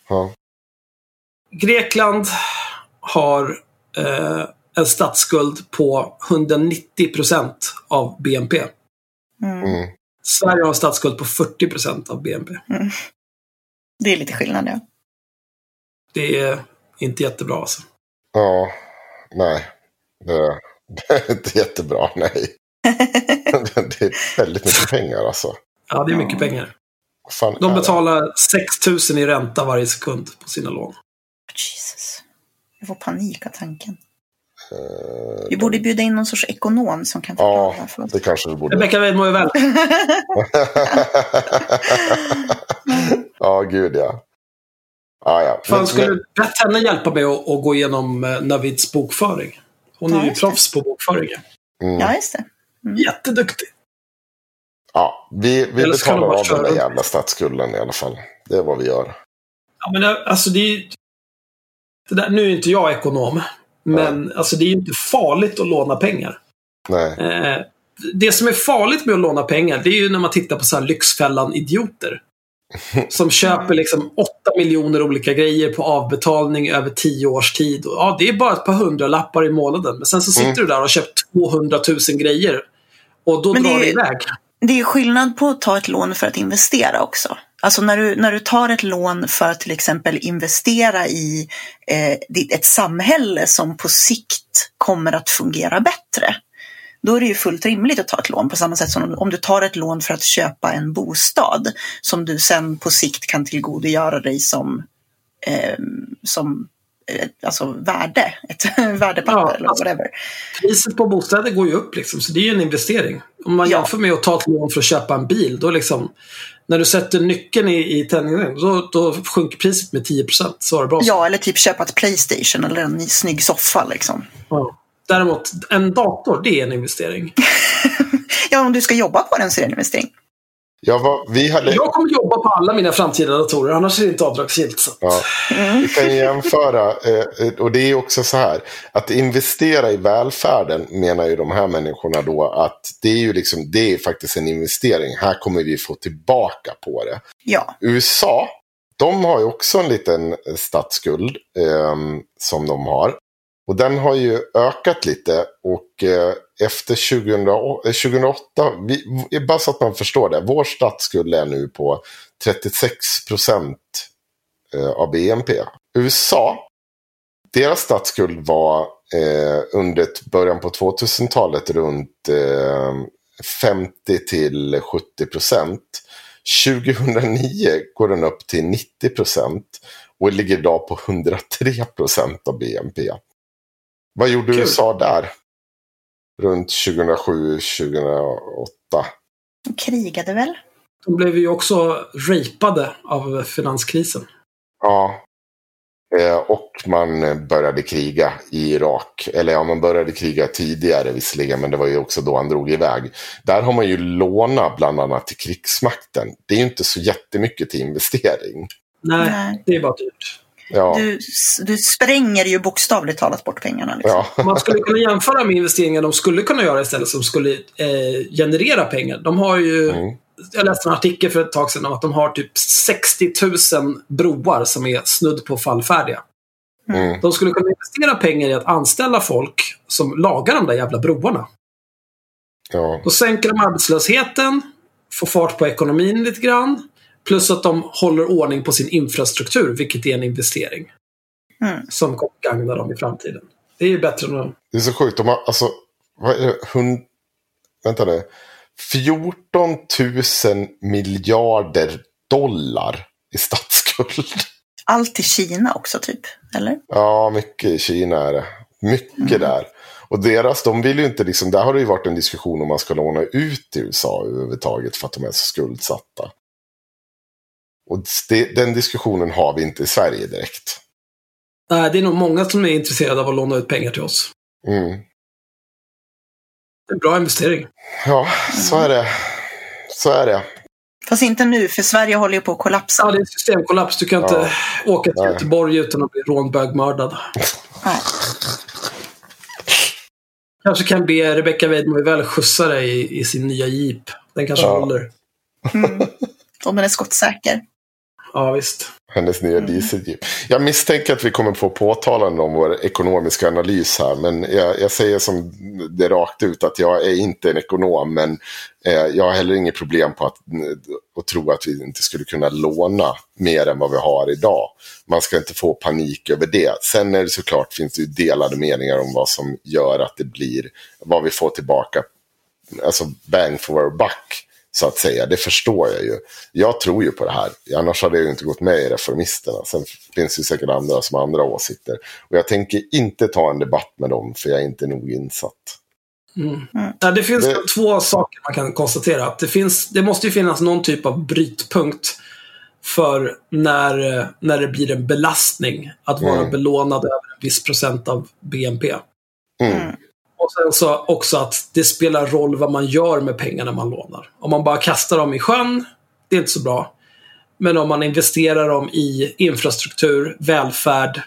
ja. Grekland har eh, en statsskuld på 190 procent av BNP. Mm. Mm. Sverige har en statsskuld på 40 procent av BNP. Det är lite skillnad, ja. Det är inte jättebra alltså. Ja, nej. Det, det är inte jättebra, nej. det är väldigt mycket pengar alltså. Ja, det är mycket Ja. pengar. Fan De betalar 6 000 i ränta varje sekund på sina lån. Jesus. Jag får panik av tanken. Eh, Vi borde bjuda in någon sorts ekonom som kan Ja, förklara för oss. det kanske vi borde. Rebecka Weid mår ju väl. ja, gud ja. Ah, ja. Fan, Men- skulle men- bett henne hjälpa mig att, att gå igenom eh, Navids bokföring? Hon är Ja, ju proffs på bokföring. mm. Ja, just det. Jätteduktig. Ja, vi, vi Eller betalar av den där jävla statsskulden i alla fall. Det är vad vi gör. Ja, men det, alltså det är ju- det där, Nu är inte jag ekonom, men alltså det är ju inte farligt att låna pengar. Nej. Eh, det som är farligt med att låna pengar, det är ju när man tittar på så här Lyxfällan-idioter. Som köper liksom 8 miljoner olika grejer på avbetalning över 10 års tid. Och, ja, det är bara ett par hundralappar i månaden. Men sen så sitter Mm. du där och har köpt 200 000 grejer. Och då Men det drar är det iväg. Det är skillnad på att ta ett lån för att investera också. Alltså när du, när du tar ett lån för att till exempel investera i eh, ett samhälle som på sikt kommer att fungera bättre. Då är det ju fullt rimligt att ta ett lån på samma sätt som om- du tar ett lån för att köpa en bostad som du sen på sikt kan tillgodogöra dig som, eh, som alltså värde, ett värdepapper Ja, eller whatever. Priset på bostäder går ju upp liksom, så det är ju en investering. Om man Ja. jämför med att ta ett lån för att köpa en bil, då liksom när du sätter nyckeln i, i tändningen, då, då sjunker priset med 10 Så det bra. Ja, eller typ köpa ett Playstation eller en ny snygg soffa liksom. Ja. Däremot, en dator, det är en investering. Ja, om du ska jobba på den så är det en investering. Jag var, vi hade... Jag kommer jobba på alla mina framtida datorer, annars är det inte avdragsgillt. Så. Ja, vi kan jämföra, eh, och det är också så här, att investera i välfärden menar ju de här människorna då att det är ju liksom, det är faktiskt en investering. Här kommer vi få tillbaka på det. Ja, USA, de har ju också en liten statsskuld eh, som de har. Och den har ju ökat lite och eh, efter 2008, 2008 eh, vi, bara så att man förstår det, vår statsskuld är nu på 36 procent eh, av BNP. USA, deras statsskuld var eh, under början på 2000-talet runt eh, 50 till 70 procent. 2009 går den upp till 90 procent och ligger idag på 103 procent av BNP. Vad gjorde Kul. USA där? Runt 2007-2008. de krigade väl? De blev ju också rapade av finanskrisen. Ja. Eh, och man började kriga i Irak. Eller ja, man började kriga tidigare visserligen, men det var ju också då han drog iväg. Där har man ju lånat bland annat till krigsmakten. Det är ju inte så jättemycket till investering. Nej, Nej. det är bara dyrt. Ja, Du, du spränger ju bokstavligt talat bort pengarna. Liksom. ja. Man skulle kunna jämföra med investeringar de skulle kunna göra istället som skulle eh, generera pengar. De har ju, Mm. jag läste en artikel för ett tag sedan om att de har typ 60 000 broar som är snudd på fallfärdiga. Mm. De skulle kunna investera pengar i att anställa folk som lagar de där jävla broarna. ja. Då sänker de arbetslösheten, får fart på ekonomin lite grann. Plus att de håller ordning på sin infrastruktur, vilket är en investering. Mm. Som kommer gagna dem i framtiden. Det är ju bättre än att... Det är så sjukt. De har alltså, vad är det? Hund... Vänta nu. 14 000 miljarder dollar i statsskuld. Allt till Kina också typ, eller? Ja, mycket i Kina är det. Mycket där. Och deras, de vill ju inte liksom, där har det ju varit en diskussion om man ska låna ut till USA överhuvudtaget för att de är så skuldsatta. Och det, den diskussionen har vi inte i Sverige direkt. Nej, det är nog många som är intresserade av att låna ut pengar till oss. Mm. Det är en bra investering. Ja, så är det. Så är det. Fast inte nu, för Sverige håller ju på att kollapsa. Ja, det är en systemkollaps. Du kan Ja. inte åka till Nej. Göteborg utan att bli rånbögmördad. Nej. Kanske kan be Rebecca Weidmo väl skjutsa dig i, i sin nya jeep. Den kanske Ja. håller. Mm. Om den är skottsäker. Ja, visst. Hennes nya dieseljeep. Jag misstänker att vi kommer få påtalande om vår ekonomiska analys här. Men jag, jag säger som det rakt ut att jag är inte en ekonom. Men eh, jag har heller inget problem på att, att tro att vi inte skulle kunna låna mer än vad vi har idag. Man ska inte få panik över det. Sen är det såklart finns det delade meningar om vad som gör att det blir vad vi får tillbaka. Alltså bang for our buck. Så att säga, det förstår jag ju. Jag tror ju på det här. Annars hade jag ju inte gått med i Reformisterna. Sen finns det ju säkert andra som har andra åsikter. Och jag tänker inte ta en debatt med dem, för jag är inte nog insatt. Ja, det finns Det- två saker man kan konstatera. Att det, finns, det måste ju finnas någon typ av brytpunkt för när, när det blir en belastning att vara Mm. belånad över en viss procent av BNP. Mm. Och sen så också att det spelar roll vad man gör med pengarna man lånar. Om man bara kastar dem i sjön, det är inte så bra. Men om man investerar dem i infrastruktur, välfärd,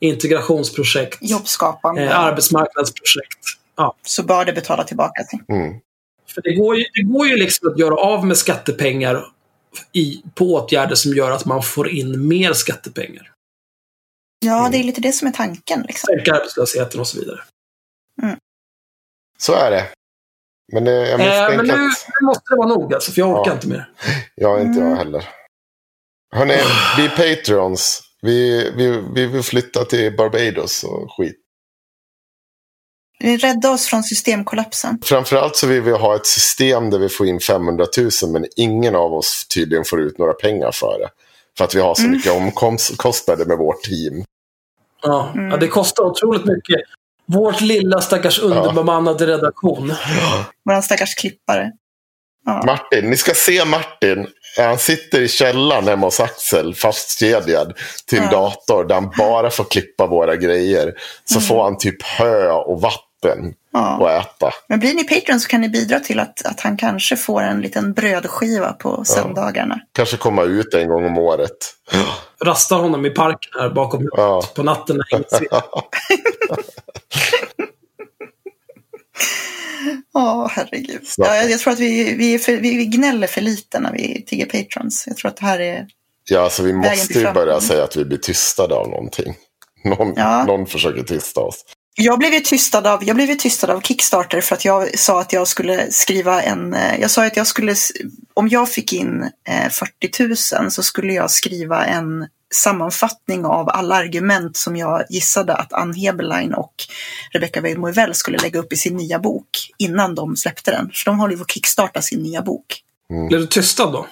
integrationsprojekt, Jobbskapande. eh, arbetsmarknadsprojekt. Ja, Så bör det betala tillbaka sig. Mm. för det går, ju, det går ju liksom att göra av med skattepengar i, på åtgärder som gör att man får in mer skattepengar. Ja, det är lite det som är tanken. Liksom. Sänka arbetslösheten och så vidare. Så är det. Men eh, jag Eh, men nu, att nu måste det vara nog alltså, för jag orkar Ja. inte mer. jag är inte Mm. jag heller. Hörrni, vi Patreons. Vi, vi, vi vill flytta till Barbados och skit. Rädda oss från systemkollapsen. Framförallt så vill vi ha ett system där vi får in 500 000 men ingen av oss tydligen får ut några pengar för det. För att vi har så Mm. mycket omkostnader med vårt team. Ja, Mm. ja, det kostar otroligt mycket. Vårt lilla stackars underbemannade redaktion. Våran stackars klippare. Ja. Martin, ni ska se Martin. Han sitter i källaren hemma hos Axel fastkedjad till Ja. dator där han bara får klippa våra grejer. Så Mm. får han typ hö och vatten Ja. att äta. Men blir ni Patreon så kan ni bidra till att, att han kanske får en liten brödskiva på söndagarna. Kanske komma ut en gång om året. Rastar honom i parken här bakom huset Ja. på natten när ingen ser. Åh, herregud. Så. Ja, jag, jag tror att vi, vi, är för, vi, vi gnäller för lite när vi tigger Patrons. Jag tror att det här är... Ja, alltså vi måste ju börja säga att vi blir tystade av någonting. Någon, Ja. någon försöker tysta oss. Jag blev ju tystad av, jag blev ju tystad av Kickstarter för att jag sa att jag skulle skriva en... eh, Jag sa att jag skulle... Om jag fick in eh, 40 000 så skulle jag skriva en sammanfattning av alla argument som jag gissade att Ann Heberlein och Rebecca Weidmo skulle lägga upp i sin nya bok innan de släppte den. För de håller ju på att kickstarta sin nya bok. Blev du tystad då?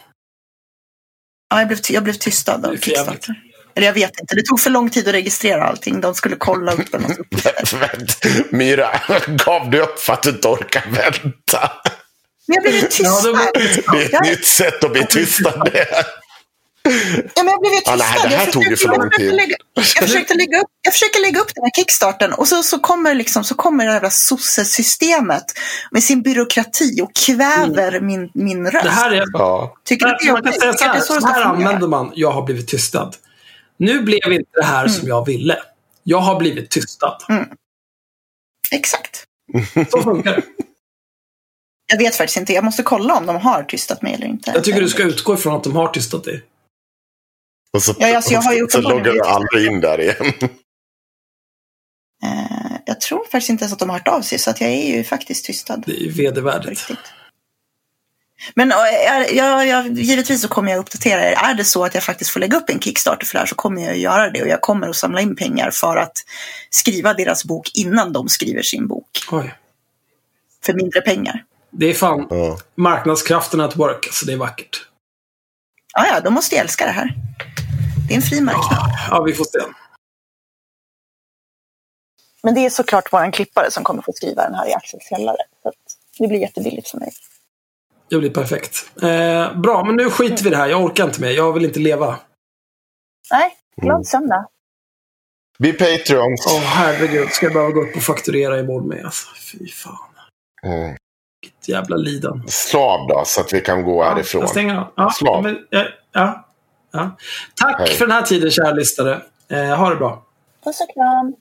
Ja, jag blev, jag blev tystad av. Kickstarter. Eller jag vet inte, det tog för lång tid att registrera allting. De skulle kolla upp en massa uppgifter. Myra, gav du upp för att du inte orkar vänta? Men jag blev ju tystad. Ja, det är ett nytt sätt att bli tystade. Ja, men jag blev ju Ja, tystad. nej, det här jag tog ju för lång tid. lägga- Jag försökte lägga upp, jag försöker lägga upp den här kickstarten och så, så kommer liksom, så kommer det jävla sossesystemet med sin byråkrati och kväver min, min röst. Det här är... Ja. Tycker du det är man kan säga så här, är så det så här använder man jag har blivit tystad. Nu blev inte det här som jag ville. Jag har blivit tystad. Exakt. Så funkar det. Jag vet faktiskt inte. Jag måste kolla om de har tystat mig eller inte. Jag tycker du ska utgå ifrån att de har tystat dig. Och så, Ja, alltså, jag har ju så loggar du aldrig in där igen. Eh, jag tror faktiskt inte ens att de har hört av sig, så att jag är ju faktiskt tystad. Det är ju vedervärdigt. Men eh, jag, jag, givetvis så kommer jag uppdatera er. Är det så att jag faktiskt får lägga upp en Kickstarter för det här så kommer jag att göra det. Och jag kommer att samla in pengar för att skriva deras bok innan de skriver sin bok. Oj. För mindre pengar. Det är fan Ja. marknadskrafterna work. Alltså det är vackert. Ja, ja, de måste älska det här. Det är en fri marknad. Ja, vi får se. Men det är såklart våran klippare som kommer få skriva den här i Axels källare. Så att det blir jättebilligt för mig. Det blir perfekt. Eh, bra, men nu skiter vi i det här. Jag orkar inte mer. Jag vill inte leva. Nej, glad Mm. söndag. Bli Patreons. Åh herregud, ska jag behöva gå upp och fakturera imorgon med alltså. Fy fan. Mm. Vilket jävla lidande. Slav då, så att vi kan gå härifrån. Jag stänger av. Ja, Slav. Men, ja, ja, ja. Tack Hej. för den här tiden, kära lyssnare. Eh, ha det bra. Puss och kram.